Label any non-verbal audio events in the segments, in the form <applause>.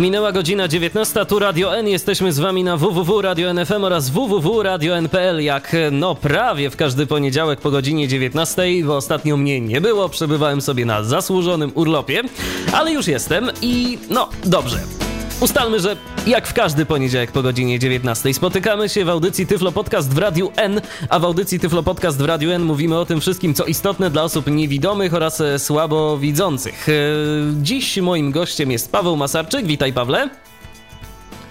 Minęła godzina 19, tu Radio N. Jesteśmy z wami na www.radio.nfm oraz www.radio.npl jak no prawie w każdy poniedziałek po godzinie 19, bo ostatnio mnie nie było, przebywałem sobie na zasłużonym urlopie, ale już jestem i no dobrze. Ustalmy, że jak w każdy poniedziałek po godzinie 19 spotykamy się w audycji Tyflo Podcast w Radiu N, a w audycji Tyflo Podcast w Radiu N mówimy o tym wszystkim, co istotne dla osób niewidomych oraz e, słabowidzących. E, dziś moim gościem jest Paweł Masarczyk. Witaj Pawle.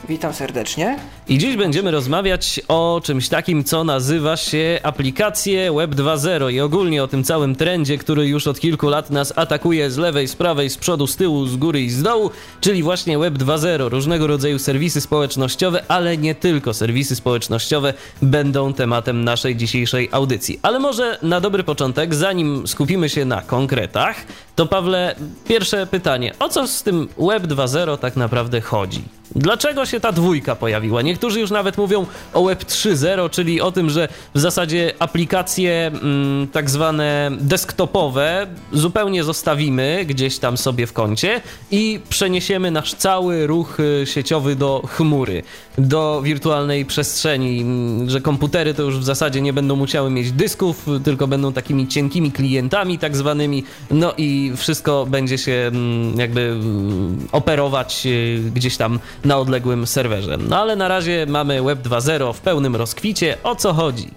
Witam serdecznie. I dziś będziemy rozmawiać o czymś takim, co nazywa się aplikacje Web 2.0 i ogólnie o tym całym trendzie, który już od kilku lat nas atakuje z lewej, z prawej, z przodu, z tyłu, z góry i z dołu, czyli właśnie Web 2.0. Różnego rodzaju serwisy społecznościowe, ale nie tylko serwisy społecznościowe będą tematem naszej dzisiejszej audycji. Ale może na dobry początek, zanim skupimy się na konkretach, to Pawle, pierwsze pytanie. O co z tym Web 2.0 tak naprawdę chodzi? Dlaczego się ta dwójka pojawiła? Niektórzy już nawet mówią o Web 3.0, czyli o tym, że w zasadzie aplikacje mm, tak zwane desktopowe zupełnie zostawimy gdzieś tam sobie w kącie i przeniesiemy nasz cały ruch y, sieciowy do chmury, do wirtualnej przestrzeni, mm, że komputery to już w zasadzie nie będą musiały mieć dysków, tylko będą takimi cienkimi klientami tak zwanymi, no i wszystko będzie się mm, jakby mm, operować y, gdzieś tam na odległym serwerze. No ale na razie mamy Web 2.0 w pełnym rozkwicie. O co chodzi?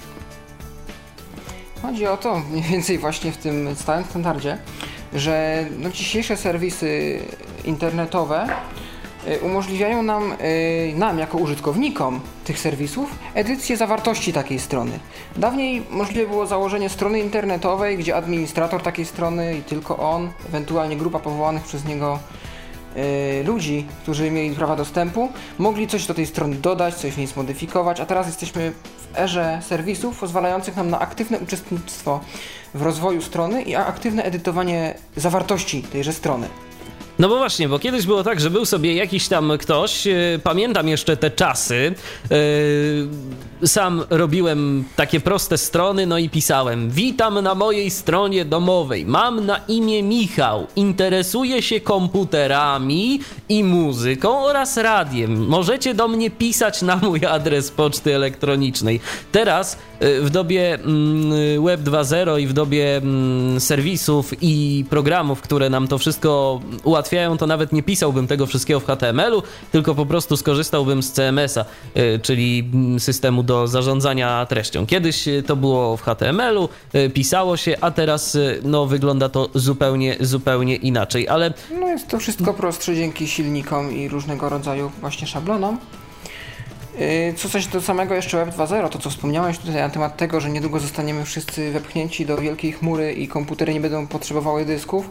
Chodzi o to mniej więcej właśnie w tym stałym standardzie, że no dzisiejsze serwisy internetowe y, umożliwiają nam, y, nam jako użytkownikom tych serwisów edycję zawartości takiej strony. Dawniej możliwe było założenie strony internetowej, gdzie administrator takiej strony i tylko on, ewentualnie grupa powołanych przez niego ludzi, którzy mieli prawa dostępu, mogli coś do tej strony dodać, coś w niej zmodyfikować, a teraz jesteśmy w erze serwisów pozwalających nam na aktywne uczestnictwo w rozwoju strony i aktywne edytowanie zawartości tejże strony. No bo właśnie, bo kiedyś było tak, że był sobie jakiś tam ktoś, yy, pamiętam jeszcze te czasy, yy, sam robiłem takie proste strony, no i pisałem Witam na mojej stronie domowej, mam na imię Michał, interesuję się komputerami i muzyką oraz radiem. Możecie do mnie pisać na mój adres poczty elektronicznej. Teraz yy, w dobie mm, Web 2.0 i w dobie mm, serwisów i programów, które nam to wszystko ułatwiają, ułatwiają, to nawet nie pisałbym tego wszystkiego w HTML-u, tylko po prostu skorzystałbym z CMS-a, y, czyli mm, systemu do zarządzania treścią. Kiedyś y, to było w HTML-u, y, pisało się, a teraz no, wygląda to zupełnie, zupełnie inaczej, ale... No jest to wszystko prostsze dzięki silnikom i różnego rodzaju właśnie szablonom. Y, co coś do samego jeszcze Web 2.0, to co wspomniałeś tutaj na temat tego, że niedługo zostaniemy wszyscy wepchnięci do wielkiej chmury i komputery nie będą potrzebowały dysków,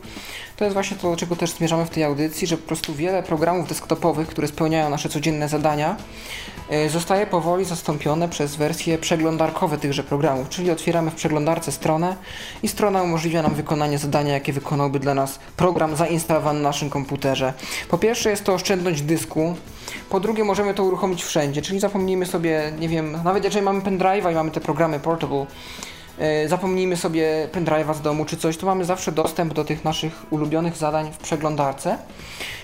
to jest właśnie to, do czego też zmierzamy w tej audycji, że po prostu wiele programów desktopowych, które spełniają nasze codzienne zadania, zostaje powoli zastąpione przez wersje przeglądarkowe tychże programów, czyli otwieramy w przeglądarce stronę i strona umożliwia nam wykonanie zadania, jakie wykonałby dla nas program zainstalowany na naszym komputerze. Po pierwsze jest to oszczędność dysku, po drugie możemy to uruchomić wszędzie, czyli zapomnijmy sobie, nie wiem, nawet jeżeli mamy pendrive'a i mamy te programy portable, yy, zapomnijmy sobie pendrive'a z domu czy coś, to mamy zawsze dostęp do tych naszych ulubionych zadań w przeglądarce.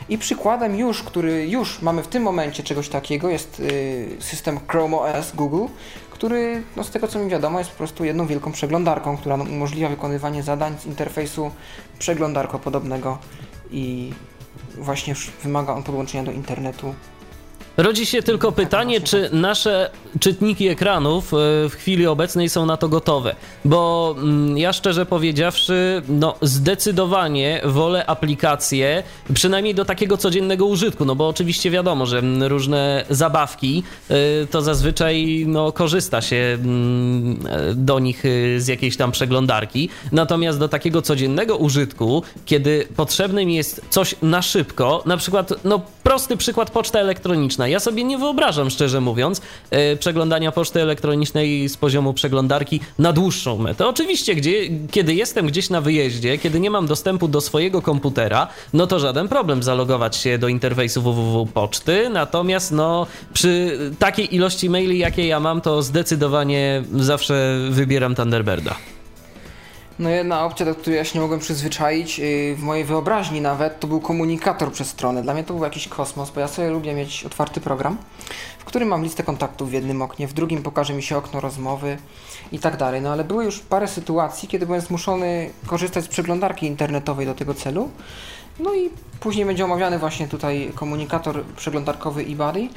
I przykładem już, który już mamy w tym momencie czegoś takiego jest yy, system Chrome OS Google, który no z tego co mi wiadomo jest po prostu jedną wielką przeglądarką, która umożliwia wykonywanie zadań z interfejsu przeglądarkopodobnego i właśnie wymaga on podłączenia do internetu Rodzi się tylko pytanie, czy nasze czytniki ekranów e, w chwili obecnej są na to gotowe. Bo mm, ja szczerze powiedziawszy, no zdecydowanie wolę aplikacje, przynajmniej do takiego codziennego użytku, no bo oczywiście wiadomo, że różne zabawki e, to zazwyczaj no, korzysta się mm, do nich e, z jakiejś tam przeglądarki. Natomiast do takiego codziennego użytku, kiedy potrzebnym jest coś na szybko, na przykład, no prosty przykład poczta elektroniczna. Ja sobie nie wyobrażam, szczerze mówiąc, e, przeglądania poczty elektronicznej z poziomu przeglądarki na dłuższą metę. Oczywiście, gdzie, kiedy jestem gdzieś na wyjeździe, kiedy nie mam dostępu do swojego komputera, no to żaden problem zalogować się do interfejsu www poczty, natomiast no przy takiej ilości maili, jakie ja mam, to zdecydowanie zawsze wybieram Thunderbirda. No jedna opcja, do której ja się nie mogłem przyzwyczaić, yy, w mojej wyobraźni nawet, to był komunikator przez stronę. Dla mnie to był jakiś kosmos, bo ja sobie lubię mieć otwarty program, w którym mam listę kontaktów w jednym oknie, w drugim pokaże mi się okno rozmowy i tak dalej. No ale były już parę sytuacji, kiedy byłem zmuszony korzystać z przeglądarki internetowej do tego celu. No i później będzie omawiany właśnie tutaj komunikator przeglądarkowy eBuddy.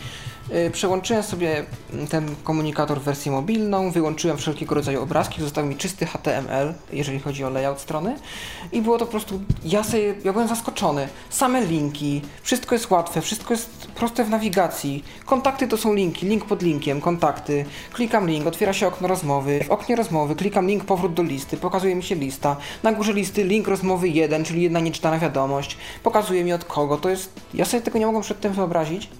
Y, przełączyłem sobie ten komunikator w wersję mobilną, wyłączyłem wszelkiego rodzaju obrazki, został mi czysty HTML, jeżeli chodzi o layout strony i było to po prostu, ja, sobie, ja byłem zaskoczony. Same linki, wszystko jest łatwe, wszystko jest proste w nawigacji. Kontakty to są linki, link pod linkiem, kontakty. Klikam link, otwiera się okno rozmowy. W oknie rozmowy klikam link powrót do listy, pokazuje mi się lista. Na górze listy link rozmowy 1, czyli jedna nieczytana wiadomość. Pokazuje mi od kogo. To jest, ja sobie tego nie mogłem przedtem wyobrazić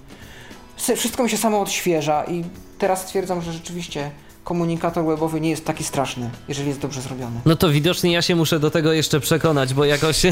wszystko mi się samo odświeża i teraz stwierdzam, że rzeczywiście komunikator webowy nie jest taki straszny, jeżeli jest dobrze zrobiony. No to widocznie ja się muszę do tego jeszcze przekonać, bo jakoś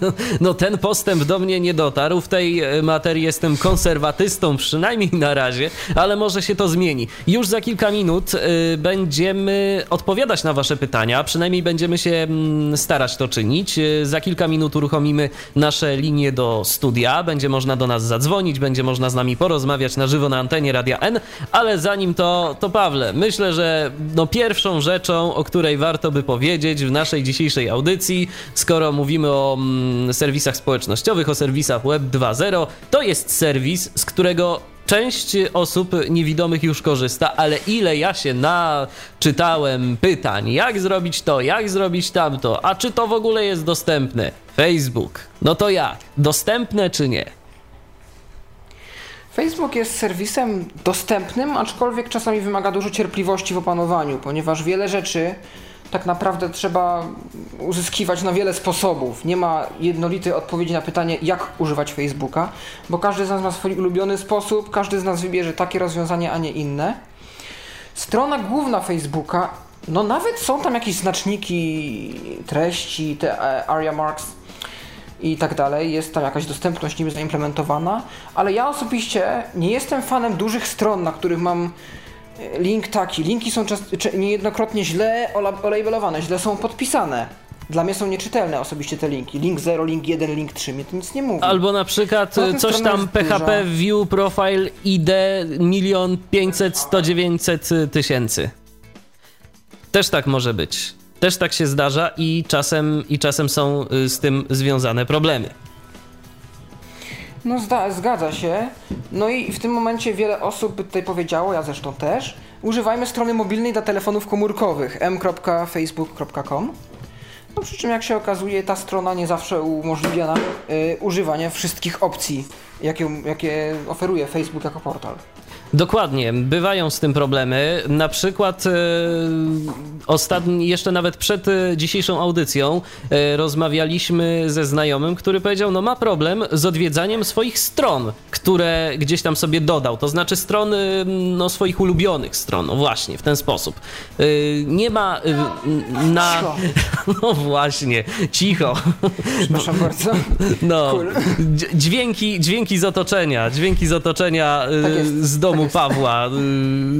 no, <laughs> no, ten postęp do mnie nie dotarł. W tej e, materii jestem konserwatystą, przynajmniej na razie, ale może się to zmieni. Już za kilka minut y, będziemy odpowiadać na Wasze pytania, przynajmniej będziemy się mm, starać to czynić. Y, za kilka minut uruchomimy nasze linie do studia, będzie można do nas zadzwonić, będzie można z nami porozmawiać na żywo na antenie Radia N, ale zanim to, to Pawle, myślę, że no pierwszą rzeczą, o której warto by powiedzieć w naszej dzisiejszej audycji, skoro mówimy o mm, serwisach społecznościowych, o serwisach Web 2.0, to jest serwis, z którego część osób niewidomych już korzysta, ale ile ja się naczytałem pytań, jak zrobić to, jak zrobić tamto, a czy to w ogóle jest dostępne? Facebook. No to jak? Dostępne czy nie? Facebook jest serwisem dostępnym, aczkolwiek czasami wymaga dużo cierpliwości w opanowaniu, ponieważ wiele rzeczy tak naprawdę trzeba uzyskiwać na wiele sposobów. Nie ma jednolitej odpowiedzi na pytanie, jak używać Facebooka, bo każdy z nas ma swój ulubiony sposób, każdy z nas wybierze takie rozwiązanie, a nie inne. Strona główna Facebooka, no nawet są tam jakieś znaczniki treści, te e, area marks, i tak dalej, jest tam jakaś dostępność niby zaimplementowana, ale ja osobiście nie jestem fanem dużych stron, na których mam e, link taki. Linki są niejednokrotnie źle olabelowane, źle są podpisane. Dla mnie są nieczytelne osobiście te linki. Link 0, link 1, link 3, mnie to nic nie mówi. Albo na przykład coś tam PHP duża. View Profile ID 1 500 100 900 tysięcy. Też tak może być. Też tak się zdarza i czasem, i czasem są y, z tym związane problemy. No zgadza się. No i w tym momencie wiele osób tutaj powiedziało, ja zresztą też, używajmy strony mobilnej dla telefonów komórkowych m.facebook.com. No przy czym jak się okazuje, ta strona nie zawsze umożliwia nam y, używanie wszystkich opcji, jakie, jakie oferuje Facebook jako portal. Dokładnie, bywają z tym problemy. Na przykład e, ostatni, jeszcze nawet przed e, dzisiejszą audycją e, rozmawialiśmy ze znajomym, który powiedział, no ma problem z odwiedzaniem swoich stron, które gdzieś tam sobie dodał, to znaczy strony no, swoich ulubionych stron, no właśnie, w ten sposób. E, nie ma e, na... Cicho. <laughs> No właśnie, cicho. Przepraszam bardzo. No, cool. dźwięki, dźwięki z otoczenia, dźwięki z otoczenia e, tak z domu tak Pawła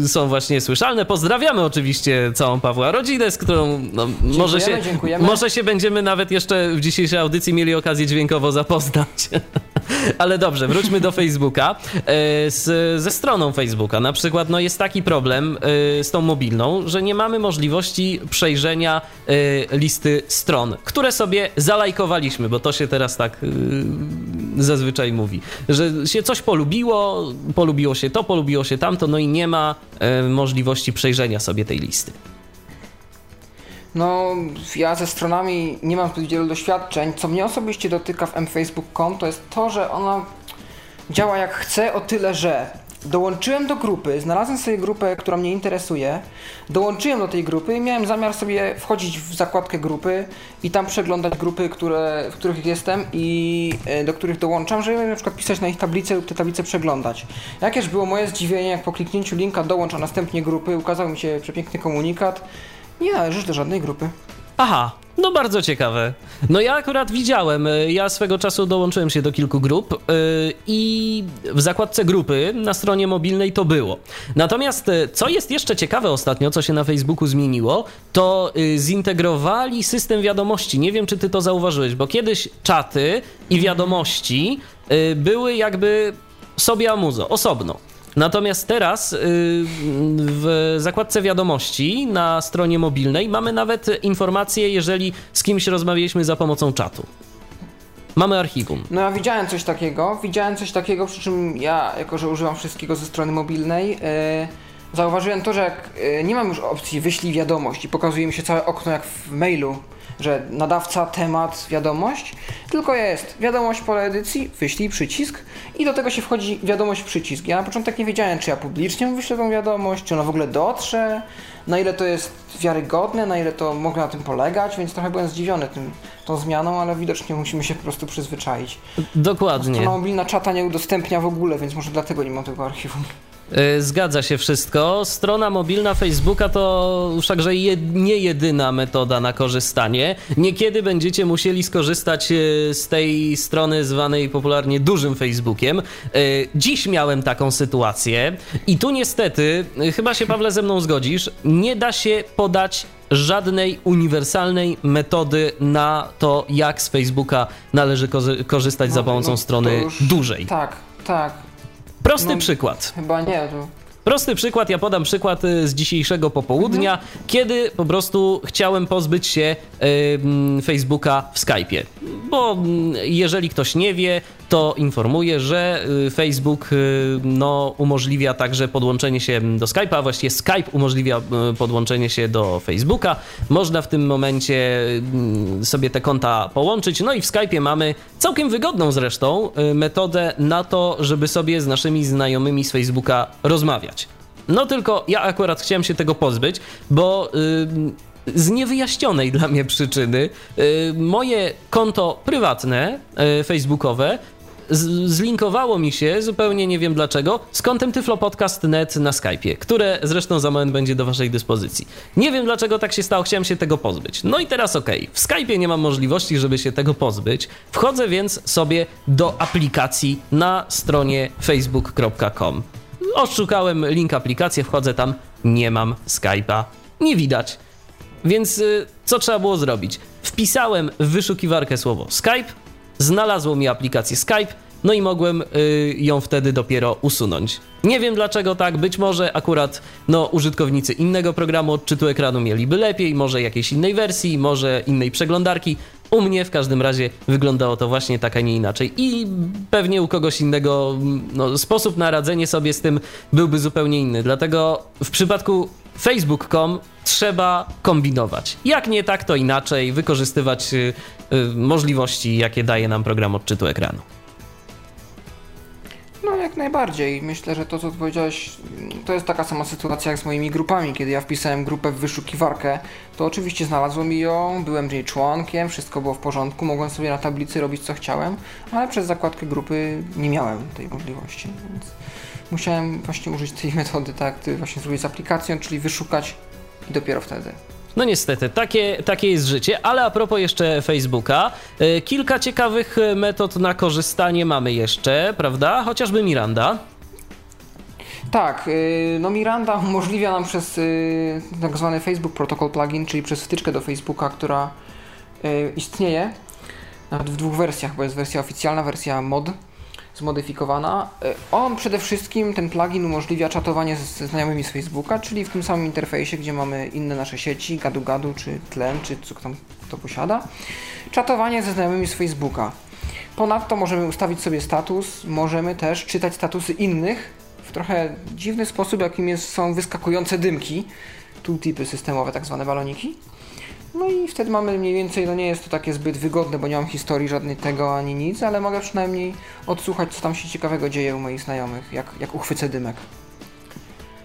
y, są właśnie słyszalne. Pozdrawiamy oczywiście całą Pawła rodzinę, z którą no, może, się, dziękujemy. może się będziemy nawet jeszcze w dzisiejszej audycji mieli okazję dźwiękowo zapoznać. <laughs> Ale dobrze, wróćmy do Facebooka. E, z, ze stroną Facebooka na przykład no jest taki problem e, z tą mobilną, że nie mamy możliwości przejrzenia e, listy stron, które sobie zalajkowaliśmy, bo to się teraz tak zazwyczaj mówi, że się coś polubiło, polubiło się to, polubiło się tamto, no i nie ma możliwości przejrzenia sobie tej listy. No, ja ze stronami nie mam zbyt wielu doświadczeń. Co mnie osobiście dotyka w mfacebook.com to jest to, że ona działa jak chce, o tyle, że dołączyłem do grupy, znalazłem sobie grupę, która mnie interesuje, dołączyłem do tej grupy i miałem zamiar sobie wchodzić w zakładkę grupy i tam przeglądać grupy, które, w których jestem i e, do których dołączam, żeby na przykład pisać na ich tablice lub te tablice przeglądać. Jakież było moje zdziwienie, jak po kliknięciu linka dołącz, a następnie grupy, ukazał mi się przepiękny komunikat. Nie należysz do żadnej grupy. Aha, no bardzo ciekawe. No ja akurat widziałem, y, ja swego czasu dołączyłem się do kilku grup yy, i w zakładce grupy na stronie mobilnej to było. Natomiast y, co jest jeszcze ciekawe ostatnio, co się na Facebooku zmieniło, to yy, zintegrowali system wiadomości. Nie wiem, czy ty to zauważyłeś, bo kiedyś czaty i wiadomości yy, były jakby sobie amuzo, osobno. Natomiast teraz y, w zakładce wiadomości na stronie mobilnej mamy nawet informacje, jeżeli z kimś rozmawialiśmy za pomocą czatu. Mamy archiwum. No ja widziałem coś takiego, widziałem coś takiego, przy czym ja, jako że używam wszystkiego ze strony mobilnej, yy, zauważyłem to, że jak yy, nie mam już opcji wyślij wiadomość i pokazuje mi się całe okno jak w mailu, że nadawca, temat, wiadomość, tylko jest wiadomość pole edycji, wyślij przycisk i do tego się wchodzi wiadomość przycisk. Ja na początek nie wiedziałem, czy ja publicznie wyślę tą wiadomość, czy ona w ogóle dotrze, na ile to jest wiarygodne, na ile to mogę na tym polegać, więc trochę byłem zdziwiony tym, tą zmianą, ale widocznie musimy się po prostu przyzwyczaić. Dokładnie. Strona mobilna czata nie udostępnia w ogóle, więc może dlatego nie mam tego archiwum. Y, zgadza się wszystko. Strona mobilna Facebooka to wszakże jed, nie jedyna metoda na korzystanie. Niekiedy będziecie musieli skorzystać y, z tej strony zwanej popularnie dużym Facebookiem. Y, dziś miałem taką sytuację i tu niestety, chyba się Pawle ze mną zgodzisz, nie da się podać żadnej uniwersalnej metody na to, jak z Facebooka należy korzystać no, za pomocą no, strony już, dużej. Tak, tak. Prosty no, przykład. Chyba nie, to Prosty przykład, ja podam przykład y, z dzisiejszego popołudnia, mhm. kiedy po prostu chciałem pozbyć się y, Facebooka w Skype'ie. Bo mm, jeżeli ktoś nie wie, to informuję, że y, Facebook y, no, umożliwia także podłączenie się do Skype'a, a właściwie Skype umożliwia podłączenie się do Facebooka. Można w tym momencie sobie te konta połączyć. No i w Skype'ie mamy całkiem wygodną zresztą metodę na to, żeby sobie z naszymi znajomymi z Facebooka rozmawiać. No tylko ja akurat chciałem się tego pozbyć, bo yy, z niewyjaśnionej dla mnie przyczyny moje konto prywatne, facebookowe, zlinkowało mi się, zupełnie nie wiem dlaczego, z kontem tyflopodcast.net na Skype'ie, które zresztą za moment będzie do waszej dyspozycji. Nie wiem dlaczego tak się stało, chciałem się tego pozbyć. No i teraz okej, okay. w Skype'ie nie mam możliwości, żeby się tego pozbyć. Wchodzę więc sobie do aplikacji na stronie facebook.com. Odszukałem link aplikacji, wchodzę tam, nie mam Skype'a, nie widać. Więc y, co trzeba było zrobić? Wpisałem w wyszukiwarkę słowo Skype, znalazło mi aplikację Skype, no i mogłem y, ją wtedy dopiero usunąć. Nie wiem dlaczego tak, być może akurat no, użytkownicy innego programu odczytu ekranu mieliby lepiej, może jakiejś innej wersji, może innej przeglądarki. U mnie w każdym razie wyglądało to właśnie tak, a nie inaczej. I pewnie u kogoś innego no, sposób na radzenie sobie z tym byłby zupełnie inny. Dlatego w przypadku Facebook.com trzeba kombinować. Jak nie tak, to inaczej, wykorzystywać y, y, możliwości, jakie daje nam program odczytu ekranu. No jak najbardziej. Myślę, że to co powiedziałeś, to jest taka sama sytuacja jak z moimi grupami. Kiedy ja wpisałem grupę w wyszukiwarkę, to oczywiście znalazło mi ją, byłem jej członkiem, wszystko było w porządku, mogłem sobie na tablicy robić co chciałem, ale przez zakładkę grupy nie miałem tej możliwości, więc musiałem właśnie użyć tej metody, tak, właśnie zrobić z aplikacją, czyli wyszukać i dopiero wtedy. No niestety, takie, takie jest życie, ale a propos jeszcze Facebooka, e, kilka ciekawych e, metod na korzystanie mamy jeszcze, prawda? Chociażby Miranda. Tak, e, no Miranda umożliwia nam przez tak zwany Facebook Protocol Plugin, czyli przez wtyczkę do Facebooka, która istnieje nawet w dwóch wersjach, bo jest wersja oficjalna, wersja mod zmodyfikowana. E, on przede wszystkim, ten plugin umożliwia czatowanie ze znajomymi z Facebooka, czyli w tym samym interfejsie, gdzie mamy inne nasze sieci, gadu-gadu, czy tlen, czy co tam kto posiada. Czatowanie ze znajomymi z Facebooka. Ponadto możemy ustawić sobie status, możemy też czytać statusy innych w trochę dziwny sposób, jakim jest, są wyskakujące dymki, tooltipy systemowe, tak zwane baloniki. No i wtedy mamy mniej więcej, no nie jest to takie zbyt wygodne, bo nie mam historii żadnej tego ani nic, ale mogę przynajmniej odsłuchać, co tam się ciekawego dzieje u moich znajomych, jak, jak uchwycę dymek.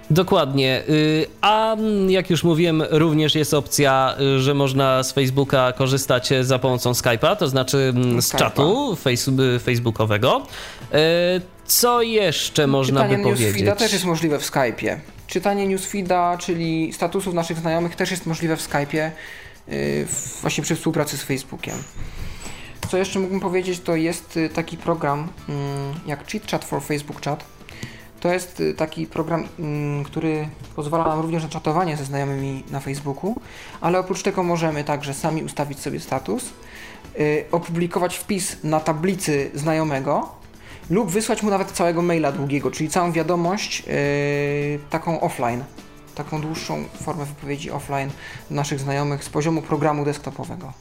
Dokładnie. Y, a jak już mówiłem, również jest opcja, y, że można z Facebooka korzystać za pomocą Skype'a, to znaczy mm, z czatu face, facebookowego. Y, co jeszcze można Czytanie by powiedzieć? Newsfeeda też jest możliwe w Skype'ie. Czytanie newsfeeda, czyli statusów naszych znajomych też jest możliwe w Skype'ie, właśnie przy współpracy z Facebookiem. Co jeszcze mógłbym powiedzieć, to jest taki program mm, jak Cheat Chat for Facebook Chat to jest y, taki program, mm, który pozwala nam również na czatowanie ze znajomymi na Facebooku, ale oprócz tego możemy także sami ustawić sobie status, y, opublikować wpis na tablicy znajomego lub wysłać mu nawet całego maila długiego, czyli całą wiadomość y, taką offline, taką dłuższą formę wypowiedzi offline naszych znajomych z poziomu programu desktopowego.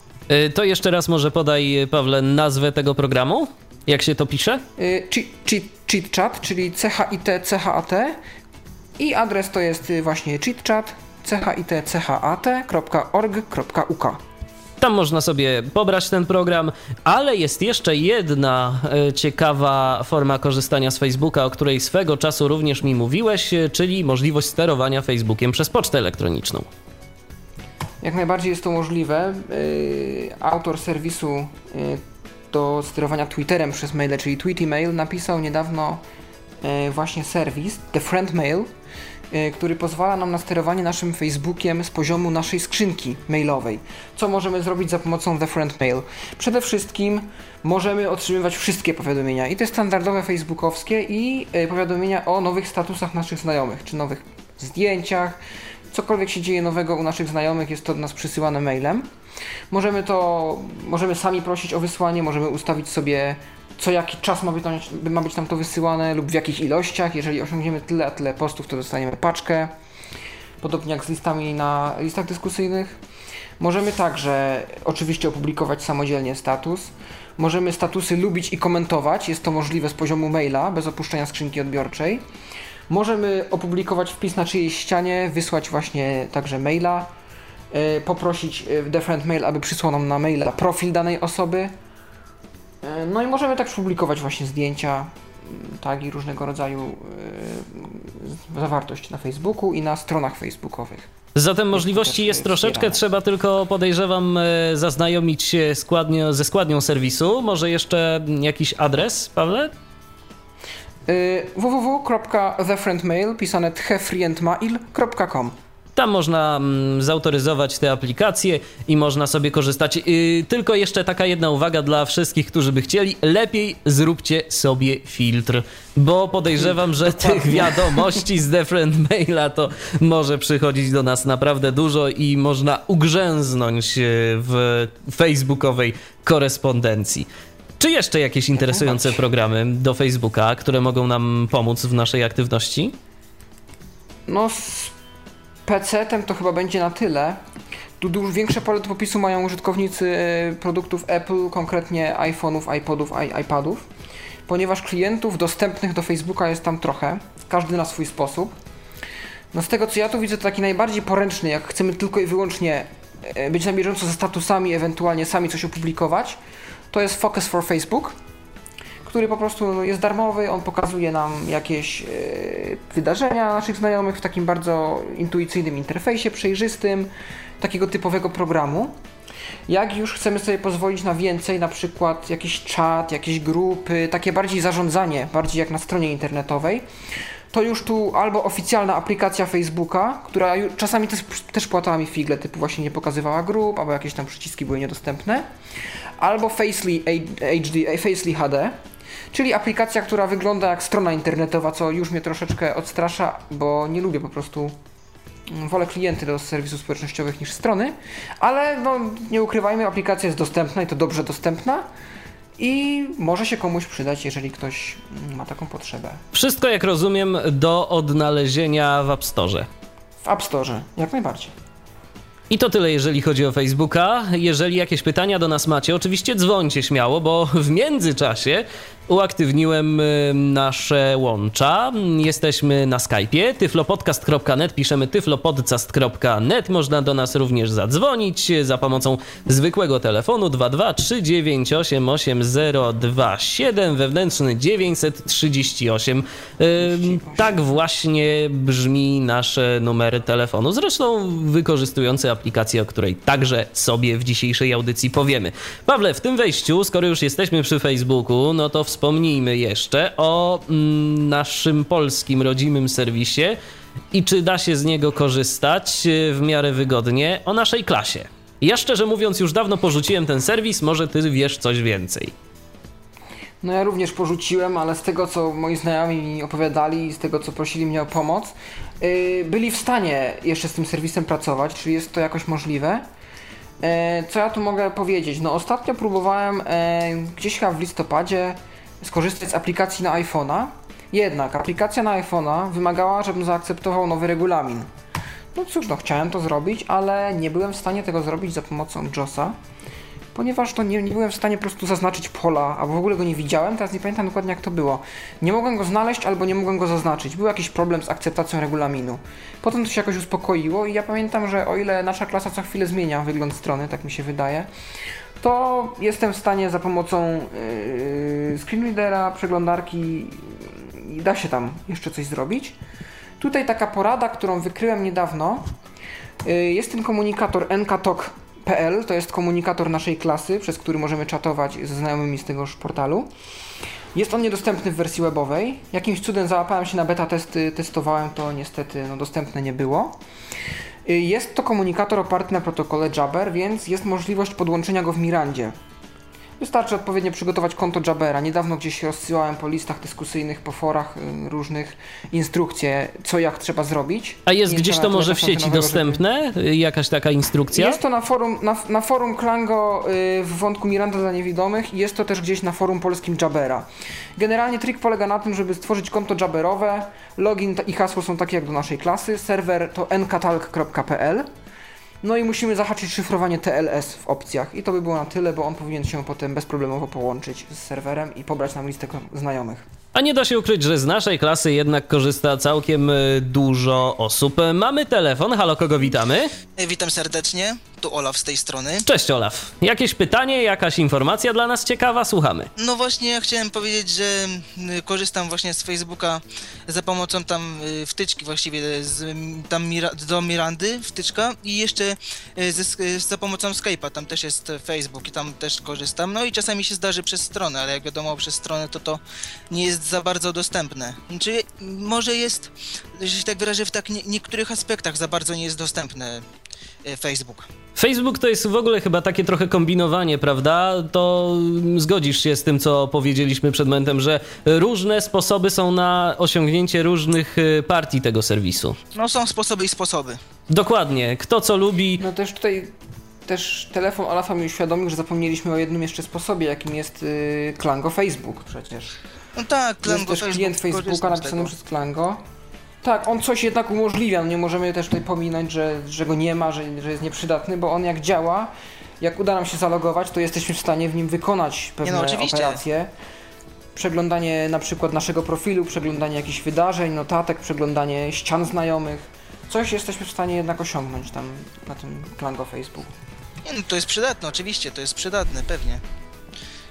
To jeszcze raz może podaj, Pawle, nazwę tego programu? Jak się to pisze? Y, cheat, chat, czyli CHIT, CHAT i adres to jest właśnie cheatchat, chit, chat.org.uk. Tam można sobie pobrać ten program, ale jest jeszcze jedna e, ciekawa forma korzystania z Facebooka, o której swego czasu również mi mówiłeś, e, czyli możliwość sterowania Facebookiem przez pocztę elektroniczną. Jak najbardziej jest to możliwe. E, autor serwisu do sterowania Twitterem przez maile, czyli Tweety Mail, napisał niedawno właśnie serwis The Friend Mail, który pozwala nam na sterowanie naszym Facebookiem z poziomu naszej skrzynki mailowej. Co możemy zrobić za pomocą The Friend Mail? Przede wszystkim możemy otrzymywać wszystkie powiadomienia i te standardowe facebookowskie i e, powiadomienia o nowych statusach naszych znajomych, czy nowych zdjęciach, cokolwiek się dzieje nowego u naszych znajomych jest to do nas przysyłane mailem. Możemy to, możemy sami prosić o wysłanie, możemy ustawić sobie co jaki czas ma być, tam, ma być to wysyłane lub w jakich ilościach. Jeżeli osiągniemy tyle a tyle postów, to dostaniemy paczkę. Podobnie jak z listami na listach dyskusyjnych. Możemy także oczywiście opublikować samodzielnie status. Możemy statusy lubić i komentować. Jest to możliwe z poziomu maila, bez opuszczenia skrzynki odbiorczej. Możemy opublikować wpis na czyjejś ścianie, wysłać właśnie także maila E, poprosić e, Different Mail, aby przysłał nam na maila profil danej osoby. E, no i możemy tak publikować właśnie zdjęcia, mm, tak i różnego rodzaju zawartość na Facebooku i na stronach facebookowych. Zatem możliwości jest troszeczkę, trzeba tylko podejrzewam zaznajomić się ze składnią serwisu. Może jeszcze jakiś adres, Pawle? www.thefriendmail pisane thefriendmail.com tam można mm, zautoryzować te aplikacje i można sobie korzystać. Yy, tylko jeszcze taka jedna uwaga dla wszystkich, którzy by chcieli. Lepiej zróbcie sobie filtr, bo podejrzewam, że tych wiadomości z Different Maila to może przychodzić do nas naprawdę dużo i można ugrzęznąć y, w facebookowej korespondencji. Czy jeszcze jakieś interesujące programy do Facebooka, które mogą nam pomóc w naszej aktywności? No, PC-tem to chyba będzie na tyle. Tu dużo większe pole do popisu mają użytkownicy e, produktów Apple, konkretnie iPhone'ów, iPodów, iPadów, ponieważ klientów dostępnych do Facebooka jest tam trochę, każdy na swój sposób. No z tego co ja tu widzę, to taki najbardziej poręczny, jak chcemy tylko i wyłącznie e, być na bieżąco ze statusami, ewentualnie sami coś opublikować, to jest Focus for Facebook który po prostu jest darmowy, on pokazuje nam jakieś e, wydarzenia naszych znajomych w takim bardzo intuicyjnym interfejsie, przejrzystym, takiego typowego programu. Jak już chcemy sobie pozwolić na więcej, na przykład jakiś czat, jakieś grupy, takie bardziej zarządzanie, bardziej jak na stronie internetowej, to już tu albo oficjalna aplikacja Facebooka, która czasami też, też płatała mi figle, typu właśnie nie pokazywała grup, albo jakieś tam przyciski były niedostępne, albo Facely HD, Facely HD, Czyli aplikacja, która wygląda jak strona internetowa, co już mnie troszeczkę odstrasza, bo nie lubię po prostu mm, wolę klienty do serwisów społecznościowych niż strony, ale no, nie ukrywajmy, aplikacja jest dostępna i to dobrze dostępna i może się komuś przydać, jeżeli ktoś mm, ma taką potrzebę. Wszystko, jak rozumiem, do odnalezienia w App Store. W App Store, jak najbardziej. I to tyle, jeżeli chodzi o Facebooka. Jeżeli jakieś pytania do nas macie, oczywiście dzwońcie śmiało, bo w międzyczasie uaktywniłem y, nasze łącza. Jesteśmy na Skype'ie tyflopodcast.net, piszemy tyflopodcast.net. Można do nas również zadzwonić za pomocą zwykłego telefonu 223988027 wewnętrzny 938. Tak właśnie brzmi nasz numer telefonu. Zresztą wykorzystujący aplikację, o której także sobie w dzisiejszej audycji powiemy. Pawle, w tym wejściu, skoro już jesteśmy przy Facebooku, no to wspomnijmy jeszcze o mm, naszym polskim rodzimym serwisie i czy da się z niego korzystać e, w miarę wygodnie o naszej klasie. Ja szczerze mówiąc już dawno porzuciłem ten serwis, może ty wiesz coś więcej. No ja również porzuciłem, ale z tego co moi znajomi mi opowiadali i z tego co prosili mnie o pomoc, byli w stanie jeszcze z tym serwisem pracować, czy jest to jakoś możliwe. Yy, co ja tu mogę powiedzieć? No ostatnio próbowałem yy, gdzieś chyba w listopadzie skorzystać z aplikacji na iPhone'a. Jednak aplikacja na iPhone'a wymagała, żebym zaakceptował nowy regulamin. No cóż, no chciałem to zrobić, ale nie byłem w stanie tego zrobić za pomocą JOSa, ponieważ to nie, nie byłem w stanie po prostu zaznaczyć pola, albo w ogóle go nie widziałem, teraz nie pamiętam dokładnie jak to było. Nie mogłem go znaleźć albo nie mogłem go zaznaczyć. Był jakiś problem z akceptacją regulaminu. Potem to się jakoś uspokoiło i ja pamiętam, że o ile nasza klasa co chwilę zmienia wygląd strony, tak mi się wydaje, to jestem w stanie za pomocą yy, screenreadera, przeglądarki i da się tam jeszcze coś zrobić. Tutaj taka porada, którą wykryłem niedawno. Yy, jest ten komunikator nktok.pl, to jest komunikator naszej klasy, przez który możemy czatować ze znajomymi z tegoż portalu. Jest on niedostępny w wersji webowej. Jakimś cudem załapałem się na beta testy, testowałem to, niestety no, dostępne nie było. Jest to komunikator oparty na protokole Jabber, więc jest możliwość podłączenia go w Mirandzie. Wystarczy odpowiednio przygotować konto Jabbera. Niedawno gdzieś rozsyłałem po listach dyskusyjnych, po forach y, różnych instrukcje, co jak trzeba zrobić. A jest Nie gdzieś to może w sieci dostępne? Żeby... Jakaś taka instrukcja? Jest to na forum, na, na forum Klango y, w wątku Miranda dla niewidomych i jest to też gdzieś na forum polskim Jabbera. Generalnie trik polega na tym, żeby stworzyć konto Jabberowe. Login i hasło są takie jak do naszej klasy. Serwer to nkatalk.pl. No i musimy zahaczyć szyfrowanie TLS w opcjach i to by było na tyle, bo on powinien się potem bezproblemowo połączyć z serwerem i pobrać nam listę znajomych. A nie da się ukryć, że z naszej klasy jednak korzysta całkiem y, dużo osób. Mamy telefon, halo, kogo witamy? E, witam serdecznie, tu Olaf z tej strony. Cześć Olaf. Jakieś pytanie, jakaś informacja dla nas ciekawa? Słuchamy. No właśnie, ja chciałem powiedzieć, że korzystam właśnie z Facebooka za pomocą tam wtyczki właściwie, z, tam Mira, do Mirandy wtyczka i jeszcze ze, za pomocą Skype'a, tam też jest Facebook i tam też korzystam. No i czasami się zdarzy przez stronę, ale jak wiadomo przez stronę to to nie jest za bardzo dostępne. Czy może jest, że się tak wyrażę, w tak nie, niektórych aspektach za bardzo nie jest dostępny e, Facebook. Facebook to jest w ogóle chyba takie trochę kombinowanie, prawda? To zgodzisz się z tym, co powiedzieliśmy przed momentem, że różne sposoby są na osiągnięcie różnych e, partii tego serwisu. No są sposoby i sposoby. Dokładnie. Kto co lubi. No też tutaj też telefon Olafa mi uświadomił, że zapomnieliśmy o jednym jeszcze sposobie, jakim jest yy, Klango Facebook przecież. No tak, Klango Jest też klient Facebooka napisany przez Klango. Tak, on coś jednak umożliwia. No nie możemy też tutaj pominąć, że, że go nie ma, że, że jest nieprzydatny, bo on jak działa, jak uda nam się zalogować, to jesteśmy w stanie w nim wykonać pewne no, operacje. Przeglądanie na przykład naszego profilu, przeglądanie jakichś wydarzeń, notatek, przeglądanie ścian znajomych. Coś jesteśmy w stanie jednak osiągnąć tam na tym Klango Facebook. Nie, no to jest przydatne, oczywiście, to jest przydatne, pewnie.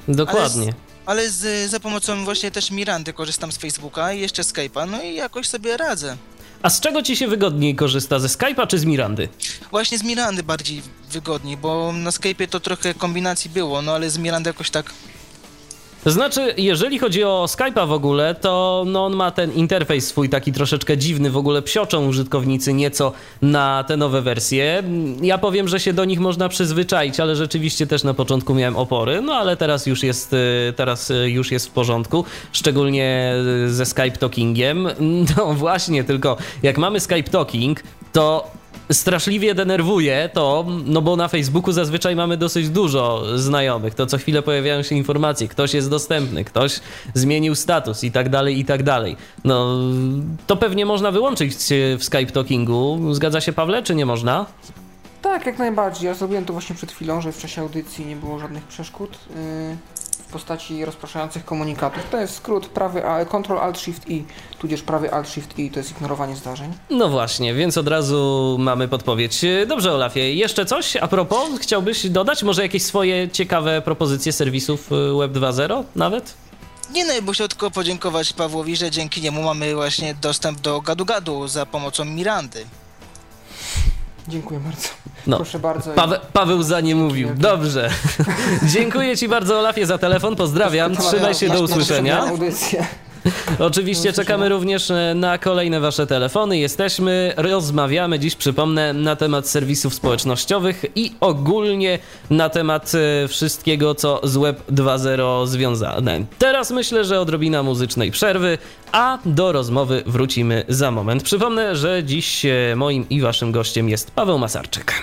Dokładnie ale z, za pomocą właśnie też Mirandy korzystam z Facebooka i jeszcze Skype'a, no i jakoś sobie radzę. A z czego ci się wygodniej korzysta, ze Skype'a czy z Mirandy? Właśnie z Mirandy bardziej wygodniej, bo na Skype'ie to trochę kombinacji było, no ale z Mirandy jakoś tak znaczy, jeżeli chodzi o Skype'a w ogóle, to no on ma ten interfejs swój taki troszeczkę dziwny, w ogóle psioczą użytkownicy nieco na te nowe wersje. Ja powiem, że się do nich można przyzwyczaić, ale rzeczywiście też na początku miałem opory, no ale teraz już jest, y, teraz y, już jest w porządku, szczególnie ze Skype Talkingiem. <laughs> No właśnie, tylko jak mamy Skype Talking, to straszliwie denerwuje to, no bo na Facebooku zazwyczaj mamy dosyć dużo znajomych, to co chwilę pojawiają się informacje, ktoś jest dostępny, ktoś zmienił status i tak dalej, i tak dalej. No, to pewnie można wyłączyć w Skype Talkingu. Zgadza się Pawle, czy nie można? Tak, jak najbardziej. Ja zrobiłem to właśnie przed chwilą, że w czasie audycji nie było żadnych przeszkód yy, postaci rozpraszających komunikatów. To jest skrót prawy Ctrl Alt Shift I, tudzież prawy Alt Shift I to jest ignorowanie zdarzeń. No właśnie, więc od razu mamy podpowiedź. Dobrze, Olafie, jeszcze coś a propos chciałbyś dodać? Może jakieś swoje ciekawe propozycje serwisów y, Web 2.0 nawet? Nie no, bo chciał tylko podziękować Pawłowi, że dzięki niemu mamy właśnie dostęp do gadu-gadu za pomocą Mirandy. Dziękuję bardzo. No. Proszę bardzo. Pawe, Paweł za nie mówił. Dobrze. <laughs> Dziękuję Ci bardzo, Olafie, za telefon. Pozdrawiam. Trzymaj się, do usłyszenia. <laughs> Oczywiście czekamy również e, na kolejne Wasze telefony. Jesteśmy, rozmawiamy dziś, przypomnę, na temat serwisów społecznościowych i ogólnie na temat e, wszystkiego, co z Web 2.0 związane. Teraz myślę, że odrobina muzycznej przerwy, a do rozmowy wrócimy za moment. Przypomnę, że dziś e, moim i Waszym gościem jest Paweł Masarczyk.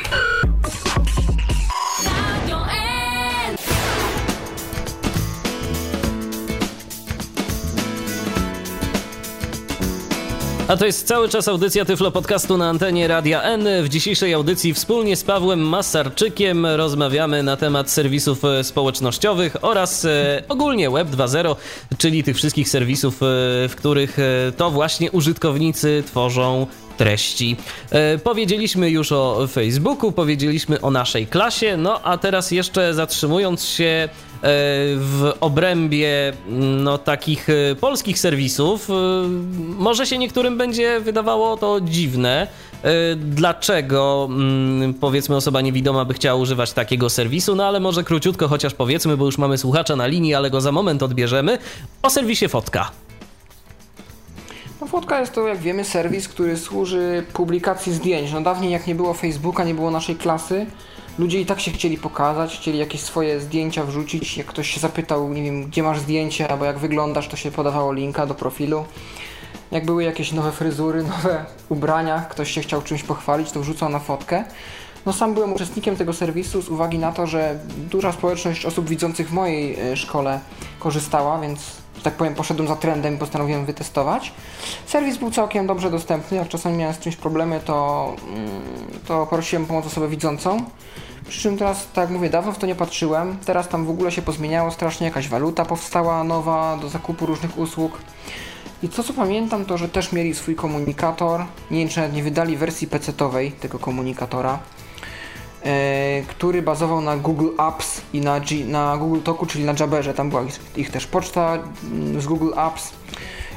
A to jest cały czas audycja Tyflo Podcastu na antenie Radia N. W dzisiejszej audycji wspólnie z Pawłem Masarczykiem rozmawiamy na temat serwisów e, społecznościowych oraz e, ogólnie Web 2.0, czyli tych wszystkich serwisów, e, w których to właśnie użytkownicy tworzą treści. E, powiedzieliśmy już o Facebooku, powiedzieliśmy o naszej klasie, no a teraz jeszcze zatrzymując się e, w obrębie no, takich e, polskich serwisów, może się niektórym będzie wydawało to dziwne. Dlaczego mm, powiedzmy osoba niewidoma by chciała używać takiego serwisu? No ale może króciutko chociaż powiedzmy, bo już mamy słuchacza na linii, ale go za moment odbierzemy. O serwisie Fotka. Fotka jest to, jak wiemy, serwis, który służy publikacji zdjęć. No dawniej jak nie było Facebooka, nie było naszej klasy, ludzie i tak się chcieli pokazać, chcieli jakieś swoje zdjęcia wrzucić. Jak ktoś się zapytał, nie wiem, gdzie masz zdjęcie, albo jak wyglądasz, to się podawało linka do profilu. Jak były jakieś nowe fryzury, <laughs> nowe ubrania, ktoś się chciał czymś pochwalić, to wrzucał na fotkę. No sam byłem uczestnikiem tego serwisu z uwagi na to, że duża społeczność osób widzących w mojej e, szkole korzystała, więc tak powiem, poszedłem za trendem i postanowiłem wytestować. Serwis był całkiem dobrze dostępny, jak czasami miałem z czymś problemy, to, mm, to prosiłem pomoc osobę widzącą. Przy czym teraz, tak jak mówię, dawno w to nie patrzyłem. Teraz tam w ogóle się pozmieniało strasznie, jakaś waluta powstała nowa do zakupu różnych usług. I to co pamiętam to, że też mieli swój komunikator. Nie wiem czy nawet nie wydali wersji PC-owej tego komunikatora. E, który bazował na Google Apps i na, G, na Google Talku, czyli na Jabberze. Tam była ich, ich też poczta mm, z Google Apps.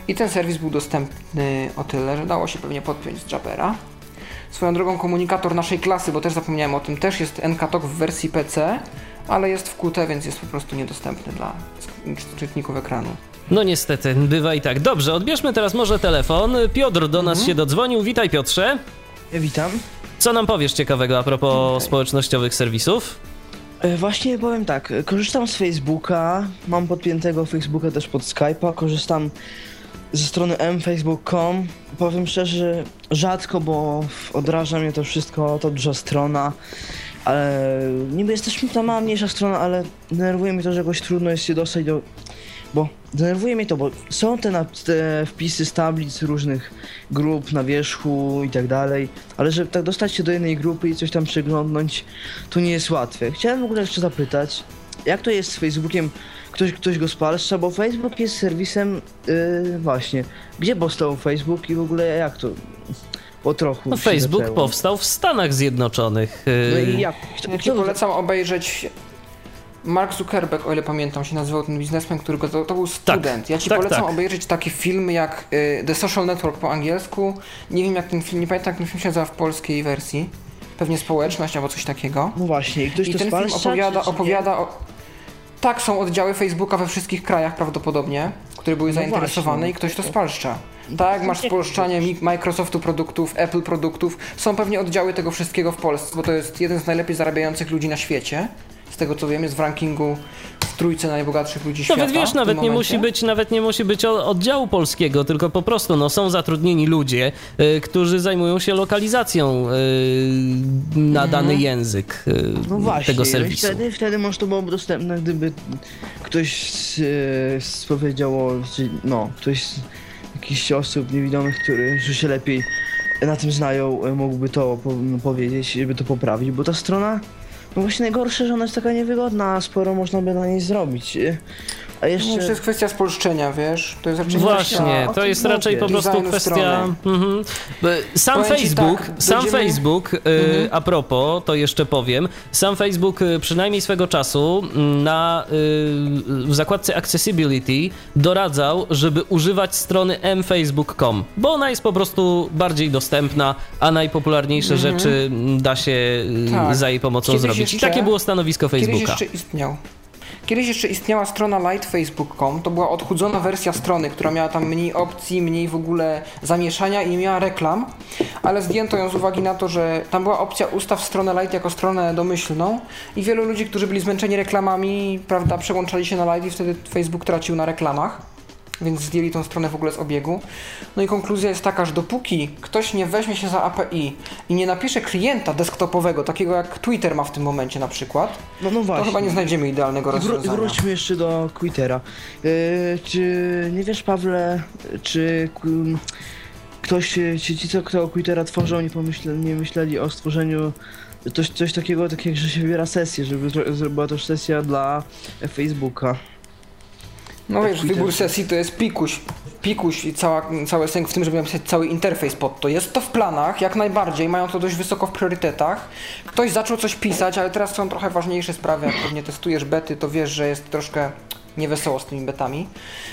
I ten serwis był dostępny o tyle, że dało się pewnie podpiąć z Jabbera. Swoją drogą komunikator naszej klasy, bo też zapomniałem o tym, też jest NKTalk w wersji PC, ale jest w Qt, więc jest po prostu niedostępny dla czytników ekranu. No niestety, bywa i tak. Dobrze, odbierzmy teraz może telefon. Piotr do nas mhm. się dodzwonił. Witaj Piotrze. Ja witam. Co nam powiesz ciekawego a propos okay. społecznościowych serwisów? E, właśnie powiem tak, korzystam z Facebooka, mam podpiętego Facebooka też pod Skype'a, korzystam ze strony mfacebook.com. Powiem szczerze, rzadko, bo odraża mnie to wszystko, to duża strona, ale niby jest też ta mała mniejsza strona, ale denerwuje mnie to, że jakoś trudno jest się dostać do bo denerwuje mnie to, bo są te, te wpisy z tablic różnych grup na wierzchu i tak dalej, ale żeby tak dostać się do jednej grupy i coś tam przeglądnąć, to nie jest łatwe. Chciałem w ogóle jeszcze zapytać, jak to jest z Facebookiem? Ktoś, ktoś go spalsza, bo Facebook jest serwisem, yy, właśnie, gdzie powstał Facebook i w ogóle jak to? Po trochu. No, Facebook zaczęło. powstał w Stanach Zjednoczonych. No i jak? Ja ci polecam obejrzeć Mark Zuckerberg, o ile pamiętam, się nazywał ten biznesmen, który go, to, to był tak, student. Tak, ja ci tak, polecam tak. obejrzeć takie filmy jak y, The Social Network po angielsku. Nie wiem jak ten film, nie pamiętam jak ten film się nazywa w polskiej wersji. Pewnie społeczność albo coś takiego. No właśnie, i ktoś I to ten film opowiada, czy, czy opowiada o... Tak, są oddziały Facebooka we wszystkich krajach prawdopodobnie, które były no zainteresowane właśnie. i ktoś to spalszcza. Tak, masz spolszczanie Microsoftu produktów, Apple produktów. Są pewnie oddziały tego wszystkiego w Polsce, bo to jest jeden z najlepiej zarabiających ludzi na świecie z tego co wiem, jest w rankingu w trójce najbogatszych ludzi świata. Nawet wiesz, nawet nie musi być, nawet nie musi być oddziału polskiego, tylko po prostu no, są zatrudnieni ludzie, y, którzy zajmują się lokalizacją y, na mhm. dany język y, no właśnie, tego serwisu. Wtedy, wtedy może to byłoby dostępne, gdyby ktoś powiedział, no, ktoś z jakichś osób niewidomych, który że się lepiej na tym znają, e, mógłby to po, powiedzieć, żeby to poprawić, bo ta strona, no właśnie najgorsze, że ona jest taka niewygodna, a sporo można by na niej zrobić. A jeszcze... Nie, to jest kwestia spolszczenia, wiesz? To jest raczej Właśnie, to jest raczej mówię. po prostu Designu kwestia. Mhm. Sam Powiem Facebook, tak, sam będziemy- Facebook, y, a propos, to jeszcze powiem, sam Facebook y, przynajmniej swego czasu mm, na, y, w zakładce Accessibility doradzał, żeby używać strony mfacebook.com, bo ona jest po prostu bardziej dostępna, a najpopularniejsze rzeczy mm, da się Tak. za jej pomocą Kiedyś zrobić. I jeszcze- takie było stanowisko Kiedyś Facebooka. jeszcze istniał. Kiedyś jeszcze istniała strona lightfacebook.com, to była odchudzona wersja strony, która miała tam mniej opcji, mniej w ogóle zamieszania i nie miała reklam, ale zdjęto ją z uwagi na to, że tam była opcja ustaw stronę light jako stronę domyślną i wielu ludzi, którzy byli zmęczeni reklamami, prawda, przełączali się na light i wtedy Facebook tracił na reklamach. Więc zdjęli tą stronę w ogóle z obiegu. No i konkluzja jest taka, że dopóki ktoś nie weźmie się za API i nie napisze klienta desktopowego, takiego jak Twitter ma w tym momencie na przykład, No, no to chyba nie znajdziemy idealnego rozwiązania. wróćmy jeszcze do Twittera. Yy, czy nie wiesz, Pawle, czy ktoś, ci, ci co kto Twittera tworzą, nie, pomyśle, nie myśleli o stworzeniu coś, coś takiego, tak jak że się wybiera sesję, żeby to, zrobiła też sesja dla Facebooka. No wiesz, wybór sesji to jest pikuś. Pikuś i cała, cały sęk w tym, żeby napisać cały interfejs pod to. Jest to w planach, jak najbardziej, mają to dość wysoko w priorytetach. Ktoś zaczął coś pisać, ale teraz są trochę ważniejsze sprawy. Jak pewnie testujesz bety, to wiesz, że jest troszkę niewesoło z tymi betami.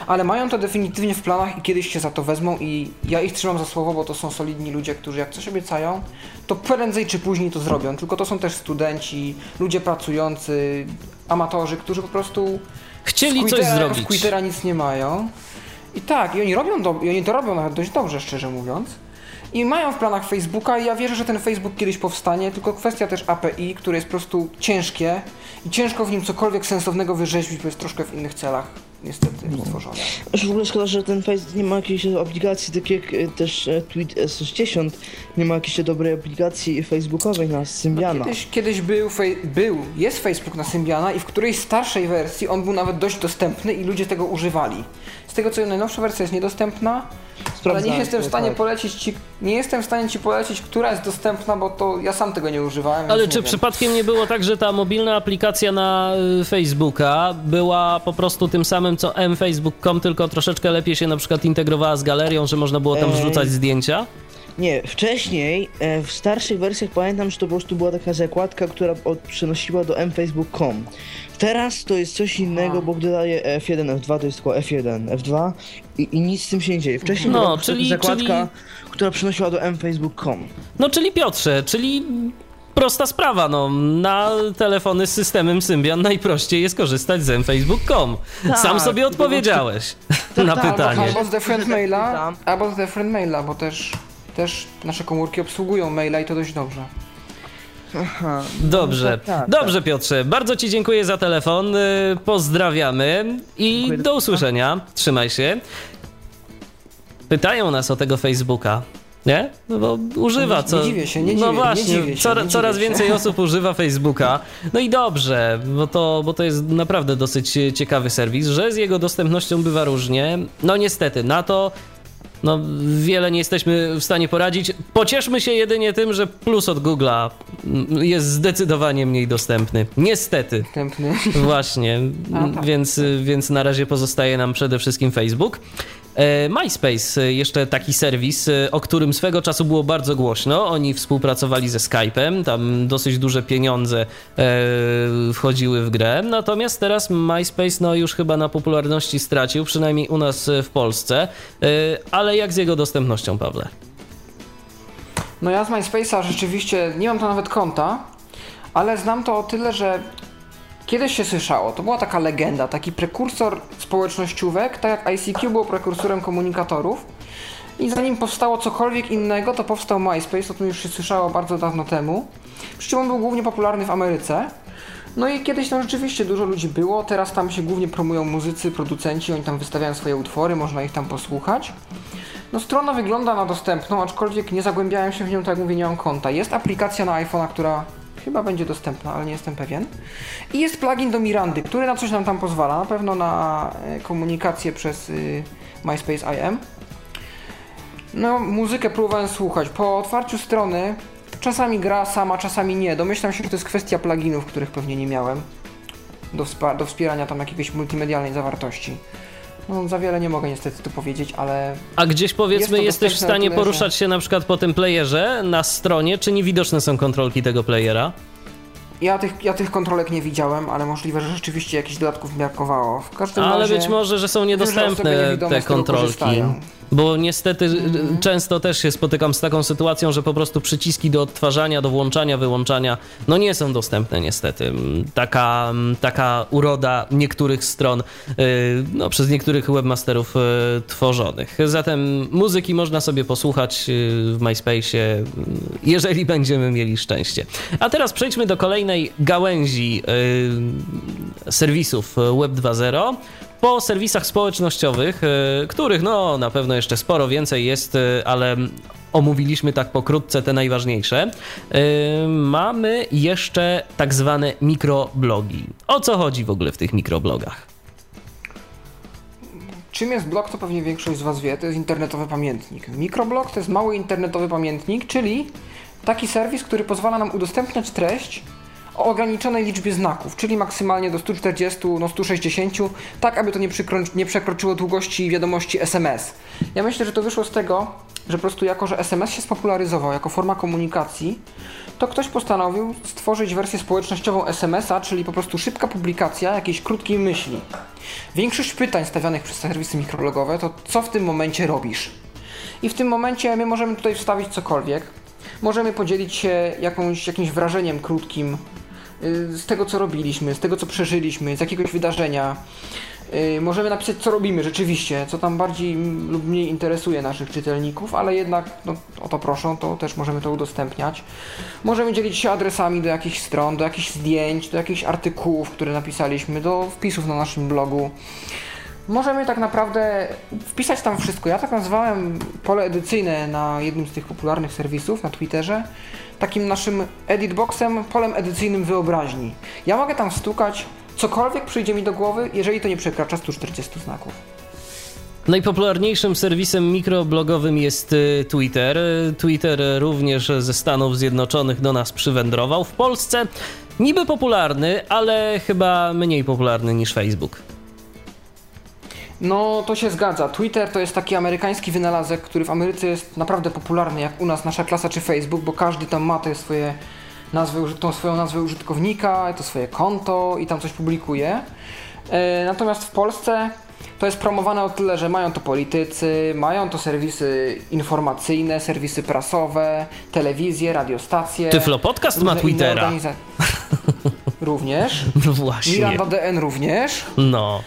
Ale mają to definitywnie w planach i kiedyś się za to wezmą i ja ich trzymam za słowo, bo to są solidni ludzie, którzy jak coś obiecają, to prędzej czy później to zrobią. Tylko to są też studenci, ludzie pracujący, amatorzy, którzy po prostu Chcieli coś zrobić. Twittera nic nie mają. I tak, i oni robią do, i oni to robią nawet dość dobrze, szczerze mówiąc. I mają w planach Facebooka i ja wierzę, że ten Facebook kiedyś powstanie, tylko kwestia też API, które jest po prostu ciężkie i ciężko w nim cokolwiek sensownego wyrzeźbić, bo jest troszkę w innych celach niestety No. stworzone. Aż w ogóle szkoda, że ten Facebook nie ma jakiejś aplikacji, tak jak e, też e, Tweet S60, nie ma jakiejś dobrej aplikacji facebookowej na Symbiana. Kiedyś, kiedyś był, był, jest Facebook na Symbiana i w którejś starszej wersji on był nawet dość dostępny i ludzie tego używali. Z tego co najnowsza wersja jest niedostępna, ale nie jestem w to, stanie tak. polecić ci, nie jestem w stanie ci polecić, która jest dostępna, bo to ja sam tego nie używałem. Ale czy nie wiem. przypadkiem nie było tak, że ta mobilna aplikacja na y, Facebooka była po prostu tym samym co mfacebook.com, tylko troszeczkę lepiej się na przykład integrowała z galerią, że można było tam Ej. wrzucać zdjęcia? Nie, wcześniej, e, w starszych wersjach pamiętam, że to po prostu była taka zakładka, która od, przenosiła do mfacebook.com. Teraz to jest coś innego, bo gdy daje F1, F2 to jest tylko F1, F2 i, i nic z tym się nie dzieje. Wcześniej No, była czyli- zakładka, która przenosiła do mfacebook.com. No czyli Piotrze, czyli prosta sprawa, no na telefony z systemem Symbian najprościej jest korzystać z mfacebook.com. Tak, Sam sobie po odpowiedziałeś na tak, pytanie. Albo z The Friend Maila, Tam. albo z The Friend Maila, bo też, też nasze komórki obsługują maila i to dość dobrze. Aha. Dobrze, tak, tak, dobrze Piotrze, bardzo Ci dziękuję za telefon, y, pozdrawiamy i Dziękuję. do usłyszenia, trzymaj się. Pytają nas o tego Facebooka. Nie? No bo używa Nie- co. nie dziwię się, nie No dziwię- nie właśnie, dziwię się, cora- coraz dziwię się. więcej <laughs> osób używa Facebooka. No i dobrze, bo to, bo to jest naprawdę dosyć ciekawy serwis, że z jego dostępnością bywa różnie. No niestety, na to no, wiele nie jesteśmy w stanie poradzić. Pocieszmy się jedynie tym, że plus od Google'a jest zdecydowanie mniej dostępny. Niestety. Wstępny. Właśnie, A, tak. więc, więc na razie pozostaje nam przede wszystkim Facebook. E, MySpace, e, jeszcze taki serwis, e, o którym swego czasu było bardzo głośno. Oni współpracowali ze Skype'em, tam dosyć duże pieniądze wchodziły w grę. Natomiast teraz MySpace no, już chyba na popularności stracił, przynajmniej u nas w Polsce. Ale jak z jego dostępnością, Pawle? No ja z MySpace'a rzeczywiście nie mam to nawet konta, ale znam to o tyle, że kiedyś się słyszało. To była taka legenda, taki prekursor społecznościówek, tak jak ICQ było prekursorem komunikatorów. I zanim powstało cokolwiek innego, to powstał MySpace, o tym już się słyszało bardzo dawno temu. Przy czym on był głównie popularny w Ameryce. No i kiedyś tam rzeczywiście dużo ludzi było, teraz tam się głównie promują muzycy, producenci, oni tam wystawiają swoje utwory, można ich tam posłuchać. No strona wygląda na dostępną, aczkolwiek nie zagłębiałem się w nią, tak jak mówię, nie mam konta. Jest aplikacja na iPhone'a, która chyba będzie dostępna, ale nie jestem pewien. I jest plugin do Mirandy, który na coś nam tam pozwala, na pewno na e, komunikację przez y, MySpace IM. No, muzykę próbowałem słuchać. Po otwarciu strony czasami gra sama, czasami nie. Domyślam się, że to jest kwestia pluginów, których pewnie nie miałem do, do wspierania tam jakiejś multimedialnej zawartości. No, za wiele nie mogę niestety tu powiedzieć, ale. A gdzieś powiedzmy, jest jesteś w stanie tyle, poruszać że... się na przykład po tym playerze na stronie, czy niewidoczne są kontrolki tego playera? Ja tych, ja tych kontrolek nie widziałem, ale możliwe, że rzeczywiście jakichś dodatków brakowało. W każdym ale razie, być może, że są niedostępne te kontrolki. Bo niestety mm. często też się spotykam z taką sytuacją, że po prostu przyciski do odtwarzania, do włączania, wyłączania, no nie są dostępne niestety. Taka, taka uroda niektórych stron, y, no przez niektórych webmasterów tworzonych. Zatem muzyki można sobie posłuchać w MySpace'ie, jeżeli będziemy mieli szczęście. A teraz przejdźmy do kolejnej gałęzi serwisów Web 2.0, po serwisach społecznościowych, e, których no na pewno jeszcze sporo więcej jest, e, ale omówiliśmy tak pokrótce te najważniejsze. E, mamy jeszcze tak zwane mikroblogi. O co chodzi w ogóle w tych mikroblogach? Czym jest blog, to pewnie większość z Was wie, to jest internetowy pamiętnik. Mikroblog to jest mały internetowy pamiętnik, czyli taki serwis, który pozwala nam udostępniać treść o ograniczonej liczbie znaków, czyli maksymalnie do 140, no 160, tak aby to nie, nie przekroczyło długości wiadomości SMS. Ja myślę, że to wyszło z tego, że po prostu jako, że SMS się spopularyzował jako forma komunikacji, to ktoś postanowił stworzyć wersję społecznościową SMS-a, czyli po prostu szybka publikacja jakiejś krótkiej myśli. Większość pytań stawianych przez serwisy mikroblogowe to co w tym momencie robisz? I w tym momencie my możemy tutaj wstawić cokolwiek. Możemy podzielić się jakąś, jakimś wrażeniem krótkim z tego, co robiliśmy, z tego, co przeżyliśmy, z jakiegoś wydarzenia. Y, możemy napisać, co robimy rzeczywiście, co tam bardziej lub mniej interesuje naszych czytelników, ale jednak no, o to proszą, to też możemy to udostępniać. Możemy dzielić się adresami do jakichś stron, do jakichś zdjęć, do jakichś artykułów, które napisaliśmy, do wpisów na naszym blogu. Możemy tak naprawdę wpisać tam wszystko. Ja tak nazwałem pole edycyjne na jednym z tych popularnych serwisów na Twitterze takim naszym editboxem, polem edycyjnym wyobraźni. Ja mogę tam stukać cokolwiek przyjdzie mi do głowy, jeżeli to nie przekracza 140 znaków. Najpopularniejszym serwisem mikroblogowym jest y, Twitter. Twitter również ze Stanów Zjednoczonych do nas przywędrował. W Polsce niby popularny, ale chyba mniej popularny niż Facebook. No, to się zgadza. Twitter to jest taki amerykański wynalazek, który w Ameryce jest naprawdę popularny, jak u nas nasza klasa czy Facebook, bo każdy tam ma te swoje nazwy, tą swoją nazwę użytkownika, to swoje konto i tam coś publikuje. E, natomiast w Polsce to jest promowane o tyle, że mają to politycy, mają to serwisy informacyjne, serwisy prasowe, telewizje, radiostacje. Tyflo Podcast ma Twittera. <laughs> również. No właśnie. Miranda DN również. No.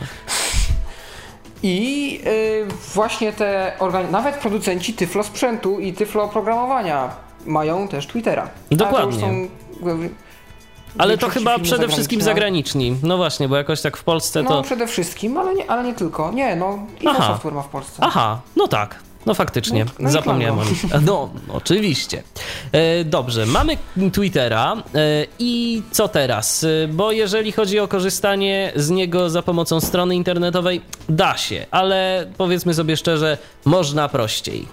I yy, właśnie te nawet producenci Tyflo sprzętu i Tyflo oprogramowania mają też Twittera. Dokładnie. Są, ale to chyba przede wszystkim zagraniczni. No właśnie, bo jakoś tak w Polsce to. No przede wszystkim, ale nie, ale nie tylko. Nie, no i Software ma w Polsce. Aha, no tak. No faktycznie, no, no zapomniałem o. <laughs> No, oczywiście. E, dobrze, mamy Twittera e, i co teraz? E, bo jeżeli chodzi o korzystanie z niego za pomocą strony internetowej, da się, ale powiedzmy sobie szczerze, można prościej.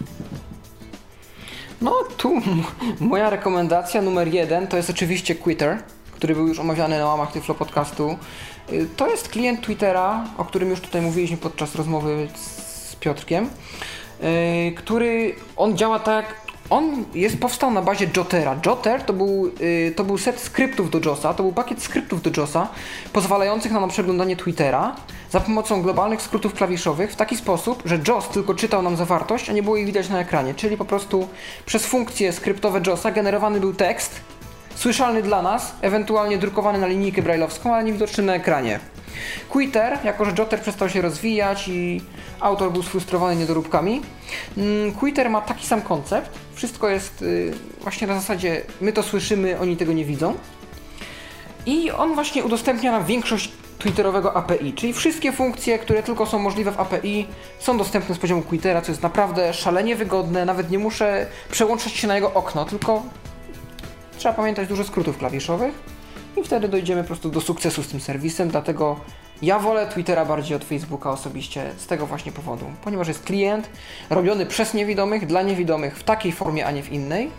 No tu <laughs> moja rekomendacja numer jeden to jest oczywiście Twitter, który był już omawiany na łamach Tyflo Podcastu. To jest klient Twittera, o którym już tutaj mówiliśmy podczas rozmowy z Piotrkiem. E, który on działa tak. On jest, powstał na bazie Jotera. Jotter to był, e, to był set skryptów do JOSa, to był pakiet skryptów do JOSa, pozwalających nam na przeglądanie Twittera za pomocą globalnych skrótów klawiszowych w taki sposób, że JOS tylko czytał nam zawartość, a nie było jej widać na ekranie. Czyli po prostu przez funkcje skryptowe JOSa generowany był tekst, słyszalny dla nas, ewentualnie drukowany na linijkę brailleowską, ale niewidoczny na ekranie. Quitter, jako że Jotter przestał się rozwijać i autor był sfrustrowany niedoróbkami, mm, Quitter ma taki sam koncept. Wszystko jest y, właśnie na zasadzie my to słyszymy, oni tego nie widzą. I on właśnie udostępnia nam większość Twitterowego API, czyli wszystkie funkcje, które tylko są możliwe w API są dostępne z poziomu Quittera, co jest naprawdę szalenie wygodne, nawet nie muszę przełączać się na jego okno, tylko trzeba pamiętać dużo skrótów klawiszowych i wtedy dojdziemy po prostu do sukcesu z tym serwisem, dlatego Ja wolę Twittera bardziej od Facebooka osobiście z tego właśnie powodu, ponieważ jest klient robiony przez niewidomych, dla niewidomych w takiej formie, a nie w innej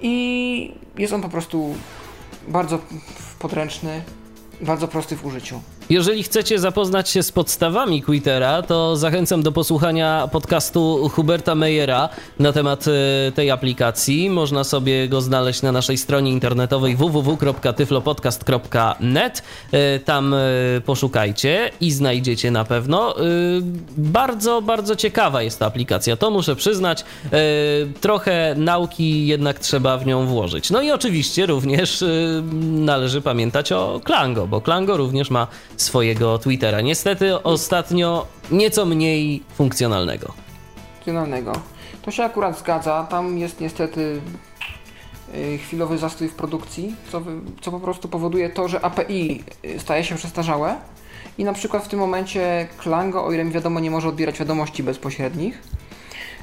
i jest on po prostu bardzo podręczny, bardzo prosty w użyciu. Jeżeli chcecie zapoznać się z podstawami Twittera, to zachęcam do posłuchania podcastu Huberta Meyera na temat e, tej aplikacji. Można sobie go znaleźć na naszej stronie internetowej www.tyflopodcast.net. E, tam e, poszukajcie i znajdziecie na pewno. Bardzo, bardzo ciekawa jest ta aplikacja, to muszę przyznać. Trochę nauki jednak trzeba w nią włożyć. No i oczywiście również należy pamiętać o Klango, bo Klango również ma swojego Twittera. Niestety ostatnio nieco mniej funkcjonalnego. Funkcjonalnego. To się akurat zgadza. Tam jest niestety y, chwilowy zastój w produkcji, co, co po prostu powoduje to, że API y, staje się przestarzałe i na przykład w tym momencie Klango, o ile mi wiadomo, nie może odbierać wiadomości bezpośrednich.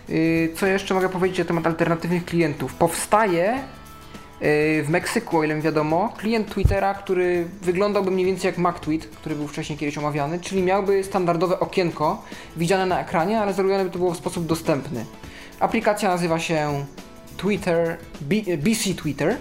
Y, co jeszcze mogę powiedzieć na temat alternatywnych klientów? Powstaje w Meksyku, o ile mi wiadomo, klient Twittera, który wyglądałby mniej więcej jak MacTweet, który był wcześniej kiedyś omawiany, czyli miałby standardowe okienko widziane na ekranie, ale zrobione by to było w sposób dostępny. Aplikacja nazywa się Twitter, BC Twitter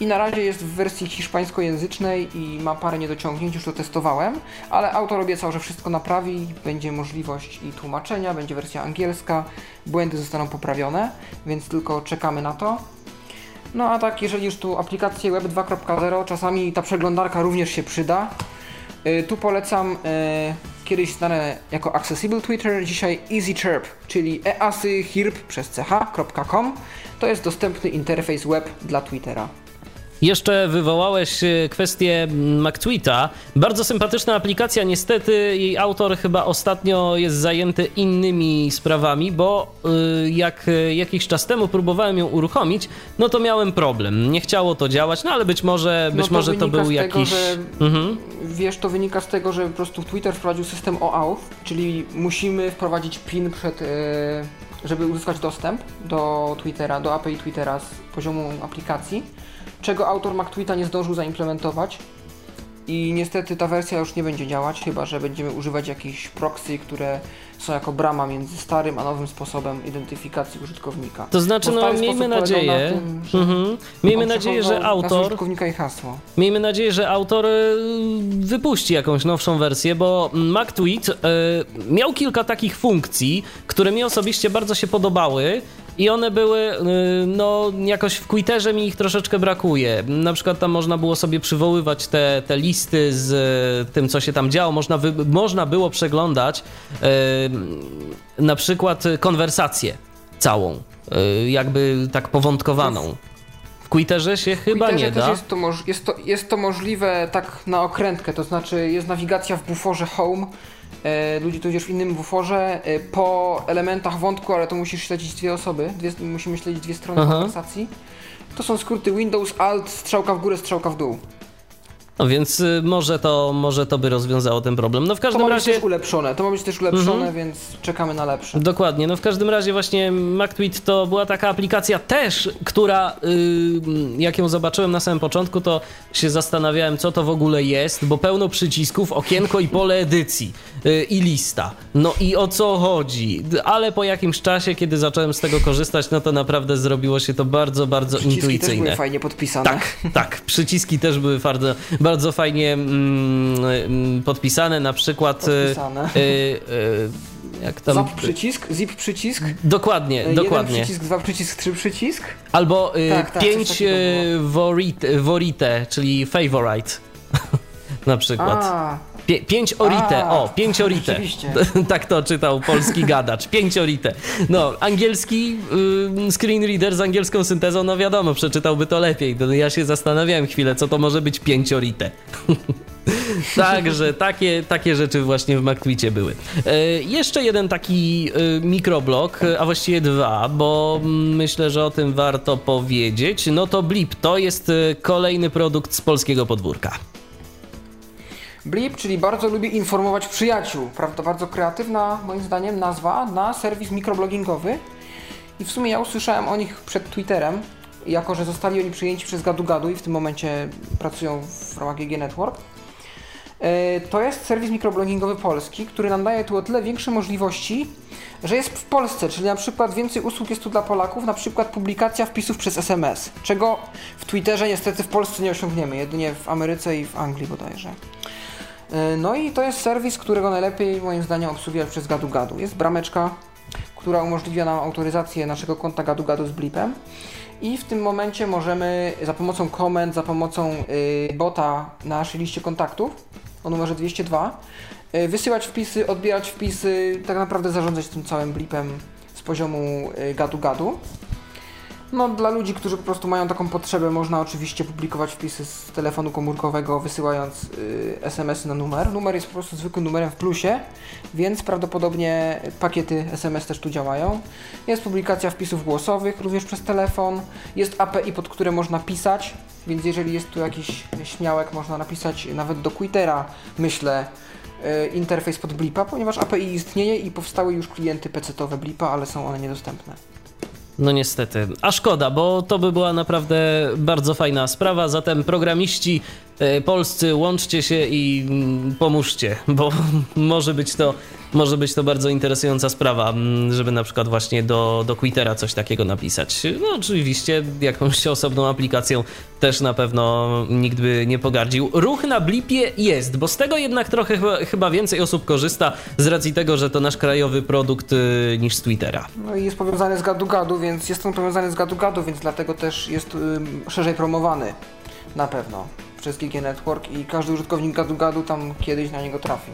i na razie jest w wersji hiszpańskojęzycznej i ma parę niedociągnięć, już to testowałem, ale autor obiecał, że wszystko naprawi, będzie możliwość i tłumaczenia, będzie wersja angielska, błędy zostaną poprawione, więc tylko czekamy na to. No a tak, jeżeli już tu aplikację Web 2.0, czasami ta przeglądarka również się przyda. Yy, tu polecam yy, kiedyś znane jako Accessible Twitter, dzisiaj EasyChirp, czyli easychirp przez ch.com. To jest dostępny interfejs web dla Twittera. Jeszcze wywołałeś e, kwestię mm, MacTweeta. Bardzo sympatyczna aplikacja, niestety jej autor chyba ostatnio jest zajęty innymi sprawami, bo e, jak e, jakiś czas temu próbowałem ją uruchomić, no to miałem problem. Nie chciało to działać, no ale być może, być no to może to był jakiś... Tego, że, mhm. Wiesz, to wynika z tego, że po prostu Twitter wprowadził system OAuth, czyli musimy wprowadzić PIN przed... żeby uzyskać dostęp do Twittera, do API Twittera z poziomu aplikacji czego autor MacTweeta nie zdążył zaimplementować. I niestety ta wersja już nie będzie działać, chyba że będziemy używać jakichś proxy, które są jako brama między starym a nowym sposobem identyfikacji użytkownika. To znaczy, no miejmy nadzieję, na tym, że mhm. miejmy nadzieję, że autor użytkownika i hasło. Miejmy nadzieję, że autor y, wypuści jakąś nowszą wersję, bo MacTweet y, miał kilka takich funkcji, które mi osobiście bardzo się podobały i one były, y, no jakoś w Twitterze mi ich troszeczkę brakuje. Na przykład tam można było sobie przywoływać te, te listy z y, tym, co się tam działo. Można, wy, można było przeglądać y, na przykład konwersację całą, jakby tak powątkowaną. W Twitterze się chyba nie da. Jest to, jest, to, jest to możliwe tak na okrętkę, to znaczy jest nawigacja w buforze Home, ludzi to idziesz w innym buforze e, po elementach wątku, ale to musisz śledzić dwie osoby, dwie, musimy śledzić dwie strony Aha. konwersacji. To są skróty Windows, Alt, strzałka w górę, strzałka w dół. No więc y, może to, może to by rozwiązało ten problem. No w każdym to ma razie. Być też ulepszone, to ma być też ulepszone, mhm. więc czekamy na lepsze. Dokładnie. No w każdym razie właśnie MacTweet to była taka aplikacja też, która yy, jak ją zobaczyłem na samym początku, to się zastanawiałem, co to w ogóle jest, bo pełno przycisków, okienko i pole edycji yy, i lista. No i o co chodzi? Ale po jakimś czasie, kiedy zacząłem z tego korzystać, no to naprawdę zrobiło się to bardzo, bardzo przyciski intuicyjne. Też były fajnie podpisane. Tak, tak. Przyciski też były bardzo bardzo fajnie mm, mm, podpisane, na przykład. E, podpisane. Y, y, jak tam... Zap przycisk, zip przycisk. Dokładnie, Jeden dokładnie. przycisk, dwa przycisk, trzy przycisk. Albo y, tak, tak, pięć worite, worite, czyli favorite. Na przykład. A. Pię pięć orite, A, o, pięć <laughs> orite. <laughs> tak to czytał polski gadacz, pięć orite. No, angielski y, screen reader z angielską syntezą, no wiadomo, przeczytałby to lepiej. No, ja się zastanawiałem chwilę, co to może być pięć orite. <laughs> Także takie, takie rzeczy właśnie w MacTweetie były. E, jeszcze jeden taki e, mikroblok, a właściwie dwa, bo myślę, że o tym warto powiedzieć. No to Blip to jest e, kolejny produkt z polskiego podwórka. Blip, czyli bardzo lubi informować przyjaciół. Prawda, bardzo kreatywna, moim zdaniem, nazwa na serwis mikroblogingowy. I w sumie ja usłyszałem o nich przed Twitterem, jako że zostali oni przyjęci przez Gadu Gadu i w tym momencie pracują w ramach GG Network. E, to jest serwis mikroblogingowy polski, który nam daje tu o tyle większe możliwości, że jest w Polsce, czyli na przykład więcej usług jest tu dla Polaków, na przykład publikacja wpisów przez SMS, czego w Twitterze niestety w Polsce nie osiągniemy, jedynie w Ameryce i w Anglii bodajże. E, no i to jest serwis, którego najlepiej moim zdaniem obsługiwać przez Gadu Gadu. Jest brameczka, która umożliwia nam autoryzację naszego konta Gadu Gadu z blipem i w tym momencie możemy za pomocą komend, za pomocą y, bota na naszej liście kontaktów o numerze 202 y, wysyłać wpisy, odbierać wpisy, tak naprawdę zarządzać tym całym blipem z poziomu y, gadu gadu. No, dla ludzi, którzy po prostu mają taką potrzebę, można oczywiście publikować wpisy z telefonu komórkowego, wysyłając y, SMS-y na numer. Numer jest po prostu zwykłym numerem w plusie, więc prawdopodobnie pakiety SMS też tu działają. Jest publikacja wpisów głosowych również przez telefon. Jest API, pod które można pisać, więc jeżeli jest tu jakiś śmiałek, można napisać nawet do Twittera, myślę, y, interfejs pod Blipa, ponieważ API istnieje i powstały już klienty PC-owe Blipa, ale są one niedostępne. No niestety. A szkoda, bo to by była naprawdę bardzo fajna sprawa. Zatem programiści e, polscy, łączcie się i mm, pomóżcie, bo <laughs> może być to może być to bardzo interesująca sprawa, mm, żeby na przykład właśnie do, do Twittera coś takiego napisać. No oczywiście jakąś osobną aplikacją też na pewno nikt by nie pogardził. Ruch na Blipie jest, bo z tego jednak trochę chyba, więcej osób korzysta z racji tego, że to nasz krajowy produkt y, niż z Twittera. No i jest powiązany z gadu-gadu, więc jest on powiązany z gadu-gadu, więc dlatego też jest y, szerzej promowany na pewno przez GG Network i każdy użytkownik gadu-gadu tam kiedyś na niego trafi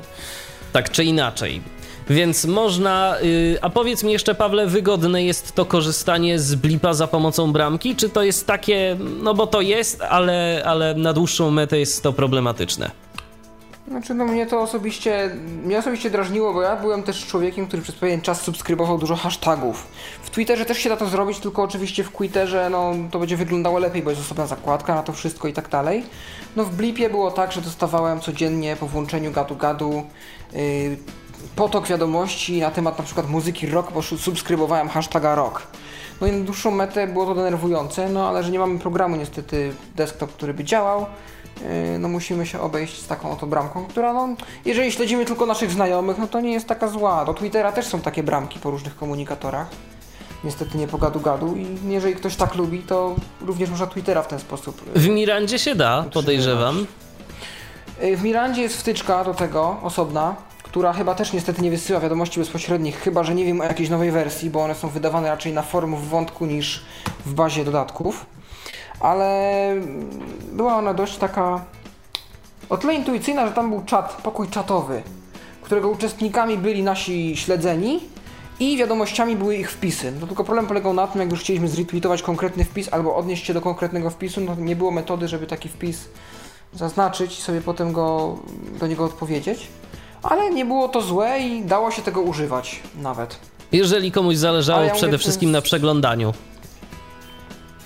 tak czy inaczej. Więc można. Yy, a powiedz mi jeszcze, Pawle, wygodne jest to korzystanie z blipa za pomocą bramki? Czy to jest takie. No bo to jest, ale, ale na dłuższą metę jest to problematyczne? Znaczy, no mnie to osobiście, mnie osobiście drażniło, bo ja byłem też człowiekiem, który przez pewien czas subskrybował dużo hashtagów. Twitterze też się da to zrobić, tylko oczywiście w Twitterze no, to będzie wyglądało lepiej, bo jest osobna zakładka na to wszystko i tak dalej. No w Blipie było tak, że dostawałem codziennie po włączeniu gadu-gadu yy, potok wiadomości na temat na przykład muzyki rock, bo subskrybowałem hashtaga rock. No i na dłuższą metę było to denerwujące, no ale że nie mamy programu niestety desktop, który by działał, yy, no musimy się obejść z taką oto bramką, która no, jeżeli śledzimy tylko naszych znajomych, no to nie jest taka zła. Do Twittera też są takie bramki po różnych komunikatorach. Niestety nie po gadu-gadu i jeżeli ktoś tak lubi, to również można Twittera w ten sposób. Yy, w Mirandzie się da, podejrzewam. Yy, w Mirandzie jest wtyczka do tego, osobna, która chyba też niestety nie wysyła wiadomości bezpośrednich, chyba że nie wiem o jakiejś nowej wersji, bo one są wydawane raczej na forum w wątku niż w bazie dodatków. Ale była ona dość taka o tyle intuicyjna, że tam był czat, pokój czatowy, którego uczestnikami byli nasi śledzeni i wiadomościami były ich wpisy. No tylko problem polegał na tym, jak już chcieliśmy zretweetować konkretny wpis albo odnieść się do konkretnego wpisu, no nie było metody, żeby taki wpis zaznaczyć i sobie potem go, do niego odpowiedzieć ale nie było to złe i dało się tego używać nawet. Jeżeli komuś zależało ja przede mówię, wszystkim na przeglądaniu.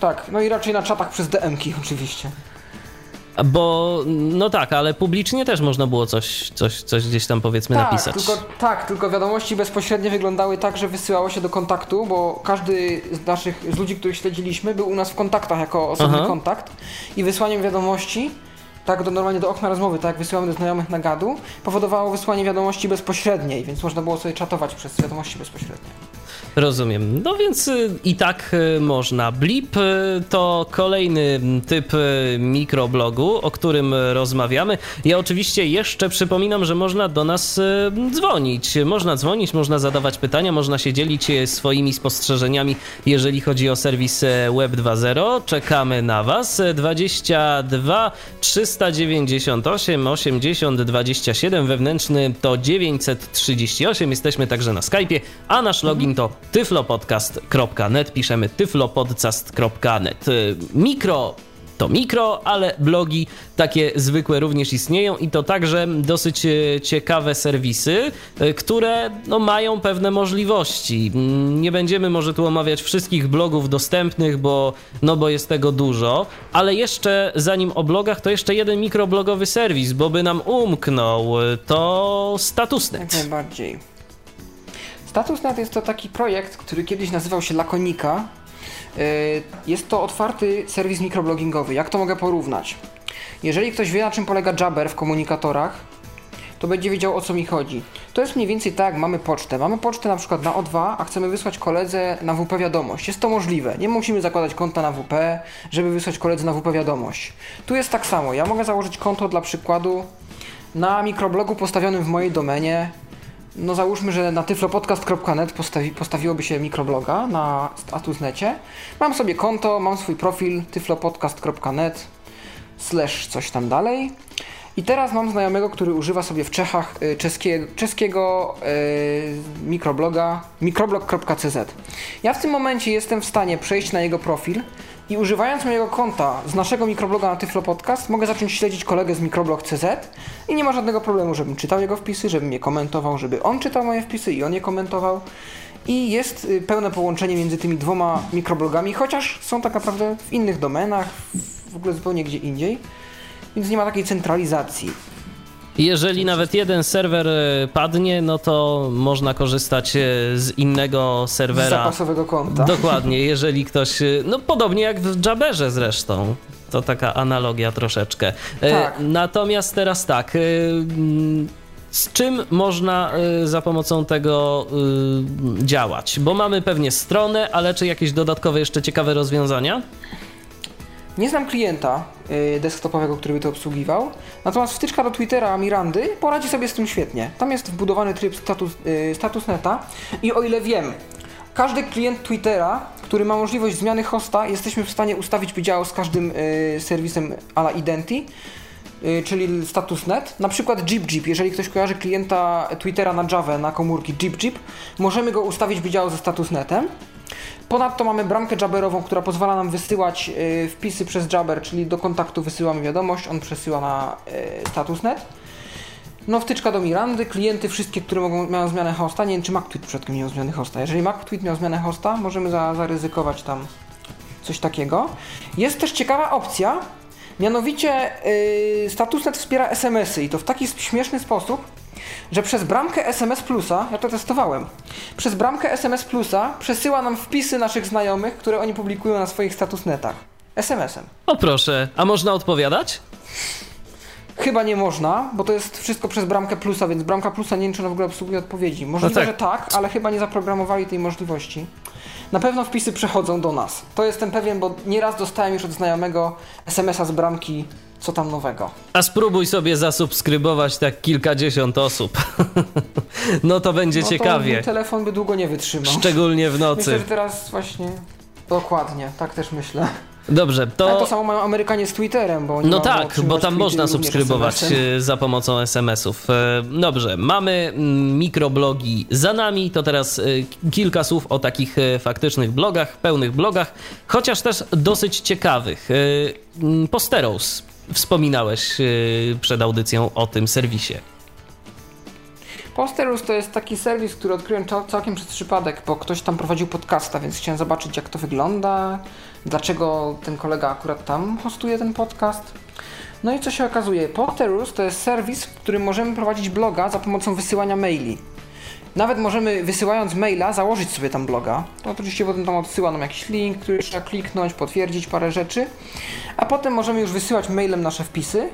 Tak, no i raczej na czatach przez DM-ki oczywiście. Bo, no tak, ale publicznie też można było coś, coś, coś gdzieś tam powiedzmy tak, napisać. Tylko, tak, tylko wiadomości bezpośrednie wyglądały tak, że wysyłało się do kontaktu, bo każdy z naszych, z ludzi, których śledziliśmy, był u nas w kontaktach jako osobny Aha. kontakt i wysłaniem wiadomości tak do, normalnie do okna rozmowy, tak jak wysyłamy do znajomych na gadu, powodowało wysłanie wiadomości bezpośredniej, więc można było sobie czatować przez wiadomości bezpośrednie. Rozumiem. No więc y, i tak y, można. Blip y, to kolejny typ mikroblogu, o którym rozmawiamy. Ja oczywiście jeszcze przypominam, że można do nas dzwonić. Można dzwonić, można zadawać pytania, można się dzielić swoimi spostrzeżeniami, jeżeli chodzi o serwis Web 2.0. Czekamy na Was. 22 398 80 27 wewnętrzny to 938. Jesteśmy także na Skype'ie, a nasz login to tyflopodcast.net, piszemy tyflopodcast.net. Y, mikro to mikro, ale blogi takie zwykłe również istnieją i to także dosyć y, ciekawe serwisy, y, które no, mają pewne możliwości. Mm, nie będziemy może tu omawiać wszystkich blogów dostępnych, bo, no, bo jest tego dużo, ale jeszcze zanim o blogach, to jeszcze jeden mikroblogowy serwis, bo by nam umknął, to Statusnet. Jak najbardziej. StatusNet jest to taki projekt, który kiedyś nazywał się Lakonika. Y, jest to otwarty serwis mikroblogingowy. Jak to mogę porównać? Jeżeli ktoś wie na czym polega Jabber w komunikatorach, to będzie wiedział o co mi chodzi. To jest mniej więcej tak, mamy pocztę. Mamy pocztę na przykład na O2, a chcemy wysłać koledze na WP wiadomość. Jest to możliwe. Nie musimy zakładać konta na WP, żeby wysłać koledze na WP wiadomość. Tu jest tak samo. Ja mogę założyć konto dla przykładu na mikroblogu postawionym w mojej domenie. No załóżmy, że na tyflopodcast.net postawi, postawiłoby się mikrobloga na statusnecie. Mam sobie konto, mam swój profil tyflopodcast.net slash coś tam dalej. I teraz mam znajomego, który używa sobie w Czechach y, czeskie, czeskiego y, mikrobloga mikroblog.cz. Ja w tym momencie jestem w stanie przejść na jego profil i używając mojego konta z naszego mikrobloga na Tyflo Podcast mogę zacząć śledzić kolegę z mikroblog.cz i nie ma żadnego problemu, żebym czytał jego wpisy, żebym je komentował, żeby on czytał moje wpisy i on je komentował. I jest y, pełne połączenie między tymi dwoma mikroblogami, chociaż są tak naprawdę w innych domenach, w ogóle zupełnie gdzie indziej więc nie ma takiej centralizacji. Jeżeli nawet jeden serwer e, padnie, no to można korzystać e, z innego serwera. Z zapasowego konta. Dokładnie, <laughs> jeżeli ktoś, e, no podobnie jak w Jabberze zresztą. To taka analogia troszeczkę. Tak. Natomiast teraz tak, z czym można za pomocą tego działać? Bo mamy pewnie stronę, ale czy jakieś dodatkowe jeszcze ciekawe rozwiązania? Nie znam klienta y, desktopowego, który by to obsługiwał, natomiast wtyczka do Twittera Mirandy poradzi sobie z tym świetnie. Tam jest wbudowany tryb status, y, statusneta i o ile wiem, każdy klient Twittera, który ma możliwość zmiany hosta, jesteśmy w stanie ustawić, by działał z każdym y, serwisem ala Identi, czyli statusnet. Na przykład JeepJeep, jeżeli ktoś kojarzy klienta Twittera na Java, na komórki JeepJeep, możemy go ustawić, by działał ze statusnetem. Ponadto mamy bramkę jabberową, która pozwala nam wysyłać y, wpisy przez jabber, czyli do kontaktu wysyłamy wiadomość, on przesyła na y, statusnet. No wtyczka do Mirandy, klienty wszystkie, które mogą, mają zmianę hosta, nie wiem czy MacTweet przed miał zmianę hosta. Jeżeli MacTweet miał zmianę hosta, możemy za, zaryzykować tam coś takiego. Jest też ciekawa opcja, mianowicie yy, Statusnet wspiera SMS-y i to w taki śmieszny sposób, że przez bramkę SMS Plusa, ja to testowałem, przez bramkę SMS Plusa przesyła nam wpisy naszych znajomych, które oni publikują na swoich statusnetach. SMS-em. O proszę, a można odpowiadać? Chyba nie można, bo to jest wszystko przez bramkę plusa, więc bramka plusa nie wiem, czy ona w ogóle obsługuje odpowiedzi. Możliwe, no tak. że tak, ale chyba nie zaprogramowali tej możliwości. Na pewno wpisy przechodzą do nas. To jestem pewien, bo nieraz dostałem już od znajomego SMS-a z bramki co tam nowego. A spróbuj sobie zasubskrybować tak kilkadziesiąt osób. <laughs> no to będzie no ciekawie. To telefon by długo nie wytrzymał. Szczególnie w nocy. Myślę, że teraz właśnie dokładnie, tak też myślę. Dobrze, to... Ale to samo mają Amerykanie z Twitterem, bo No tak, bo tam można subskrybować e, za pomocą SMS-ów. E, dobrze, mamy mm, mikroblogi za nami, to teraz e, kilka słów o takich faktycznych blogach, pełnych blogach, chociaż też dosyć ciekawych. Mm, Posteros Wspominałeś przed audycją o tym serwisie. Posterus to jest taki serwis, który odkryłem całkiem przez przypadek, bo ktoś tam prowadził podcasta, więc chciałem zobaczyć jak to wygląda, dlaczego ten kolega akurat tam hostuje ten podcast. No i co się okazuje? Posterus to jest serwis, w którym możemy prowadzić bloga za pomocą wysyłania maili. Nawet możemy wysyłając maila założyć sobie tam bloga. To oczywiście potem tam odsyła nam jakiś link, który trzeba kliknąć, potwierdzić parę rzeczy. A potem możemy już wysyłać mailem nasze wpisy.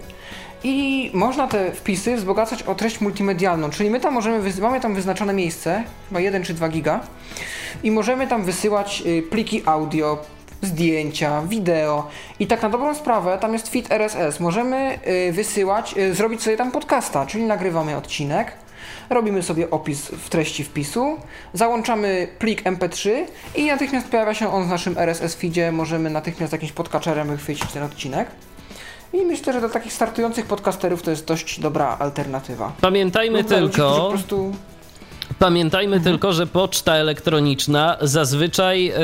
I można te wpisy wzbogacać o treść multimedialną, czyli my tam możemy, mamy tam wyznaczone miejsce, chyba 1 czy 2 giga i możemy tam wysyłać y, pliki audio, zdjęcia, wideo i tak na dobrą sprawę tam jest feed RSS. Możemy y, wysyłać, y, zrobić sobie tam podcasta, czyli nagrywamy odcinek, robimy sobie opis w treści wpisu, załączamy plik MP3 i natychmiast pojawia się on w naszym RSS feedzie, możemy natychmiast jakimś podkaczerem wychwycić ten odcinek. I myślę, że dla takich startujących podcasterów to jest dość dobra alternatywa. Pamiętajmy Lub tylko. Ludzi, Pamiętajmy mhm. tylko, że poczta elektroniczna zazwyczaj yy,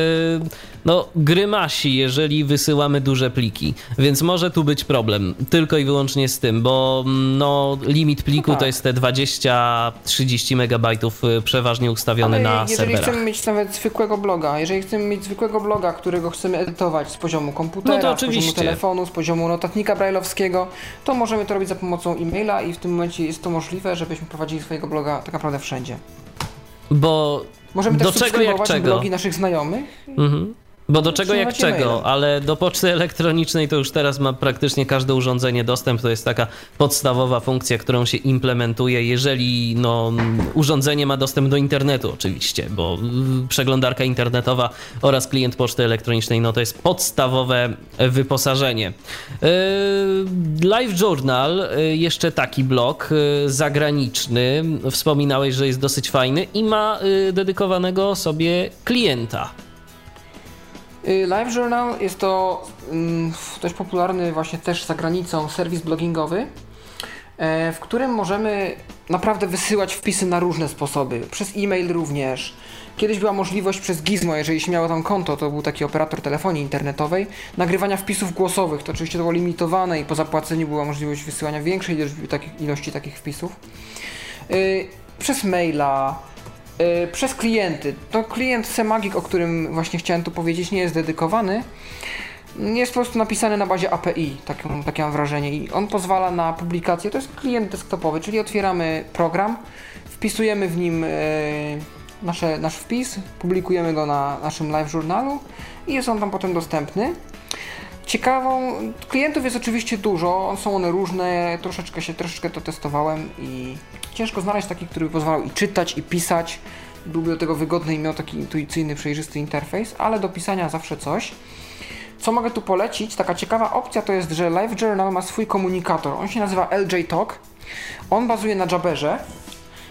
no, grymasi, jeżeli wysyłamy duże pliki, więc może tu być problem tylko i wyłącznie z tym, bo mm, no, limit pliku no tak. to jest te 20-30 megabajtów y, przeważnie ustawiony Ale na jeżeli serwerach. Jeżeli chcemy mieć nawet zwykłego bloga, jeżeli chcemy mieć zwykłego bloga, którego chcemy edytować z poziomu komputera, no z poziomu telefonu, z poziomu notatnika brailleowskiego, to możemy to robić za pomocą e-maila i w tym momencie jest to możliwe, żebyśmy prowadzili swojego bloga tak naprawdę wszędzie. Bo Możemy do też czego jak czego? blogi naszych znajomych. Mhm. Bo do czego jak czego, mailem. ale do poczty elektronicznej to już teraz ma praktycznie każde urządzenie dostęp. To jest taka podstawowa funkcja, którą się implementuje, jeżeli no, urządzenie ma dostęp do internetu oczywiście, bo przeglądarka internetowa oraz klient poczty elektronicznej no to jest podstawowe wyposażenie. Yy, Live Journal, yy, jeszcze taki blok yy, zagraniczny, wspominałeś, że jest dosyć fajny i ma dedykowanego sobie klienta. Y, Live Journal jest to mm, dość popularny właśnie też za granicą serwis blogingowy, e, w którym możemy naprawdę wysyłać wpisy na różne sposoby. Przez e-mail również. Kiedyś była możliwość przez Gizmo, jeżeli się miało tam konto, to był taki operator telefonii internetowej, nagrywania wpisów głosowych. To oczywiście to było limitowane i po zapłaceniu była możliwość wysyłania większej ilości takich, ilości takich wpisów. Y, przez maila, przez klienty. To klient Semagik, o którym właśnie chciałem tu powiedzieć, nie jest dedykowany. Jest po prostu napisany na bazie API, takie, mam wrażenie. I on pozwala na publikację. To jest klient desktopowy, czyli otwieramy program, wpisujemy w nim y, nasze, nasz wpis, publikujemy go na naszym live journalu i jest on tam potem dostępny. Ciekawą, klientów jest oczywiście dużo, są one różne, troszeczkę się, troszeczkę to testowałem i ciężko znaleźć taki, który by pozwalał i czytać, i pisać. Byłby do tego wygodny i miał taki intuicyjny, przejrzysty interfejs, ale do pisania zawsze coś. Co mogę tu polecić? Taka ciekawa opcja to jest, że Live Journal ma swój komunikator. On się nazywa LJ Talk. On bazuje na Jabberze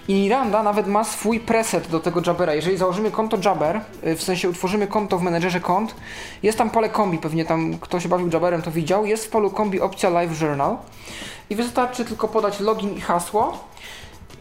i Miranda nawet ma swój preset do tego Jabbera. Jeżeli założymy konto Jabber, y, w sensie utworzymy konto w menedżerze kont, jest tam pole kombi, pewnie tam kto się bawił Jabberem to widział, jest w polu kombi opcja Live Journal. I wystarczy tylko podać login i hasło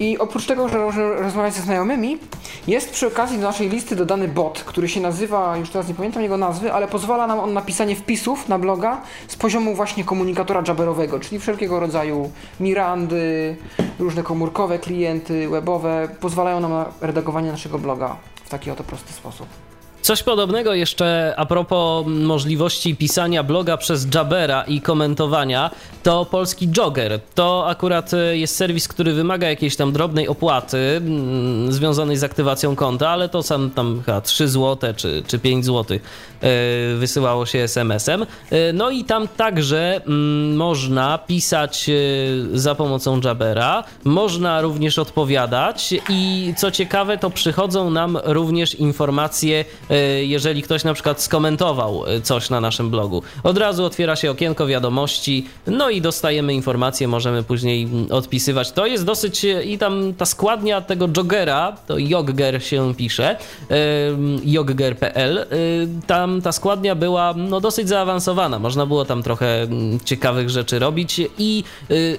i oprócz tego, że możemy rozmawiać ze znajomymi, jest przy okazji do naszej listy dodany bot, który się nazywa, już teraz nie pamiętam jego nazwy, ale pozwala nam on napisanie wpisów na bloga z poziomu właśnie komunikatora jabberowego, czyli wszelkiego rodzaju Mirandy, różne komórkowe klienty webowe pozwalają nam na redagowanie naszego bloga w taki oto prosty sposób. Coś podobnego jeszcze a propos możliwości pisania bloga przez Jabera i komentowania, to polski Jogger. To akurat e, jest serwis, który wymaga jakiejś tam drobnej opłaty mm, związanej z aktywacją konta, ale to sam tam chyba 3 zł czy, czy 5 zł e, wysyłało się SMS-em. E, no i tam także mm, można pisać za pomocą Jabera, można również odpowiadać i co ciekawe, to przychodzą nam również informacje jeżeli ktoś na przykład skomentował e, coś na naszym blogu. Od razu otwiera się okienko wiadomości, no i dostajemy informacje, możemy później mm, odpisywać. To jest dosyć e, i tam ta składnia tego jogera, to jogger się pisze, jogger.pl, tam ta składnia była no dosyć zaawansowana. Można było tam trochę mm, ciekawych rzeczy robić i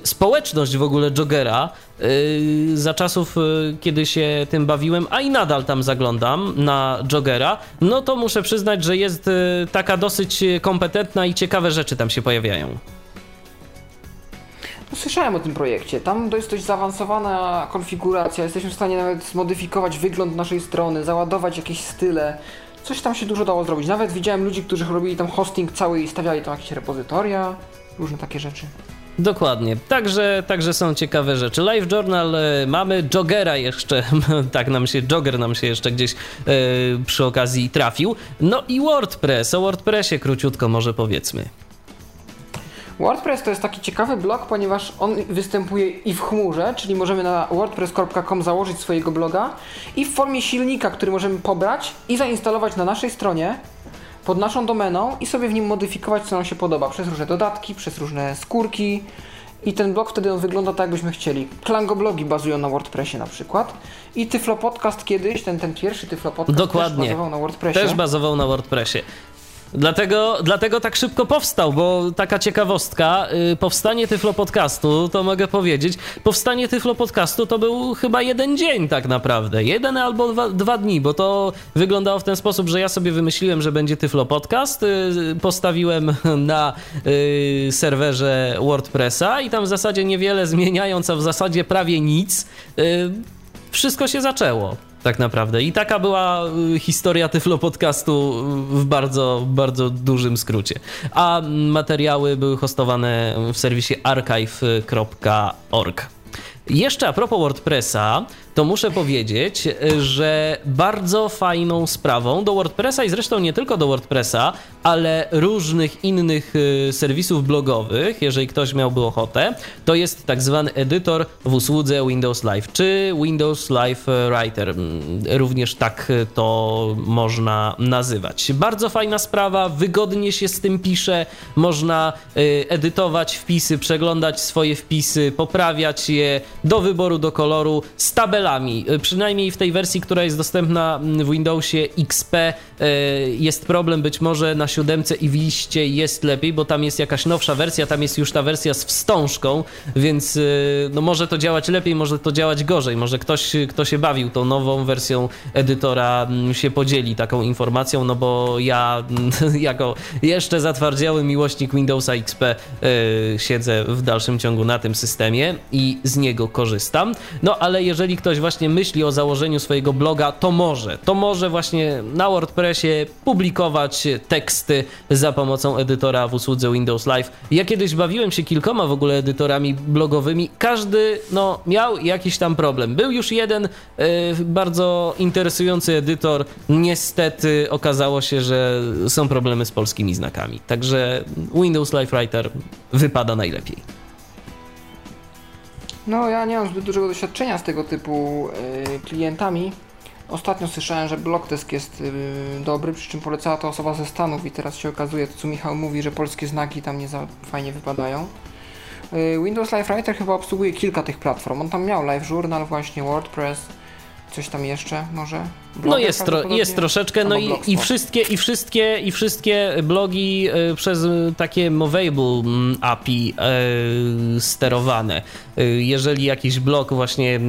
społeczność w ogóle jogera Yy, za czasów, yy, kiedy się tym bawiłem, a i nadal tam zaglądam na jogera, no to muszę przyznać, że jest yy, taka dosyć kompetentna i ciekawe rzeczy tam się pojawiają. No, słyszałem o tym projekcie. Tam to jest dość zaawansowana konfiguracja. Jesteśmy w stanie nawet zmodyfikować wygląd naszej strony, załadować jakieś style. Coś tam się dużo dało zrobić. Nawet widziałem ludzi, którzy robili tam hosting cały i stawiali tam jakieś repozytoria, różne takie rzeczy. Dokładnie. Także, także są ciekawe rzeczy. Live Journal e, mamy, Jogera jeszcze, <laughs> tak nam się, Jogger nam się jeszcze gdzieś e, przy okazji trafił. No i WordPress. O WordPressie króciutko może powiedzmy. WordPress to jest taki ciekawy blog, ponieważ on występuje i w chmurze, czyli możemy na wordpress.com założyć swojego bloga i w formie silnika, który możemy pobrać i zainstalować na naszej stronie pod naszą domeną i sobie w nim modyfikować, co nam się podoba, przez różne dodatki, przez różne skórki. I ten blog wtedy on wygląda tak, jakbyśmy chcieli. Klango blogi bazują na WordPressie na przykład. I Tyflo Podcast kiedyś, ten, ten pierwszy Tyflo Podcast Dokładnie. też bazował na WordPressie. Też bazował na WordPressie. Dlatego, dlatego tak szybko powstał, bo taka ciekawostka, yy, powstanie Tyflo Podcastu, to mogę powiedzieć, powstanie Tyflo Podcastu to był chyba jeden dzień tak naprawdę, jeden albo dwa, dwa dni, bo to wyglądało w ten sposób, że ja sobie wymyśliłem, że będzie Tyflo Podcast, yy, postawiłem <laughs> na yy, serwerze WordPressa i tam w zasadzie niewiele zmieniając, a w zasadzie prawie nic, y, wszystko się zaczęło tak naprawdę. I taka była y, historia Tyflo Podcastu w bardzo, bardzo dużym skrócie. A materiały były hostowane w serwisie archive.org. Jeszcze a propos WordPressa, to muszę powiedzieć, że bardzo fajną sprawą do WordPressa i zresztą nie tylko do WordPressa, ale różnych innych y, serwisów blogowych, jeżeli ktoś miałby ochotę, to jest tak zwany edytor w usłudze Windows Live, czy Windows Live Writer. Mm, również tak to można nazywać. Bardzo fajna sprawa, wygodnie się z tym pisze, można y, edytować wpisy, przeglądać swoje wpisy, poprawiać je do wyboru, do koloru z tabelami. Y, przynajmniej w tej wersji, która jest dostępna w Windowsie XP jest problem być może na siódemce i w liście jest lepiej, bo tam jest jakaś nowsza wersja, tam jest już ta wersja z wstążką, więc y, no może to działać lepiej, może to działać gorzej. Może ktoś, kto się bawił tą nową wersją edytora mm, się podzieli taką informacją, no bo ja <laughs> jako jeszcze zatwardziały miłośnik Windowsa XP siedzę w dalszym ciągu na tym systemie i z niego korzystam. No ale jeżeli ktoś właśnie myśli o założeniu swojego bloga, to może, to może właśnie na WordPressie publikować tekst teksty za pomocą edytora w usłudze Windows Live. Ja kiedyś bawiłem się kilkoma w ogóle edytorami blogowymi. Każdy no, miał jakiś tam problem. Był już jeden y, bardzo interesujący edytor. Niestety okazało się, że są problemy z polskimi znakami. Także Windows Live Writer wypada najlepiej. No, ja nie mam zbyt dużego doświadczenia z tego typu y, klientami. Ostatnio słyszałem, że Blockdesk jest yy, dobry, przy czym polecała to osoba ze Stanów i teraz się okazuje, to co Michał mówi, że polskie znaki tam nie za fajnie wypadają. Yy, Windows Live Writer chyba obsługuje kilka tych platform. On tam miał Live Journal, właśnie WordPress, coś tam jeszcze może? no jest, tro, jest troszeczkę, no i, i, wszystkie, i, wszystkie, i wszystkie blogi y, przez takie Movable mm, API y, sterowane. Y, jeżeli jakiś blog właśnie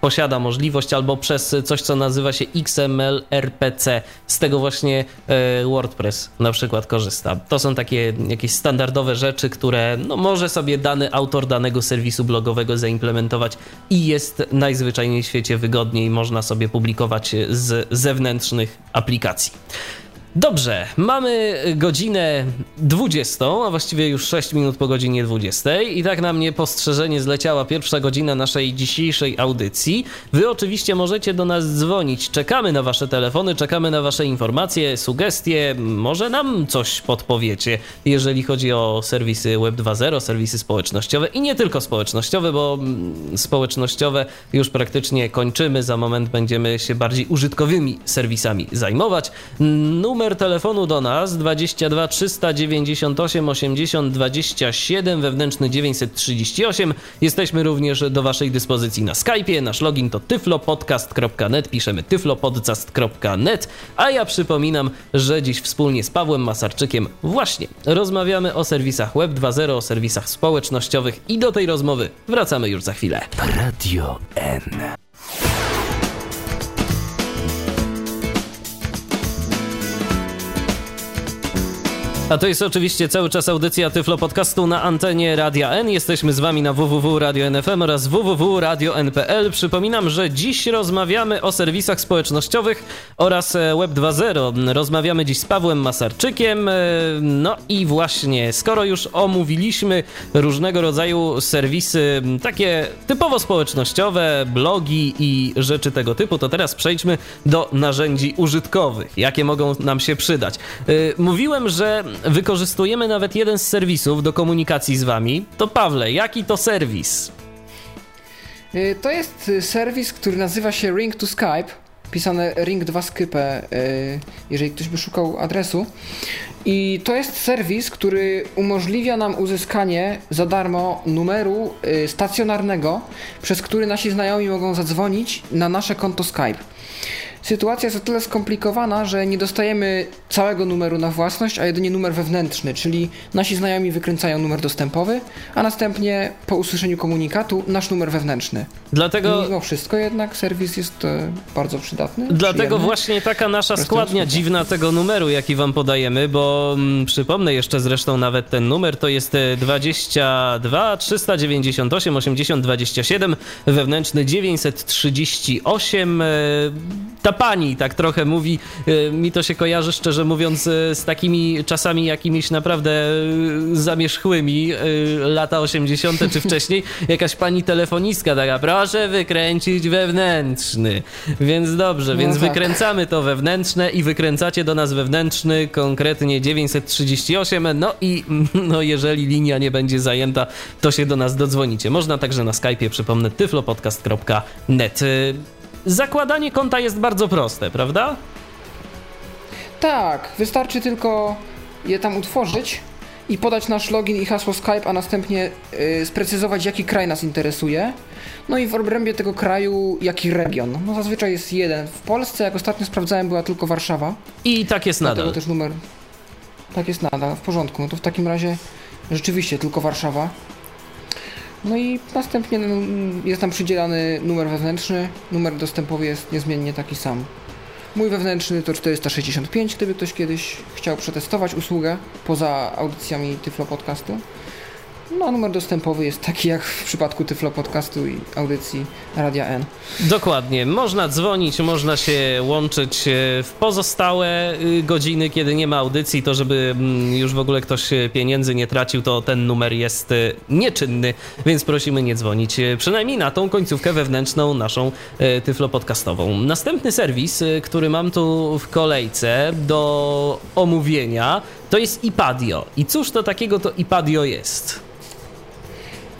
posiada możliwość, albo przez coś, co nazywa się XML RPC. Z tego właśnie e, WordPress na przykład korzysta. To są takie jakieś standardowe rzeczy, które no, może sobie dany autor danego serwisu blogowego zaimplementować i jest najzwyczajniej w świecie wygodniej, można sobie publikować z zewnętrznych aplikacji. Dobrze, mamy godzinę 20, a właściwie już 6 minut po godzinie 20 i tak na mnie postrzeżenie zleciała pierwsza godzina naszej dzisiejszej audycji. Wy oczywiście możecie do nas dzwonić, czekamy na wasze telefony, czekamy na wasze informacje, sugestie, może nam coś podpowiecie, jeżeli chodzi o serwisy Web 2.0, serwisy społecznościowe i nie tylko społecznościowe, bo mm, społecznościowe już praktycznie kończymy, za moment będziemy się bardziej użytkowymi serwisami zajmować. Numer Numer telefonu do nas 22 398 80 27 wewnętrzny 938. Jesteśmy również do Waszej dyspozycji na Skype'ie. Nasz login to tyflopodcast.net. Piszemy tyflopodcast.net. A ja przypominam, że dziś wspólnie z Pawłem Masarczykiem właśnie rozmawiamy o serwisach Web 2.0, o serwisach społecznościowych i do tej rozmowy wracamy już za chwilę. Radio N. A to jest oczywiście cały czas audycja Tyflo Podcastu na antenie Radia N. Jesteśmy z wami na www.radio.nfm oraz www.radio.npl. Przypominam, że dziś rozmawiamy o serwisach społecznościowych oraz e, Web 2.0. Rozmawiamy dziś z Pawłem Masarczykiem. E, no i właśnie, skoro już omówiliśmy różnego rodzaju serwisy, takie typowo społecznościowe, blogi i rzeczy tego typu, to teraz przejdźmy do narzędzi użytkowych. Jakie mogą nam się przydać? E, mówiłem, że wykorzystujemy nawet jeden z serwisów do komunikacji z wami. To Pawle, jaki to serwis? Y, to jest y, serwis, który nazywa się Ring to Skype, pisane Ring 2 Skype, y, jeżeli ktoś by szukał adresu. I to jest serwis, który umożliwia nam uzyskanie za darmo numeru stacjonarnego, przez który nasi znajomi mogą zadzwonić na nasze konto Skype. Sytuacja jest o tyle skomplikowana, że nie dostajemy całego numeru na własność, a jedynie numer wewnętrzny, czyli nasi znajomi wykręcają numer dostępowy, a następnie po usłyszeniu komunikatu nasz numer wewnętrzny. Dlatego... Mimo wszystko jednak serwis jest e, bardzo przydatny. Dlatego przyjemny. właśnie taka nasza składnia dziwna tego numeru, jaki wam podajemy, bo mm, przypomnę jeszcze zresztą nawet ten numer to jest 22 398 80 27 wewnętrzny 938. Ta pani, tak trochę mówi. Y, mi to się kojarzy, szczerze mówiąc, y, z takimi czasami jakimiś naprawdę zamierzchłymi, lata 80. czy wcześniej. Jakaś pani telefonistka taka, proszę wykręcić wewnętrzny. Więc dobrze, no więc tak. wykręcamy to wewnętrzne i wykręcacie do nas wewnętrzny, konkretnie 938. No i <laughs> no jeżeli linia nie będzie zajęta, to się do nas dodzwonicie. Można także na Skype'ie, przypomnę, tyflopodcast.net. Zakładanie konta jest bardzo proste, prawda? Tak, wystarczy tylko je tam utworzyć i podać nasz login i hasło Skype, a następnie yy, sprecyzować, jaki kraj nas interesuje. No i w obrębie tego kraju, jaki region. No zazwyczaj jest jeden. W Polsce, jak ostatnio sprawdzałem, była tylko Warszawa. I tak jest nadal. Dlatego też numer. Tak jest nadal, w porządku. No to w takim razie rzeczywiście tylko Warszawa. No i następnie no, jest tam przydzielany numer wewnętrzny. Numer dostępowy jest niezmiennie taki sam. Mój wewnętrzny to 465, gdyby ktoś kiedyś chciał przetestować usługę poza audycjami Tyflo Podcastu. No, numer dostępowy jest taki jak w przypadku Tyflo Podcastu i audycji Radia N. Dokładnie. Można dzwonić, można się łączyć e, w pozostałe y, godziny, kiedy nie ma audycji, to żeby mm, już w ogóle ktoś e, pieniędzy nie tracił, to ten numer jest e, nieczynny, więc prosimy nie dzwonić. Przynajmniej na tą końcówkę wewnętrzną naszą Tyflo Podcastową. Następny serwis, który mam tu w kolejce do omówienia, to jest iPadio. I cóż to takiego to iPadio jest?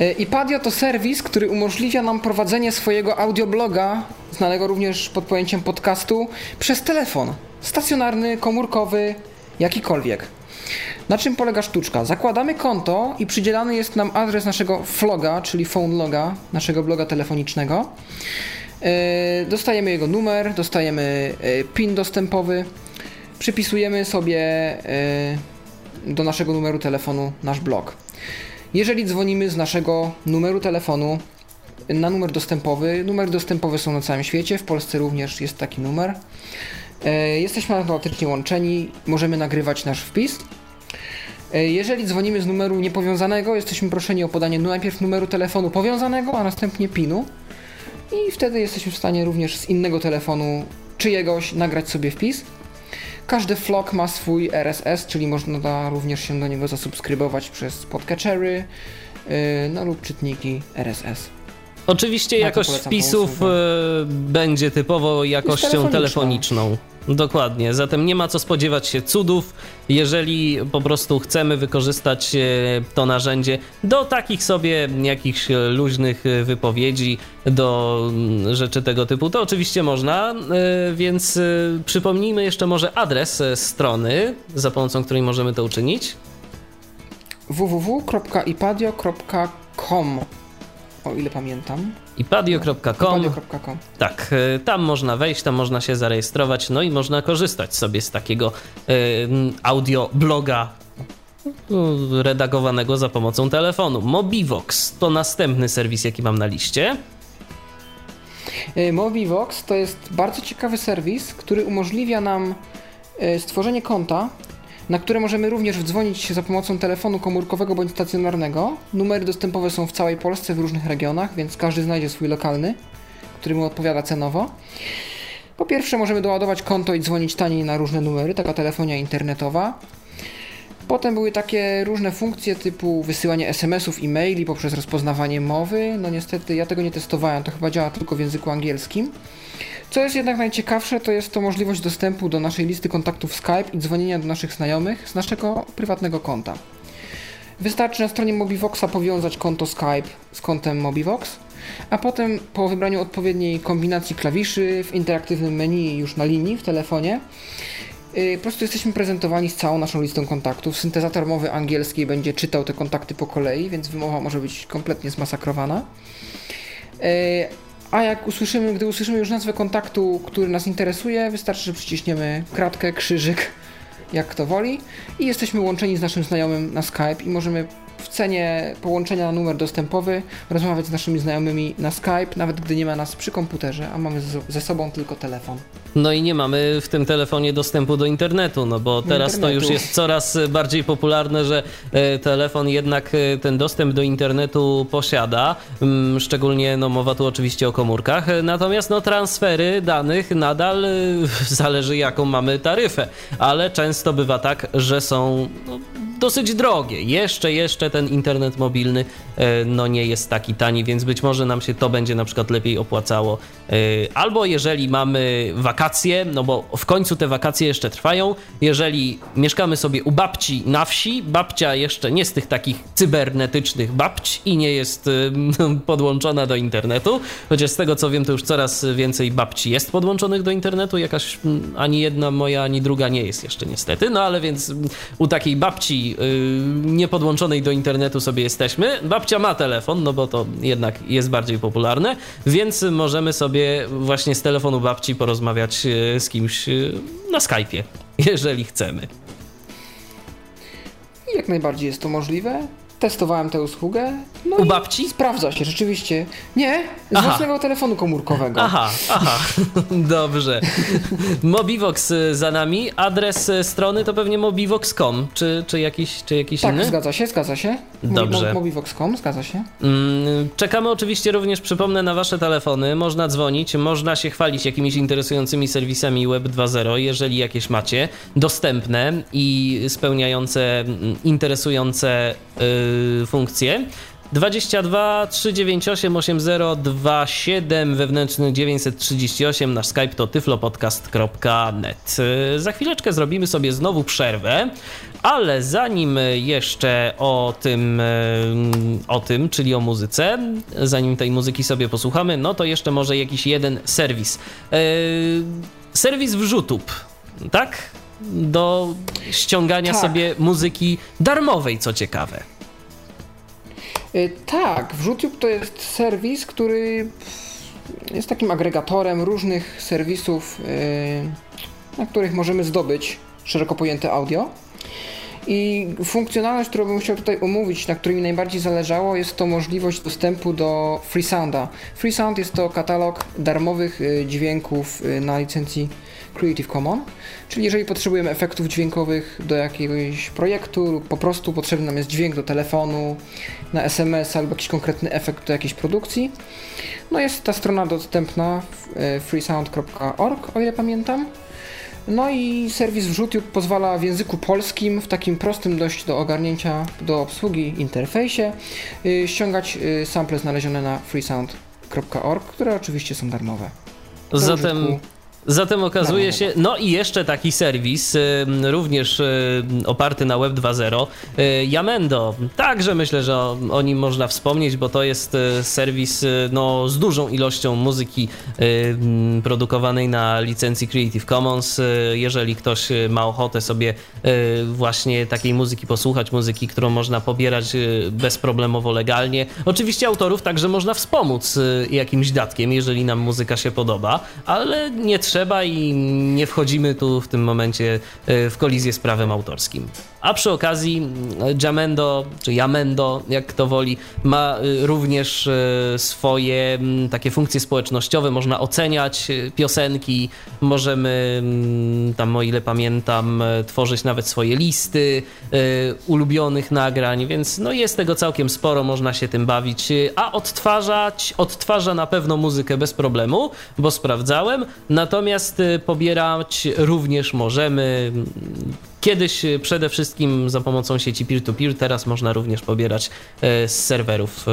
E, iPadio to serwis, który umożliwia nam prowadzenie swojego audiobloga, znanego również pod pojęciem podcastu, przez telefon. Stacjonarny, komórkowy, jakikolwiek. Na czym polega sztuczka? Zakładamy konto i przydzielany jest nam adres naszego floga, czyli phone loga, naszego bloga telefonicznego. E, dostajemy jego numer, dostajemy e, PIN dostępowy, przypisujemy sobie do naszego numeru telefonu nasz blog. Jeżeli dzwonimy z naszego numeru telefonu na numer dostępowy, numery dostępowe są na całym świecie, w Polsce również jest taki numer. E, jesteśmy automatycznie łączeni, możemy nagrywać nasz wpis. E, jeżeli dzwonimy z numeru niepowiązanego, jesteśmy proszeni o podanie najpierw numeru telefonu powiązanego, a następnie PIN-u. I wtedy jesteśmy w stanie również z innego telefonu czyjegoś nagrać sobie wpis. Każdy vlog ma swój RSS, czyli można również się do niego zasubskrybować przez podcatchery yy, no lub czytniki RSS. Oczywiście jakość wpisów yy, będzie typowo jakością telefoniczną. Dokładnie, zatem nie ma co spodziewać się cudów, jeżeli po prostu chcemy wykorzystać e, to narzędzie do takich sobie jakichś luźnych wypowiedzi, do mm, rzeczy tego typu, to oczywiście można, e, więc e, przypomnijmy jeszcze może adres strony, za pomocą której możemy to uczynić. www.ipadio.com o ile pamiętam. ipadio.com. Tak, e, tam można wejść, tam można się zarejestrować, no i można korzystać sobie z takiego y, audio bloga no, redagowanego za pomocą telefonu. Mobivox to następny serwis, jaki mam na liście. E, Mobivox to jest bardzo ciekawy serwis, który umożliwia nam stworzenie konta na które możemy również wdzwonić za pomocą telefonu komórkowego bądź stacjonarnego. Numery dostępowe są w całej Polsce w różnych regionach, więc każdy znajdzie swój lokalny, który mu odpowiada cenowo. Po pierwsze możemy doładować konto i dzwonić taniej na różne numery, taka telefonia internetowa. Potem były takie różne funkcje typu wysyłanie SMS-ów, e-maili poprzez rozpoznawanie mowy. No niestety ja tego nie testowałem, to chyba działa tylko w języku angielskim. Co jest jednak najciekawsze, to jest to możliwość dostępu do naszej listy kontaktów Skype i dzwonienia do naszych znajomych z naszego prywatnego konta. Wystarczy na stronie Mobivoxa powiązać konto Skype z kontem Mobivox, a potem po wybraniu odpowiedniej kombinacji klawiszy w interaktywnym menu już na linii w telefonie yy, po prostu jesteśmy prezentowani z całą naszą listą kontaktów. Syntezator mowy angielskiej będzie czytał te kontakty po kolei, więc wymowa może być kompletnie zmasakrowana. A jak usłyszymy, gdy usłyszymy już nazwę kontaktu, który nas interesuje, wystarczy, że przyciśniemy kratkę, krzyżyk, jak kto woli. I jesteśmy łączeni z naszym znajomym na Skype i możemy w cenie połączenia na numer dostępowy rozmawiać z naszymi znajomymi na Skype, nawet gdy nie ma nas przy komputerze, a mamy ze sobą tylko telefon. No i nie mamy w tym telefonie dostępu do internetu, no bo teraz internetu. to już jest coraz bardziej popularne, że e, telefon jednak e, ten dostęp do internetu posiada. Mm, szczególnie no, mowa tu oczywiście o komórkach. Natomiast no, transfery danych nadal e, <laughs> zależy jaką mamy taryfę, ale często bywa tak, że są no, dosyć drogie. Jeszcze, jeszcze ten internet mobilny e, no nie jest taki tani, więc być może nam się to będzie na przykład lepiej opłacało. E, albo jeżeli mamy wakacje, no bo w końcu te wakacje jeszcze trwają, jeżeli mieszkamy sobie u babci na wsi, babcia jeszcze nie z tych takich cybernetycznych babci i nie jest <laughs> podłączona do internetu, chociaż z tego co wiem, to już coraz więcej babci jest podłączonych do internetu, jakaś ani jedna moja, ani druga nie jest jeszcze niestety, no ale więc u takiej babci Y, niepodłączonej do internetu sobie jesteśmy. Babcia ma telefon, no bo to jednak jest bardziej popularne, więc możemy sobie właśnie z telefonu babci porozmawiać y, z kimś y, na Skype'ie, <laughs> jeżeli chcemy. Jak najbardziej jest to możliwe testowałem tę usługę. No U babci? Sprawdza się, rzeczywiście. Nie, z aha. własnego telefonu komórkowego. Aha, aha, <laughs> dobrze. Mobivox y, za nami, adres y, strony to pewnie mobivox.com, czy, czy jakiś, czy jakiś tak, inny? Tak, zgadza się, zgadza się. Dobrze. Mobivox.com, zgadza się. Mm, czekamy oczywiście również, przypomnę, na wasze telefony. Można dzwonić, można się chwalić jakimiś interesującymi serwisami Web 2.0, jeżeli jakieś macie, dostępne i spełniające mm, interesujące yy, funkcje. 22 398 8027 wewnętrzny 938 nasz Skype to tyflopodcast.net. Za chwileczkę zrobimy sobie znowu przerwę, ale zanim jeszcze o tym, o tym, czyli o muzyce, zanim tej muzyki sobie posłuchamy, no to jeszcze może jakiś jeden serwis. E, serwis wrzutów, tak? Do ściągania tak. sobie muzyki darmowej, co ciekawe. Y, tak, WrzuTube to jest serwis, który jest takim agregatorem różnych serwisów, y, na których możemy zdobyć szeroko pojęte audio. I funkcjonalność, którą bym chciał tutaj omówić, na której mi najbardziej zależało, jest to możliwość dostępu do FreeSounda. FreeSound jest to katalog darmowych y, dźwięków na licencji Creative Commons, czyli jeżeli potrzebujemy efektów dźwiękowych do jakiegoś projektu lub po prostu potrzebny nam jest dźwięk do telefonu, na SMS albo jakiś konkretny efekt do jakiejś produkcji, no jest ta strona dostępna w e, freesound.org, o ile pamiętam. No i serwis wrzutów pozwala w języku polskim, w takim prostym dość do ogarnięcia, do obsługi interfejsie, e, ściągać e, sample znalezione na freesound.org, które oczywiście są darmowe. Zatem użytku Zatem okazuje się, no i jeszcze taki serwis, również oparty na Web 2.0, y, Yamendo. Także myślę, że o, nim można wspomnieć, bo to jest y, serwis y, no, z dużą ilością muzyki produkowanej na licencji Creative Commons. Jeżeli ktoś ma ochotę sobie właśnie takiej muzyki posłuchać, muzyki, którą można pobierać bezproblemowo legalnie. Oczywiście autorów także można wspomóc jakimś datkiem, jeżeli nam muzyka się podoba, ale nie trzeba trzeba i nie wchodzimy tu w tym momencie e, w kolizję z prawem autorskim. A przy okazji Jamendo, czy Jamendo, jak kto woli, ma e, również e, swoje takie funkcje społecznościowe. Można oceniać piosenki, możemy tam, o ile pamiętam, tworzyć nawet swoje listy ulubionych nagrań, więc no jest tego całkiem sporo, można się tym bawić. A odtwarzać, odtwarza na pewno muzykę bez problemu, bo sprawdzałem. Natomiast Natomiast y, pobierać również możemy. Kiedyś y, przede wszystkim za pomocą sieci peer-to-peer, teraz można również pobierać y, z serwerów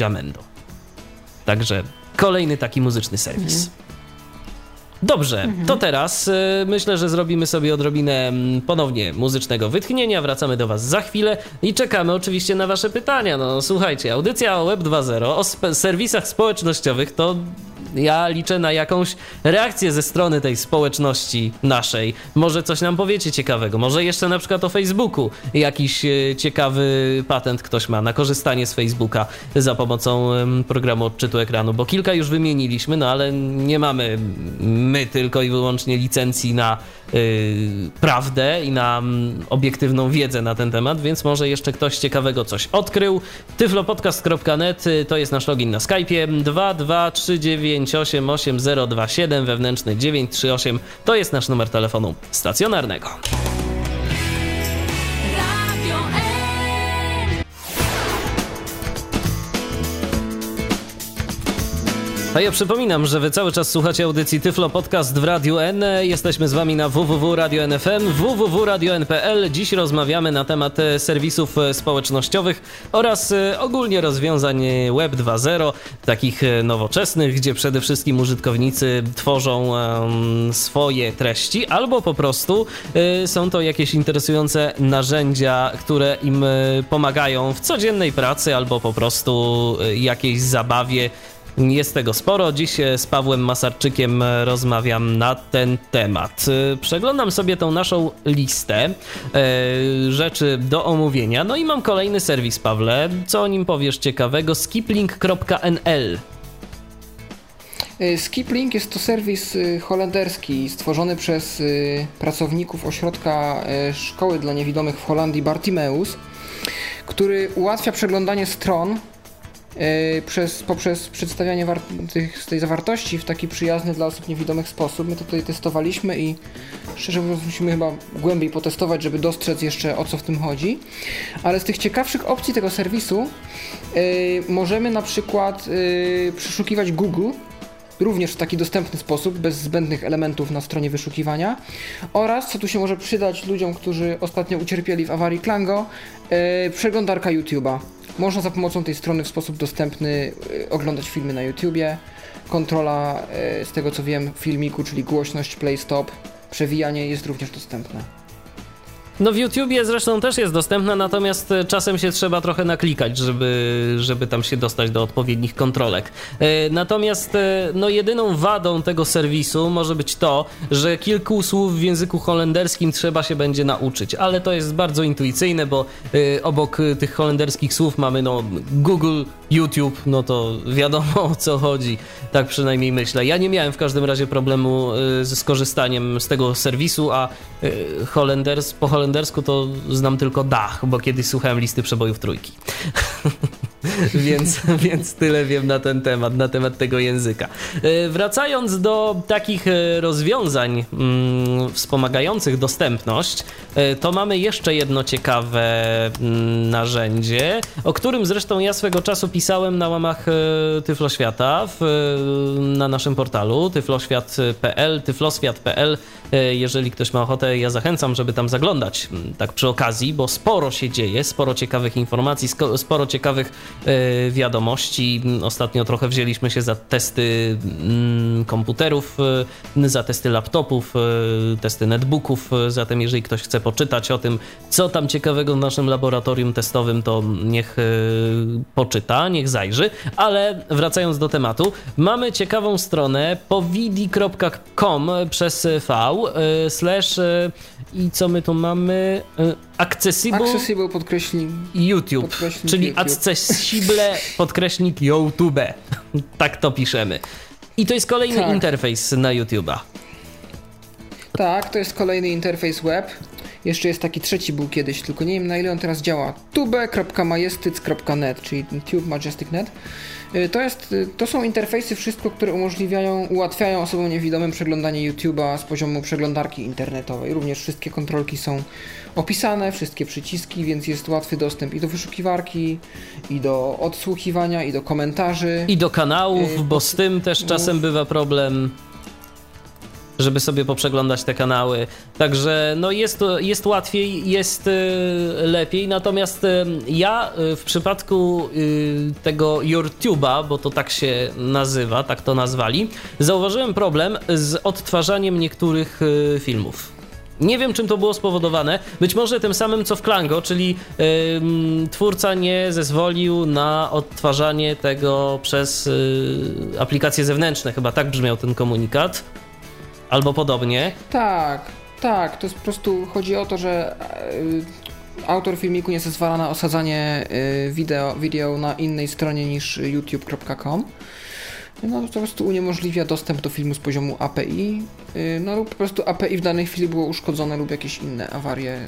Jamendo. Także kolejny taki muzyczny serwis. Mhm. Dobrze, mhm. to teraz y, myślę, że zrobimy sobie odrobinę mm, ponownie muzycznego wytchnienia. Wracamy do Was za chwilę i czekamy oczywiście na Wasze pytania. No słuchajcie, audycja o Web 2.0, o serwisach społecznościowych to ja liczę na jakąś reakcję ze strony tej społeczności naszej. Może coś nam powiecie ciekawego, może jeszcze na przykład o Facebooku jakiś e, ciekawy patent ktoś ma na korzystanie z Facebooka za pomocą programu odczytu ekranu, bo kilka już wymieniliśmy, no ale nie mamy my tylko i wyłącznie licencji na prawdę i na obiektywną wiedzę na ten temat, więc może jeszcze ktoś ciekawego coś odkrył. tyflopodcast.net to jest nasz login na Skype'ie 223988027 wewnętrzny 938 to jest nasz numer telefonu stacjonarnego. A ja przypominam, że wy cały czas słuchacie audycji Tyflo Podcast w Radiu N. Jesteśmy z wami na www.radio.nfm, www.radio.npl. Dziś rozmawiamy na temat e, serwisów e, społecznościowych oraz e, ogólnie rozwiązań Web 2.0, takich nowoczesnych, gdzie przede wszystkim użytkownicy tworzą swoje treści albo po prostu są to jakieś interesujące narzędzia, które im pomagają w codziennej pracy albo po prostu jakiejś zabawie jest tego sporo. Dziś z Pawłem Masarczykiem rozmawiam na ten temat. Przeglądam sobie tą naszą listę e, rzeczy do omówienia. No i mam kolejny serwis, Pawle. Co o nim powiesz ciekawego? skiplink.nl e, Skiplink jest to serwis e, holenderski stworzony przez pracowników ośrodka szkoły dla niewidomych w Holandii Bartimeus, który ułatwia przeglądanie stron E, przez, poprzez przedstawianie tych, tej zawartości w taki przyjazny dla osób niewidomych sposób. My to tutaj testowaliśmy i szczerze mówiąc musimy chyba głębiej potestować, żeby dostrzec jeszcze o co w tym chodzi. Ale z tych ciekawszych opcji tego serwisu yy, możemy na przykład yy, przeszukiwać Google również w taki dostępny sposób, bez zbędnych elementów na stronie wyszukiwania oraz, co tu się może przydać ludziom, którzy ostatnio ucierpieli w awarii Klango, yy, przeglądarka YouTube'a. Można za pomocą tej strony w sposób dostępny y, oglądać filmy na YouTubie. Kontrola, y, z tego co wiem, filmiku, czyli głośność, play stop, przewijanie jest również dostępne. No w YouTubie zresztą też jest dostępna, natomiast e, czasem się trzeba trochę naklikać, żeby, żeby tam się dostać do odpowiednich kontrolek. E, natomiast e, no jedyną wadą tego serwisu może być to, że kilku słów w języku holenderskim trzeba się będzie nauczyć, ale to jest bardzo intuicyjne, bo obok tych holenderskich słów mamy no Google, YouTube, no to wiadomo o co chodzi, tak przynajmniej myślę. Ja nie miałem w każdym razie problemu ze skorzystaniem z tego serwisu, a holenders, po holendersku holendersku to znam tylko dach, bo kiedyś słuchałem listy przebojów trójki. <laughs> <laughs> więc, więc tyle wiem na ten temat, na temat tego języka. E, wracając do takich e, rozwiązań mm, wspomagających dostępność, e, to mamy jeszcze jedno ciekawe mm, narzędzie, o którym zresztą ja swego czasu pisałem na łamach Tyfloświata w, na naszym portalu tyfloświat.pl, tyfloswiat.pl. Jeżeli ktoś ma ochotę, ja zachęcam, żeby tam zaglądać mm, tak przy okazji, bo sporo się dzieje, sporo ciekawych informacji, sporo ciekawych wiadomości. Ostatnio trochę wzięliśmy się za testy mm, komputerów, e, za testy laptopów, e, testy netbooków. Zatem, jeżeli ktoś chce poczytać o tym, co tam ciekawego w naszym laboratorium testowym, to niech poczyta, niech zajrzy. Ale wracając do tematu, mamy ciekawą stronę powidi.com przez V slash i co my tu mamy? Accessible, accessible podkreśnik YouTube, podkreśnik czyli YouTube. accessible <laughs> podkreśnik YouTube. tak to piszemy. I to jest kolejny tak. interfejs na YouTube'a. Tak, to jest kolejny interfejs web. Jeszcze jest taki trzeci był kiedyś, tylko nie wiem na ile on teraz działa. tube.majestyc.net, czyli Tube Majestic Net. Y, to, jest, y, to są interfejsy wszystko, które umożliwiają, ułatwiają osobom niewidomym przeglądanie YouTube'a z poziomu przeglądarki internetowej. Również wszystkie kontrolki są opisane, wszystkie przyciski, więc jest łatwy dostęp i do wyszukiwarki, i do odsłuchiwania, i do komentarzy. I do kanałów, y, bo z tym też czasem bywa problem żeby sobie poprzeglądać te kanały. Także no jest, jest łatwiej, jest y, lepiej. Natomiast y, ja y, w przypadku tego YouTube'a, bo to tak się nazywa, tak to nazwali, zauważyłem problem z odtwarzaniem niektórych filmów. Nie wiem, czym to było spowodowane. Być może tym samym co w Klango, czyli yy, twórca nie zezwolił na odtwarzanie tego przez yy, aplikacje zewnętrzne. Chyba tak brzmiał ten komunikat albo podobnie. Tak, tak, to jest po prostu chodzi o to, że e, autor filmiku nie zezwala na osadzanie e, wideo, wideo na innej stronie niż youtube.com. no to po prostu uniemożliwia dostęp do filmu z poziomu API, y, no lub po prostu API w danej chwili było uszkodzone lub jakieś inne awarie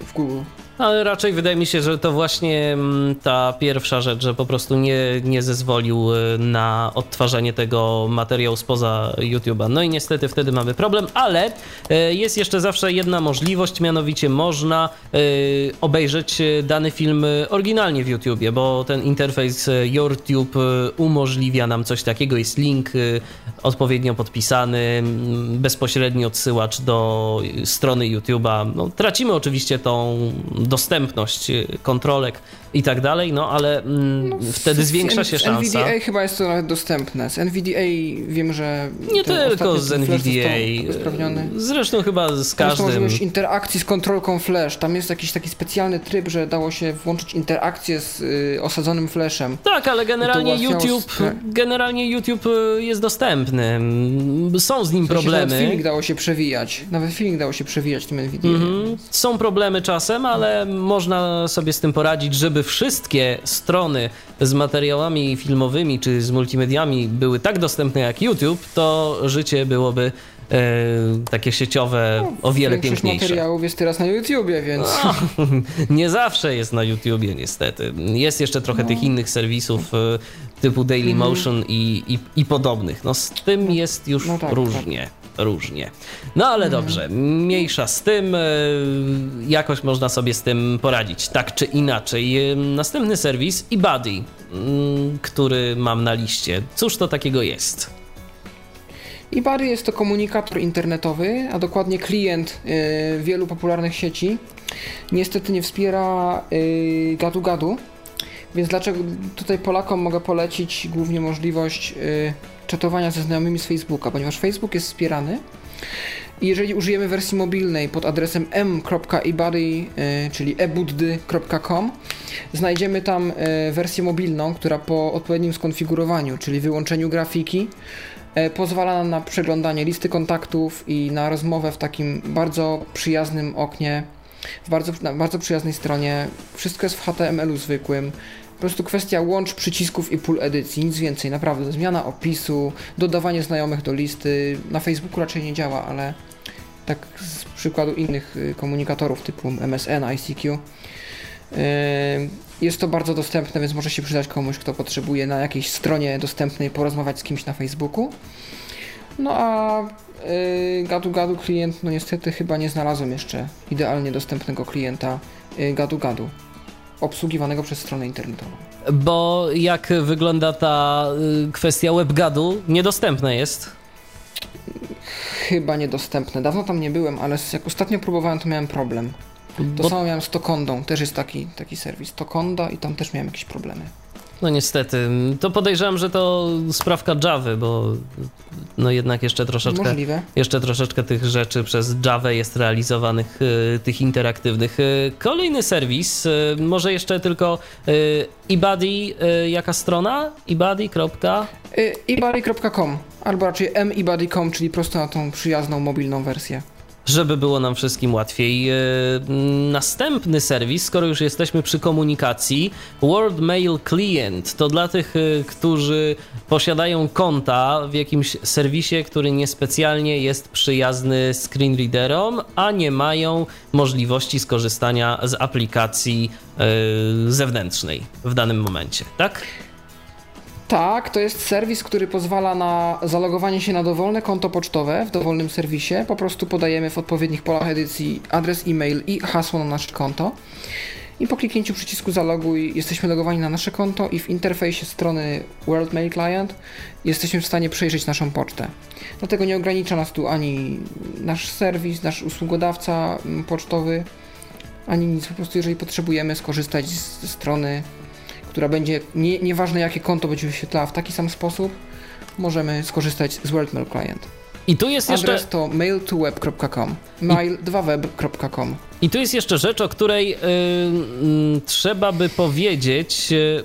w Google. Ale raczej wydaje mi się, że to właśnie mm, ta pierwsza rzecz, że po prostu nie, nie zezwolił y, na odtwarzanie tego materiału spoza YouTube'a. No i niestety wtedy mamy problem, ale y, jest jeszcze zawsze jedna możliwość, mianowicie można y, obejrzeć dany film oryginalnie w YouTubie, bo ten interfejs YouTube umożliwia nam coś takiego. Jest link odpowiednio podpisany, mm, bezpośredni odsyłacz do strony YouTube'a. No, tracimy oczywiście tą dostępność y, kontrolek i tak dalej, no ale mm, no, wtedy zwiększa się szansa. Z NVDA chyba jest to nawet dostępne. Z NVDA wiem, że. Nie tylko z NVDA. Zresztą chyba z każdym. Zresztą już interakcji z kontrolką flash. Tam jest jakiś taki specjalny tryb, że dało się włączyć interakcję z y, osadzonym flashem. Tak, ale generalnie YouTube, generalnie YouTube y, jest dostępny. Są z nim w sensie problemy. Nawet filmik dało się przewijać. Nawet filmik dało się przewijać tym NVDA. Mhm. Są problemy czasem, ale można sobie z tym poradzić, żeby gdyby wszystkie strony z materiałami filmowymi czy z multimediami były tak dostępne jak YouTube, to życie byłoby e, takie sieciowe no, o wiele piękniejsze. materiałów jest teraz na YouTubie, więc... No, <laughs> nie zawsze jest na YouTubie niestety. Jest jeszcze trochę no. tych innych serwisów e, typu Dailymotion mhm. i, i, i, podobnych. No z tym jest już no tak, różnie. Tak różnie. No ale mhm. dobrze, mniejsza z tym, e, jakoś można sobie z tym poradzić, tak czy inaczej. E, następny serwis eBuddy, który mam na liście. Cóż to takiego jest? eBuddy jest to komunikator internetowy, a dokładnie klient e, wielu popularnych sieci. Niestety nie wspiera gadu-gadu, więc dlaczego tutaj Polakom mogę polecić głównie możliwość czatowania ze znajomymi z Facebooka, ponieważ Facebook jest wspierany. I jeżeli użyjemy wersji mobilnej pod adresem m.ebuddy, e, czyli ebuddy.com, znajdziemy tam e, wersję mobilną, która po odpowiednim skonfigurowaniu, czyli wyłączeniu grafiki, e, pozwala nam na przeglądanie listy kontaktów i na rozmowę w takim bardzo przyjaznym oknie, w bardzo, na bardzo przyjaznej stronie. Wszystko jest w HTML-u zwykłym. Po prostu kwestia łącz przycisków i pól edycji, nic więcej, naprawdę. Zmiana opisu, dodawanie znajomych do listy. Na Facebooku raczej nie działa, ale tak z przykładu innych y, komunikatorów typu MSN, ICQ. Y, jest to bardzo dostępne, więc może się przydać komuś, kto potrzebuje na jakiejś stronie dostępnej porozmawiać z kimś na Facebooku. No a gadu gadu klient, no niestety chyba nie znalazłem jeszcze idealnie dostępnego klienta gadu gadu obsługiwanego przez stronę internetową. Bo jak wygląda ta y, kwestia WebGadu? Niedostępne jest? Chyba niedostępne. Dawno tam nie byłem, ale jak ostatnio próbowałem, to miałem problem. To Bo... samo miałem z Tokondą, też jest taki, taki serwis Tokonda i tam też miałem jakieś problemy. No niestety. To podejrzewam, że to sprawka Java, bo no jednak jeszcze troszeczkę Możliwe. jeszcze troszeczkę tych rzeczy przez Java jest realizowanych, y, tych interaktywnych. Y, kolejny serwis, y, może jeszcze tylko eBuddy, jaka strona? eBuddy. eBuddy.com albo raczej meBuddy.com, czyli prosto na tą przyjazną mobilną wersję żeby było nam wszystkim łatwiej. E, następny serwis, skoro już jesteśmy przy komunikacji, World Mail Client, to dla tych, e, którzy posiadają konta w jakimś serwisie, który niespecjalnie jest przyjazny screenreaderom, a nie mają możliwości skorzystania z aplikacji e, zewnętrznej w danym momencie, tak? Tak, to jest serwis, który pozwala na zalogowanie się na dowolne konto pocztowe w dowolnym serwisie. Po prostu podajemy w odpowiednich polach edycji adres e-mail i hasło na nasze konto. I po kliknięciu przycisku zaloguj jesteśmy logowani na nasze konto i w interfejsie strony World Mail Client jesteśmy w stanie przejrzeć naszą pocztę. Dlatego nie ogranicza nas tu ani nasz serwis, nasz usługodawca mm, pocztowy, ani nic. Po prostu jeżeli potrzebujemy skorzystać ze strony która będzie, nie, nieważne jakie konto będzie wyświetlała w taki sam sposób, możemy skorzystać z WorldMail Client. I tu jest Adres jeszcze... to mail2web.com, mail2web.com. I tu jest jeszcze rzecz, o której yy, yy, trzeba by powiedzieć... Yy,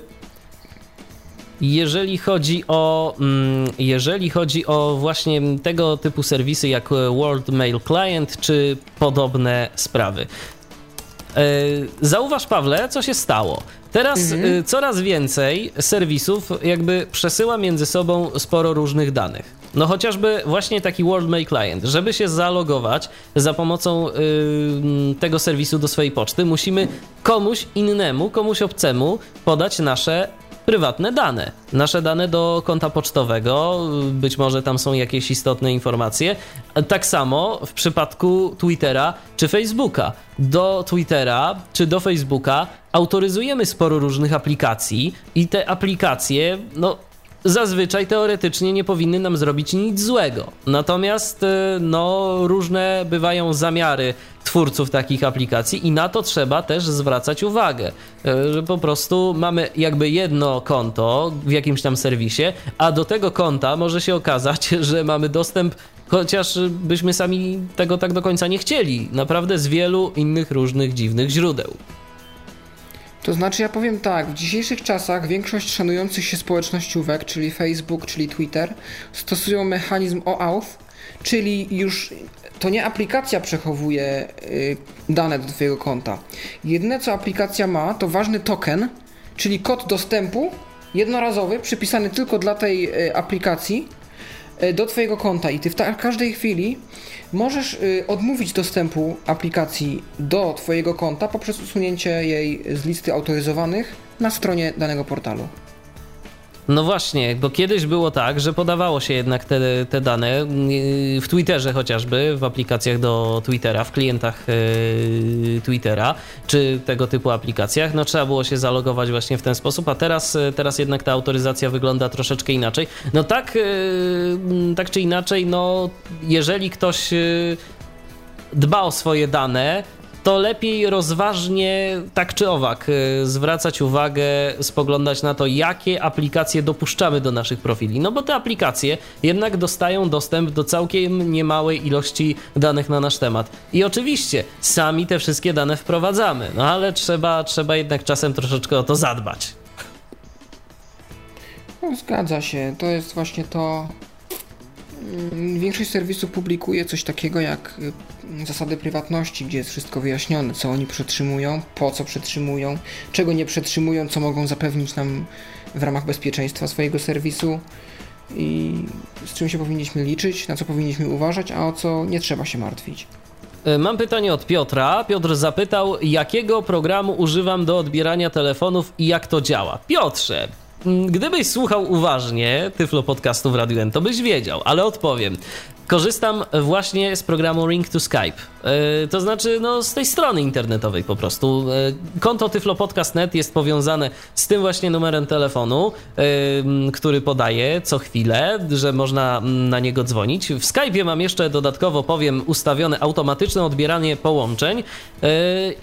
jeżeli chodzi o mm, jeżeli chodzi o właśnie tego typu serwisy jak World Mail Client czy podobne sprawy. Zauważ, Pawle, co się stało. Teraz y, coraz więcej serwisów jakby przesyła między sobą sporo różnych danych. No chociażby właśnie taki WorldMail Client. Żeby się zalogować za pomocą y, tego serwisu do swojej poczty, musimy komuś innemu, komuś obcemu podać nasze prywatne dane. Nasze dane do konta pocztowego, być może tam są jakieś istotne informacje. Tak samo w przypadku Twittera czy Facebooka. Do Twittera czy do Facebooka autoryzujemy sporo różnych aplikacji i te aplikacje, no zazwyczaj teoretycznie nie powinny nam zrobić nic złego. Natomiast y, no, różne bywają zamiary twórców takich aplikacji i na to trzeba też zwracać uwagę, y, że po prostu mamy jakby jedno konto w jakimś tam serwisie, a do tego konta może się okazać, <laughs> że mamy dostęp chociaż byśmy sami tego tak do końca nie chcieli, naprawdę z wielu innych różnych dziwnych źródeł. To znaczy, ja powiem tak, w dzisiejszych czasach większość szanujących się społecznościówek, czyli Facebook, czyli Twitter, stosują mechanizm OAuth, czyli już to nie aplikacja przechowuje y, dane do Twojego konta. Jedyne co aplikacja ma, to ważny token, czyli kod dostępu jednorazowy, przypisany tylko dla tej y, aplikacji do Twojego konta i Ty w każdej chwili możesz y, odmówić dostępu aplikacji do Twojego konta poprzez usunięcie jej z listy autoryzowanych na stronie danego portalu. No właśnie, bo kiedyś było tak, że podawało się jednak te, te dane y, w Twitterze chociażby, w aplikacjach do Twittera, w klientach yy, Twittera, czy tego typu aplikacjach. No trzeba było się zalogować właśnie w ten sposób, a teraz, y, teraz jednak ta autoryzacja wygląda troszeczkę inaczej. No tak, yy, tak czy inaczej, no jeżeli ktoś yy, dba o swoje dane, to lepiej rozważnie, tak czy owak, y, zwracać uwagę, spoglądać na to, jakie aplikacje dopuszczamy do naszych profili. No bo te aplikacje jednak dostają dostęp do całkiem niemałej ilości danych na nasz temat. I oczywiście sami te wszystkie dane wprowadzamy, no ale trzeba, trzeba jednak czasem troszeczkę o to zadbać. No, zgadza się. To jest właśnie to, większość serwisów publikuje coś takiego jak y, zasady prywatności, gdzie jest wszystko wyjaśnione, co oni przetrzymują, po co przetrzymują, czego nie przetrzymują, co mogą zapewnić nam w ramach bezpieczeństwa swojego serwisu i z czym się powinniśmy liczyć, na co powinniśmy uważać, a o co nie trzeba się martwić. E, mam pytanie od Piotra. Piotr zapytał, jakiego programu używam do odbierania telefonów i jak to działa. Piotrze, Gdybyś słuchał uważnie Tyflo podcastu w Radiu N, to byś wiedział, ale odpowiem. Korzystam właśnie z programu Ring to Skype. Yy, to znaczy, no, z tej strony internetowej po prostu. Yy, konto tyflopodcast.net jest powiązane z tym właśnie numerem telefonu, który podaję co chwilę, że można na niego dzwonić. W Skype'ie mam jeszcze dodatkowo, powiem, ustawione automatyczne odbieranie połączeń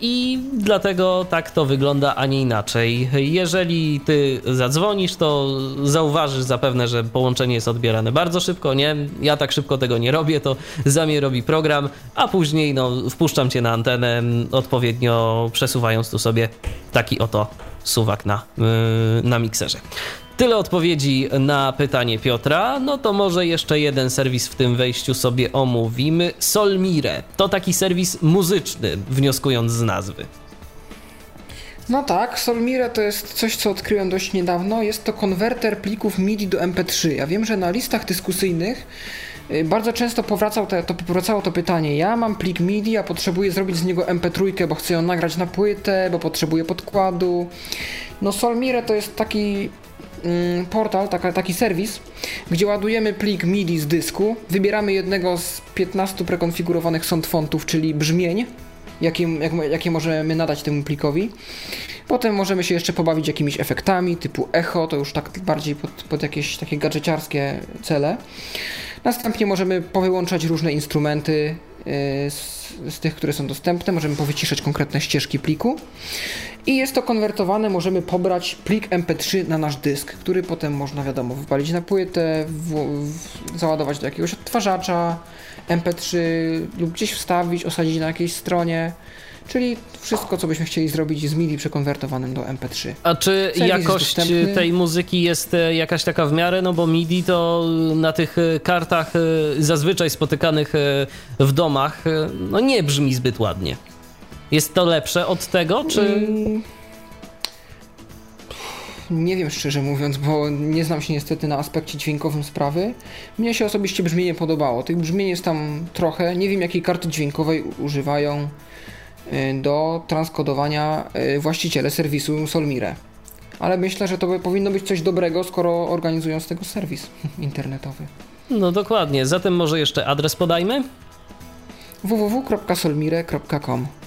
i dlatego tak to wygląda, a nie inaczej. Jeżeli ty zadzwonisz, to zauważysz zapewne, że połączenie jest odbierane bardzo szybko, nie? Ja tak szybko tego tego nie robię, to za mnie robi program, a później no, wpuszczam cię na antenę, odpowiednio przesuwając tu sobie taki oto suwak na, yy, na mikserze. Tyle odpowiedzi na pytanie Piotra. No to może jeszcze jeden serwis w tym wejściu sobie omówimy. Solmire to taki serwis muzyczny, wnioskując z nazwy. No tak, Solmire to jest coś, co odkryłem dość niedawno. Jest to konwerter plików MIDI do MP3. Ja wiem, że na listach dyskusyjnych bardzo często powracał te, to, powracało to pytanie, ja mam plik MIDI, a potrzebuję zrobić z niego MP3, bo chcę ją nagrać na płytę, bo potrzebuję podkładu. No Solmire to jest taki mm, portal, taka, taki serwis, gdzie ładujemy plik MIDI z dysku, wybieramy jednego z 15 prekonfigurowanych sound fontów, czyli brzmień, jakie, jak, jakie możemy nadać temu plikowi. Potem możemy się jeszcze pobawić jakimiś efektami typu echo, to już tak bardziej pod, pod jakieś takie gadżeciarskie cele. Następnie możemy powyłączać różne instrumenty y, z, z, tych, które są dostępne, możemy powyciszać konkretne ścieżki pliku i jest to konwertowane, możemy pobrać plik MP3 na nasz dysk, który potem można, wiadomo, wypalić na płytę, w, w, załadować do jakiegoś odtwarzacza MP3 lub gdzieś wstawić, osadzić na jakiejś stronie. Czyli wszystko, co byśmy chcieli zrobić z MIDI przekonwertowanym do MP3. A czy Serwis jakość tej muzyki jest e, jakaś taka w miarę? No bo MIDI to na tych e, kartach e, zazwyczaj spotykanych w domach no nie brzmi zbyt ładnie. Jest to lepsze od tego, czy... Mm, nie wiem szczerze mówiąc, bo nie znam się niestety na aspekcie dźwiękowym sprawy. Mnie się osobiście brzmienie podobało. Tych brzmień jest tam trochę. Nie wiem jakiej karty dźwiękowej używają do transkodowania y, właściciele serwisu Solmire. Ale myślę, że to powinno być coś dobrego, skoro organizują z tego serwis <laughs> internetowy. No dokładnie. Zatem może jeszcze adres podajmy? www.solmire.com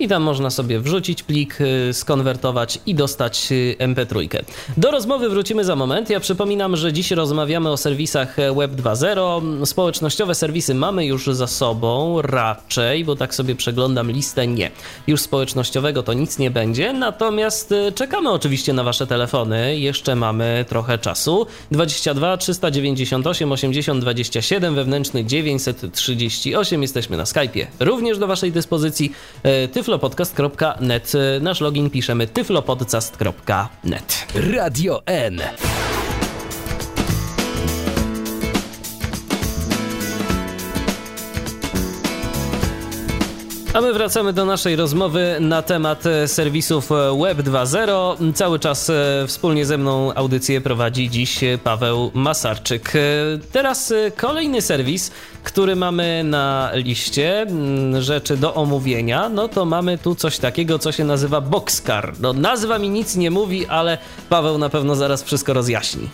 i tam można sobie wrzucić plik, y, skonwertować i dostać y, MP3. Do rozmowy wrócimy za moment. Ja przypominam, że dziś rozmawiamy o serwisach Web 2.0. Społecznościowe serwisy mamy już za sobą, raczej, bo tak sobie przeglądam listę, nie. Już społecznościowego to nic nie będzie, natomiast y, czekamy oczywiście na Wasze telefony. Jeszcze mamy trochę czasu. 22 398 80 27, wewnętrzny 938. Jesteśmy na Skype'ie. Również do Waszej dyspozycji. Ty tyflopodcast.net. Nasz login piszemy tyflopodcast.net. Radio N. A my wracamy do naszej rozmowy na temat e, serwisów e, Web 2.0. Cały czas e, wspólnie ze mną audycję prowadzi dziś Paweł Masarczyk. Teraz kolejny serwis, który mamy na liście rzeczy do omówienia, no to mamy tu coś takiego, co się nazywa Boxcar. No nazwa mi nic nie mówi, ale Paweł na pewno zaraz wszystko rozjaśni.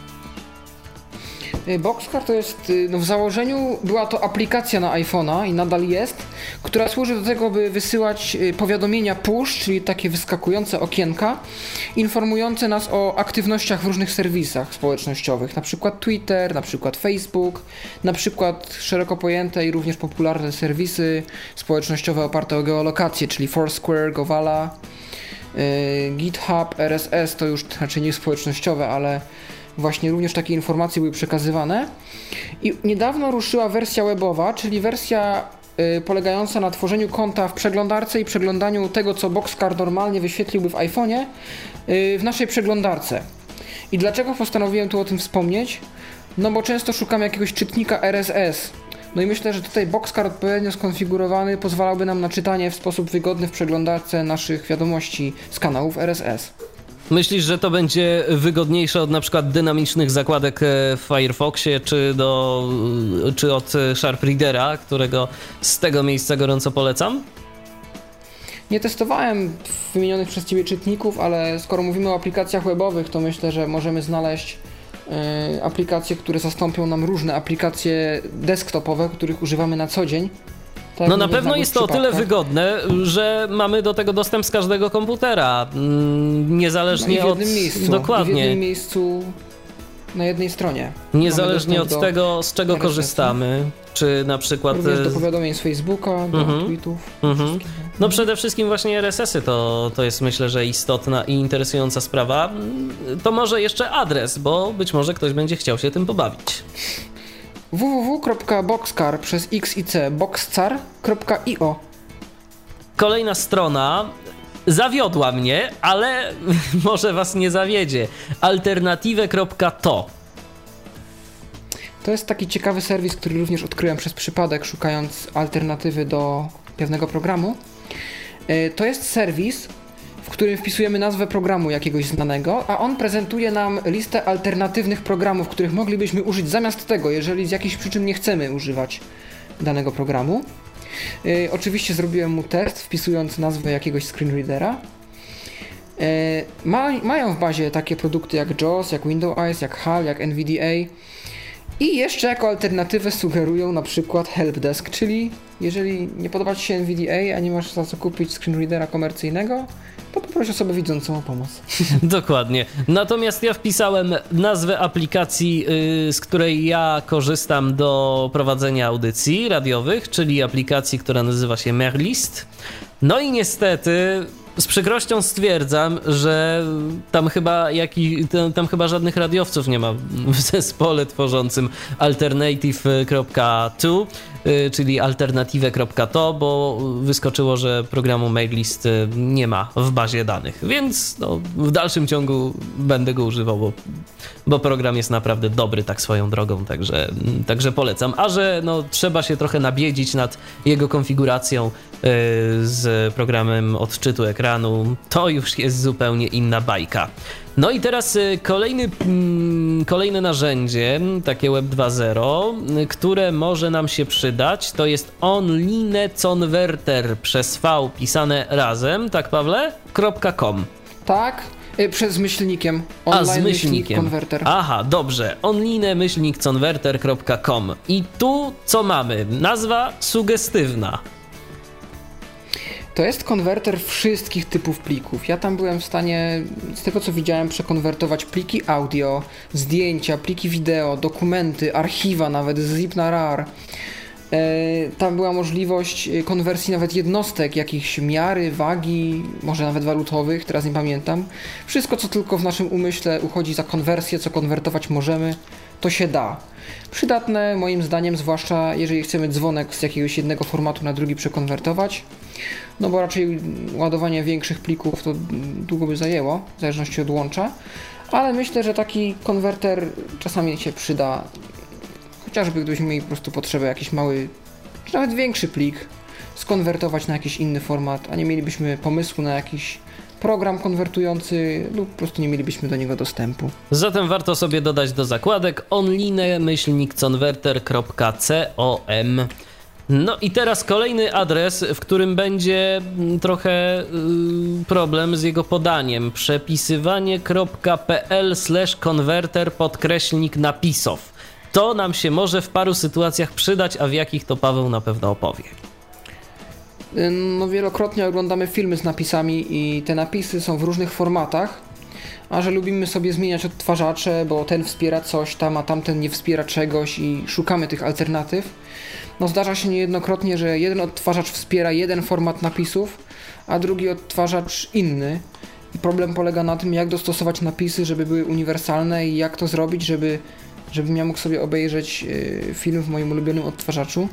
Y, Boxcar to jest, y, no w założeniu była to aplikacja na iPhone'a i nadal jest, która służy do tego, by wysyłać y, powiadomienia push, czyli takie wyskakujące okienka, informujące nas o aktywnościach w różnych serwisach społecznościowych, na przykład Twitter, na przykład Facebook, na przykład szeroko pojęte i również popularne serwisy społecznościowe oparte o geolokację, czyli Foursquare, Govala, GitHub, RSS to już raczej nie społecznościowe, ale właśnie również takie informacje były przekazywane. I niedawno ruszyła wersja webowa, czyli wersja y, polegająca na tworzeniu konta w przeglądarce i przeglądaniu tego, co Boxcar normalnie wyświetliłby w iPhone'ie, y, w naszej przeglądarce. I dlaczego postanowiłem tu o tym wspomnieć? No bo często szukam jakiegoś czytnika RSS. No i myślę, że tutaj Boxcar odpowiednio skonfigurowany pozwalałby nam na czytanie w sposób wygodny w przeglądarce naszych wiadomości z kanałów RSS. Myślisz, że to będzie wygodniejsze od na przykład dynamicznych zakładek e, w Firefoxie, czy, do, e, czy od Sharp Readera, którego z tego miejsca gorąco polecam? Nie testowałem wymienionych przez Ciebie czytników, ale skoro mówimy o aplikacjach webowych, to myślę, że możemy znaleźć aplikacje, które zastąpią nam różne aplikacje desktopowe, których używamy na co dzień. Tak, no na pewno jest to o tyle wygodne, że mamy do tego dostęp z każdego komputera, mm, niezależnie no od... Miejscu, Dokładnie. W jednym miejscu na jednej stronie. Niezależnie od tego, z czego korzystamy, czy na przykład... Również do powiadomień z Facebooka, do mhm. tweetów. Mhm. No przede wszystkim właśnie RSS-y to, to jest myślę, że istotna i interesująca sprawa. To może jeszcze adres, bo być może ktoś będzie chciał się tym pobawić www.boxcar przez x i c boxcar.io Kolejna strona zawiodła mnie, ale <laughs> może was nie zawiedzie. Alternative.to To jest taki ciekawy serwis, który również odkryłem przez przypadek, szukając alternatywy do pewnego programu. E, to jest serwis, w którym wpisujemy nazwę programu jakiegoś znanego, a on prezentuje nam listę alternatywnych programów, których moglibyśmy użyć zamiast tego, jeżeli z jakichś przyczyn nie chcemy używać danego programu. Yy, oczywiście zrobiłem mu test, wpisując nazwę jakiegoś screenreadera. Yy, ma, mają w bazie takie produkty jak JAWS, jak Windows jak HAL, jak NVDA. I jeszcze jako alternatywę sugerują na przykład Helpdesk, czyli jeżeli nie podoba Ci się NVDA, a nie masz za co kupić screenreadera komercyjnego, to osobę widzącą o pomoc. <laughs> Dokładnie. Natomiast ja wpisałem nazwę aplikacji, yy, z której ja korzystam do prowadzenia audycji radiowych, czyli aplikacji, która nazywa się Merlist. No i niestety z przykrością stwierdzam, że tam chyba, jaki, tam, tam, chyba żadnych radiowców nie ma w zespole tworzącym alternative.to, y, czyli alternative.to, bo wyskoczyło, że programu Maiglist y, nie ma w bazie danych. Więc no, w dalszym ciągu będę go używał, bo, bo program jest naprawdę dobry tak swoją drogą, także, także polecam. A że no, trzeba się trochę nabiedzić nad jego konfiguracją yy, z programem odczytu ekranu, to już jest zupełnie inna bajka. No i teraz y, kolejny, mm, kolejne narzędzie, takie Web 2.0, które może nam się przydać, to jest online converter przez V pisane razem, tak Pawle? .com. Tak, y, przez myślnikiem. A, z myślnikiem. Konwerter. Aha, dobrze. online-converter.com. I tu co mamy? Nazwa sugestywna. To jest konwerter wszystkich typów plików. Ja tam byłem w stanie, z tego co widziałem, przekonwertować pliki audio, zdjęcia, pliki wideo, dokumenty, archiwa, nawet zip na RAR. E, tam była możliwość e, konwersji nawet jednostek, jakichś miary, wagi, może nawet walutowych, teraz nie pamiętam. Wszystko, co tylko w naszym umyśle uchodzi za konwersję, co konwertować możemy, to się da. Przydatne moim zdaniem, zwłaszcza jeżeli chcemy dzwonek z jakiegoś jednego formatu na drugi przekonwertować, no bo raczej ładowanie większych plików to długo by zajęło, w zależności od łącza, ale myślę, że taki konwerter czasami się przyda, chociażby gdybyśmy mieli po prostu potrzebę jakiś mały, czy nawet większy plik skonwertować na jakiś inny format, a nie mielibyśmy pomysłu na jakiś program konwertujący lub po prostu nie mielibyśmy do niego dostępu. Zatem warto sobie dodać do zakładek online-converter.com. No i teraz kolejny adres, w którym będzie mm, trochę yy, problem z jego podaniem. Przepisywanie.pl slash konwerter podkreślnik napisów. To nam się może w paru sytuacjach przydać, a w jakich to Paweł na pewno opowie. No, wielokrotnie oglądamy filmy z napisami i te napisy są w różnych formatach, a że lubimy sobie zmieniać odtwarzacze, bo ten wspiera coś tam, a tamten nie wspiera czegoś i szukamy tych alternatyw, no zdarza się niejednokrotnie, że jeden odtwarzacz wspiera jeden format napisów, a drugi odtwarzacz inny. I problem polega na tym, jak dostosować napisy, żeby były uniwersalne i jak to zrobić, żeby, żebym ja mógł sobie obejrzeć y, film w moim ulubionym odtwarzaczu.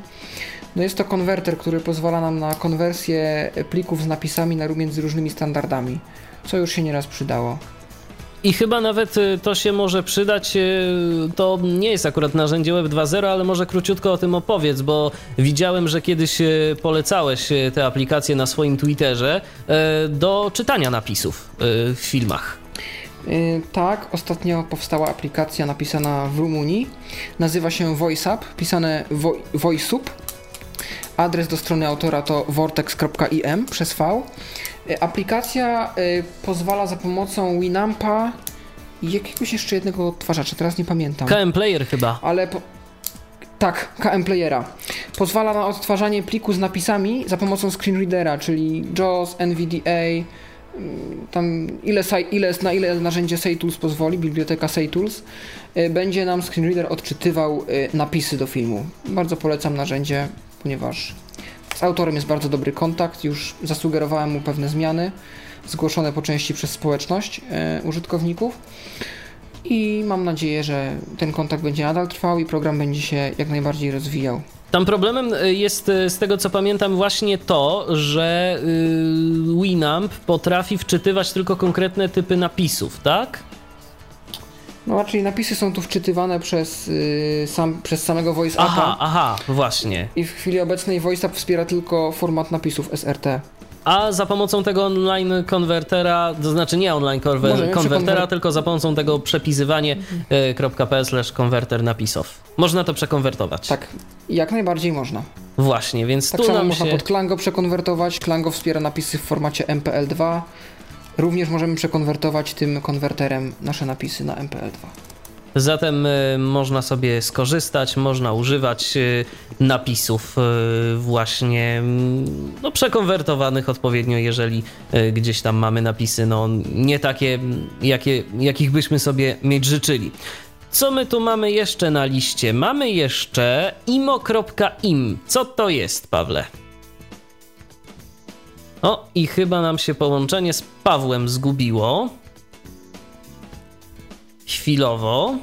No jest to konwerter, który pozwala nam na konwersję plików z napisami na między różnymi standardami, co już się nieraz przydało. I chyba nawet y, to się może przydać. Y, to nie jest akurat narzędzie Web 2.0, ale może króciutko o tym opowiedz, bo widziałem, że kiedyś y, polecałeś te aplikacje na swoim Twitterze do czytania napisów w filmach. Tak, ostatnio powstała aplikacja napisana w Rumunii. Nazywa się VoiceUp, pisane vo VoiceUp. Adres do strony autora to vortex.im przez V. E, aplikacja y, pozwala za pomocą Winampa i jakiegoś jeszcze jednego odtwarzacza, teraz nie pamiętam. KM Player chyba. Ale po... tak, KM Playera. Pozwala na odtwarzanie pliku z napisami za pomocą screenreadera, czyli JAWS, NVDA, mm, tam ile, ile, na ile narzędzie SayTools pozwoli, biblioteka SayTools, y, będzie nam screenreader odczytywał napisy do filmu. Bardzo polecam narzędzie, ponieważ z autorem jest bardzo dobry kontakt, już zasugerowałem mu pewne zmiany, zgłoszone po części przez społeczność e, użytkowników. I mam nadzieję, że ten kontakt będzie nadal trwał i program będzie się jak najbardziej rozwijał. Tam problemem e, jest e, z tego co pamiętam właśnie to, że Winamp potrafi wczytywać tylko konkretne typy napisów, tak? No, czyli napisy są tu wczytywane przez, yy, sam, przez samego VoiceUpa. Aha, aha, właśnie. I w chwili obecnej VoiceUp wspiera tylko format napisów SRT. A za pomocą tego online konwertera, to znaczy nie online konwer konwertera, tylko za pomocą tego przepisywanie.pl slash konwerter napisów. Można to przekonwertować. Tak, jak najbardziej można. Właśnie, więc tak tu samo nam można się... pod Klango przekonwertować. Klango wspiera napisy w formacie MPL2. Również możemy przekonwertować tym konwerterem nasze napisy na MPL2. Zatem y, można sobie skorzystać, można używać y, napisów y, właśnie mm, no, przekonwertowanych odpowiednio, jeżeli gdzieś tam mamy napisy no, nie takie, jakie, jakich byśmy sobie mieć życzyli. Co my tu mamy jeszcze na liście? Mamy jeszcze imo.im. Co to jest, Pawle? O, i chyba nam się połączenie z Pawłem zgubiło. Chwilowo.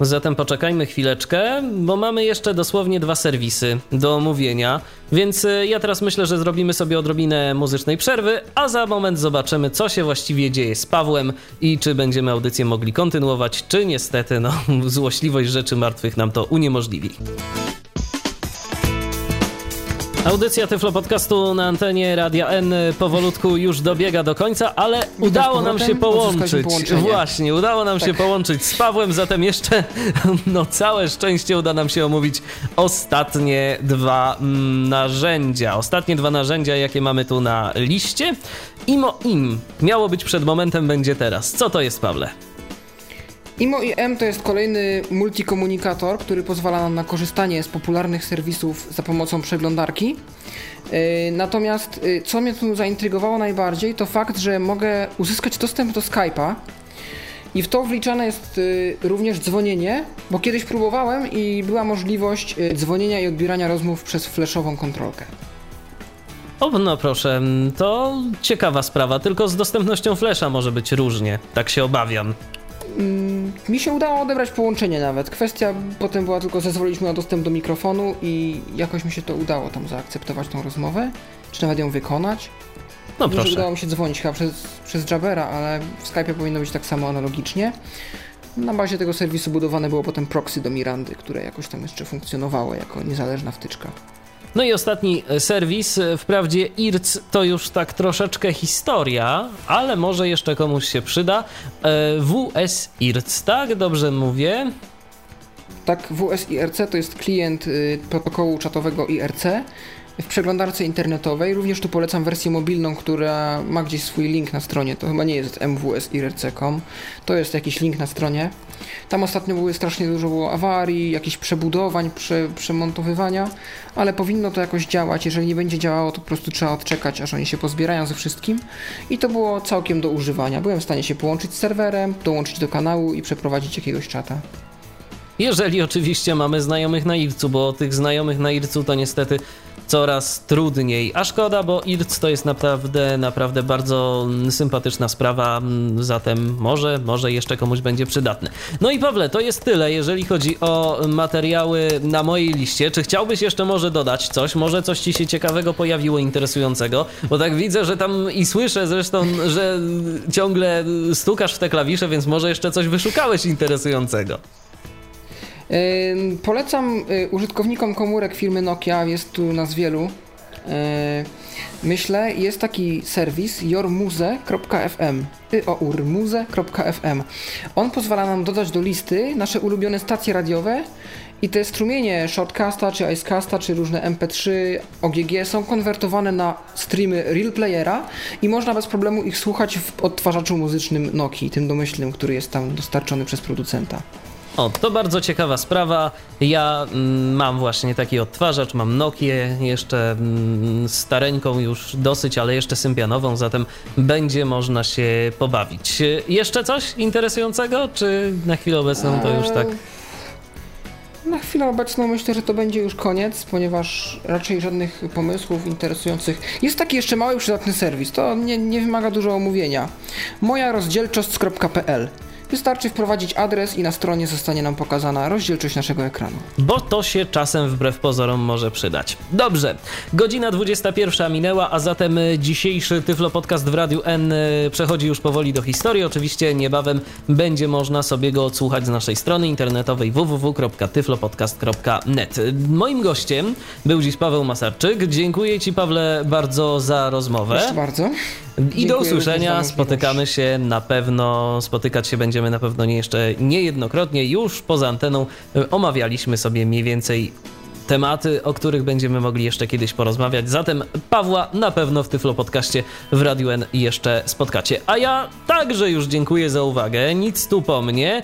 Zatem poczekajmy chwileczkę, bo mamy jeszcze dosłownie dwa serwisy do omówienia. Więc y, ja teraz myślę, że zrobimy sobie odrobinę muzycznej przerwy, a za moment zobaczymy, co się właściwie dzieje z Pawłem i czy będziemy audycję mogli kontynuować, czy niestety, no, <laughs> złośliwość rzeczy martwych nam to uniemożliwi. Audycja Tyflo Podcastu na antenie Radia N powolutku już dobiega do końca, ale udało nam się połączyć. Właśnie, udało nam tak. się połączyć z Pawłem, zatem jeszcze <laughs> no całe szczęście uda nam się omówić ostatnie dwa mm, narzędzia. Ostatnie dwa narzędzia, jakie mamy tu na liście. Imo im miało być przed momentem, będzie teraz. Co to jest, Pawle? IMO IM to jest kolejny multikomunikator, który pozwala nam na korzystanie z popularnych serwisów za pomocą przeglądarki. E, natomiast e, co mnie tu zaintrygowało najbardziej, to fakt, że mogę uzyskać dostęp do Skype'a. I w to wliczane jest e, również dzwonienie, bo kiedyś próbowałem i była możliwość dzwonienia i odbierania rozmów przez flashową kontrolkę. O, no proszę, to ciekawa sprawa, tylko z dostępnością flasha może być różnie, tak się obawiam. Mm, mi się udało odebrać połączenie nawet. Kwestia potem była tylko, zezwoliliśmy na dostęp do mikrofonu i jakoś mi się to udało tam zaakceptować tą rozmowę, czy nawet ją wykonać. No proszę. udało mi się dzwonić chyba przez, przez Jabera, ale w Skype powinno być tak samo analogicznie. Na bazie tego serwisu budowane było potem proxy do Mirandy, które jakoś tam jeszcze funkcjonowało jako niezależna wtyczka. No i ostatni e, serwis, e, wprawdzie IRC to już tak troszeczkę historia, ale może jeszcze komuś się przyda. E, WS IRC, tak? Dobrze mówię? Tak, WS IRC to jest klient y, protokołu czatowego IRC w przeglądarce internetowej. Również tu polecam wersję mobilną, która ma gdzieś swój link na stronie. To chyba nie jest mwsirc.com, to jest jakiś link na stronie. Tam ostatnio były strasznie dużo było awarii, jakichś przebudowań, prze, przemontowywania, ale powinno to jakoś działać. Jeżeli nie będzie działało, to po prostu trzeba odczekać, aż oni się pozbierają ze wszystkim. I to było całkiem do używania. Byłem w stanie się połączyć z serwerem, dołączyć do kanału i przeprowadzić jakiegoś czata. Jeżeli oczywiście mamy znajomych na IRC-u, bo tych znajomych na IRC-u to niestety coraz trudniej. A szkoda, bo IRC to jest naprawdę, naprawdę bardzo sympatyczna sprawa, zatem może, może jeszcze komuś będzie przydatny. No i Pawle, to jest tyle, jeżeli chodzi o materiały na mojej liście. Czy chciałbyś jeszcze może dodać coś? Może coś ci się ciekawego pojawiło, interesującego? Bo tak widzę, że tam i słyszę zresztą, że ciągle stukasz w te klawisze, więc może jeszcze coś wyszukałeś interesującego. Polecam y, użytkownikom komórek firmy Nokia, jest tu nas wielu. Myślę, jest taki serwis yourmuze.fm yourmuze.fm On pozwala nam dodać do listy nasze ulubione stacje radiowe i te strumienie Shortcasta, czy Icecasta, czy różne MP3, OGG są konwertowane na streamy Real Playera i można bez problemu ich słuchać w odtwarzaczu muzycznym Nokii, tym domyślnym, który jest tam dostarczony przez producenta. O, to bardzo ciekawa sprawa. Ja mm, mam właśnie taki odtwarzacz, mam Nokię, jeszcze mm, stareńką już dosyć, ale jeszcze symbianową, zatem będzie można się pobawić. Jeszcze coś interesującego, czy na chwilę obecną to już tak? Na chwilę obecną myślę, że to będzie już koniec, ponieważ raczej żadnych pomysłów interesujących. Jest taki jeszcze mały, przydatny serwis, to nie, nie wymaga dużo omówienia. Moja rozdzielczość.pl Wystarczy wprowadzić adres i na stronie zostanie nam pokazana rozdzielczość naszego ekranu. Bo to się czasem wbrew pozorom może przydać. Dobrze, godzina 21 minęła, a zatem dzisiejszy Tyflo Podcast w Radiu N e, przechodzi już powoli do historii. Oczywiście niebawem będzie można sobie go odsłuchać z naszej strony internetowej www.tyflopodcast.net. Moim gościem był dziś Paweł Masarczyk. Dziękuję Ci Pawle bardzo za rozmowę. Proszę bardzo. I do usłyszenia. Spotykamy się na pewno, spotykać się będziemy na pewno nie jeszcze niejednokrotnie. Już poza anteną e, omawialiśmy sobie mniej więcej tematy, o których będziemy mogli jeszcze kiedyś porozmawiać. Zatem Pawła na pewno w Tyflo Podcaście w Radiu N jeszcze spotkacie. A ja także już dziękuję za uwagę. Nic tu po mnie.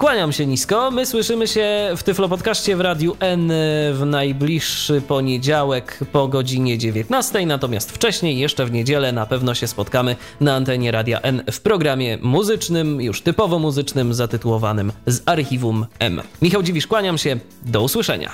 Kłaniam się nisko. My słyszymy się w Tyflo Podcaście w Radiu N w najbliższy poniedziałek po godzinie 19, natomiast wcześniej, jeszcze w niedzielę, na pewno się spotkamy na antenie Radia N w programie muzycznym, już typowo muzycznym, zatytułowanym z Archiwum M. Michał Dziwisz, kłaniam się. Do usłyszenia.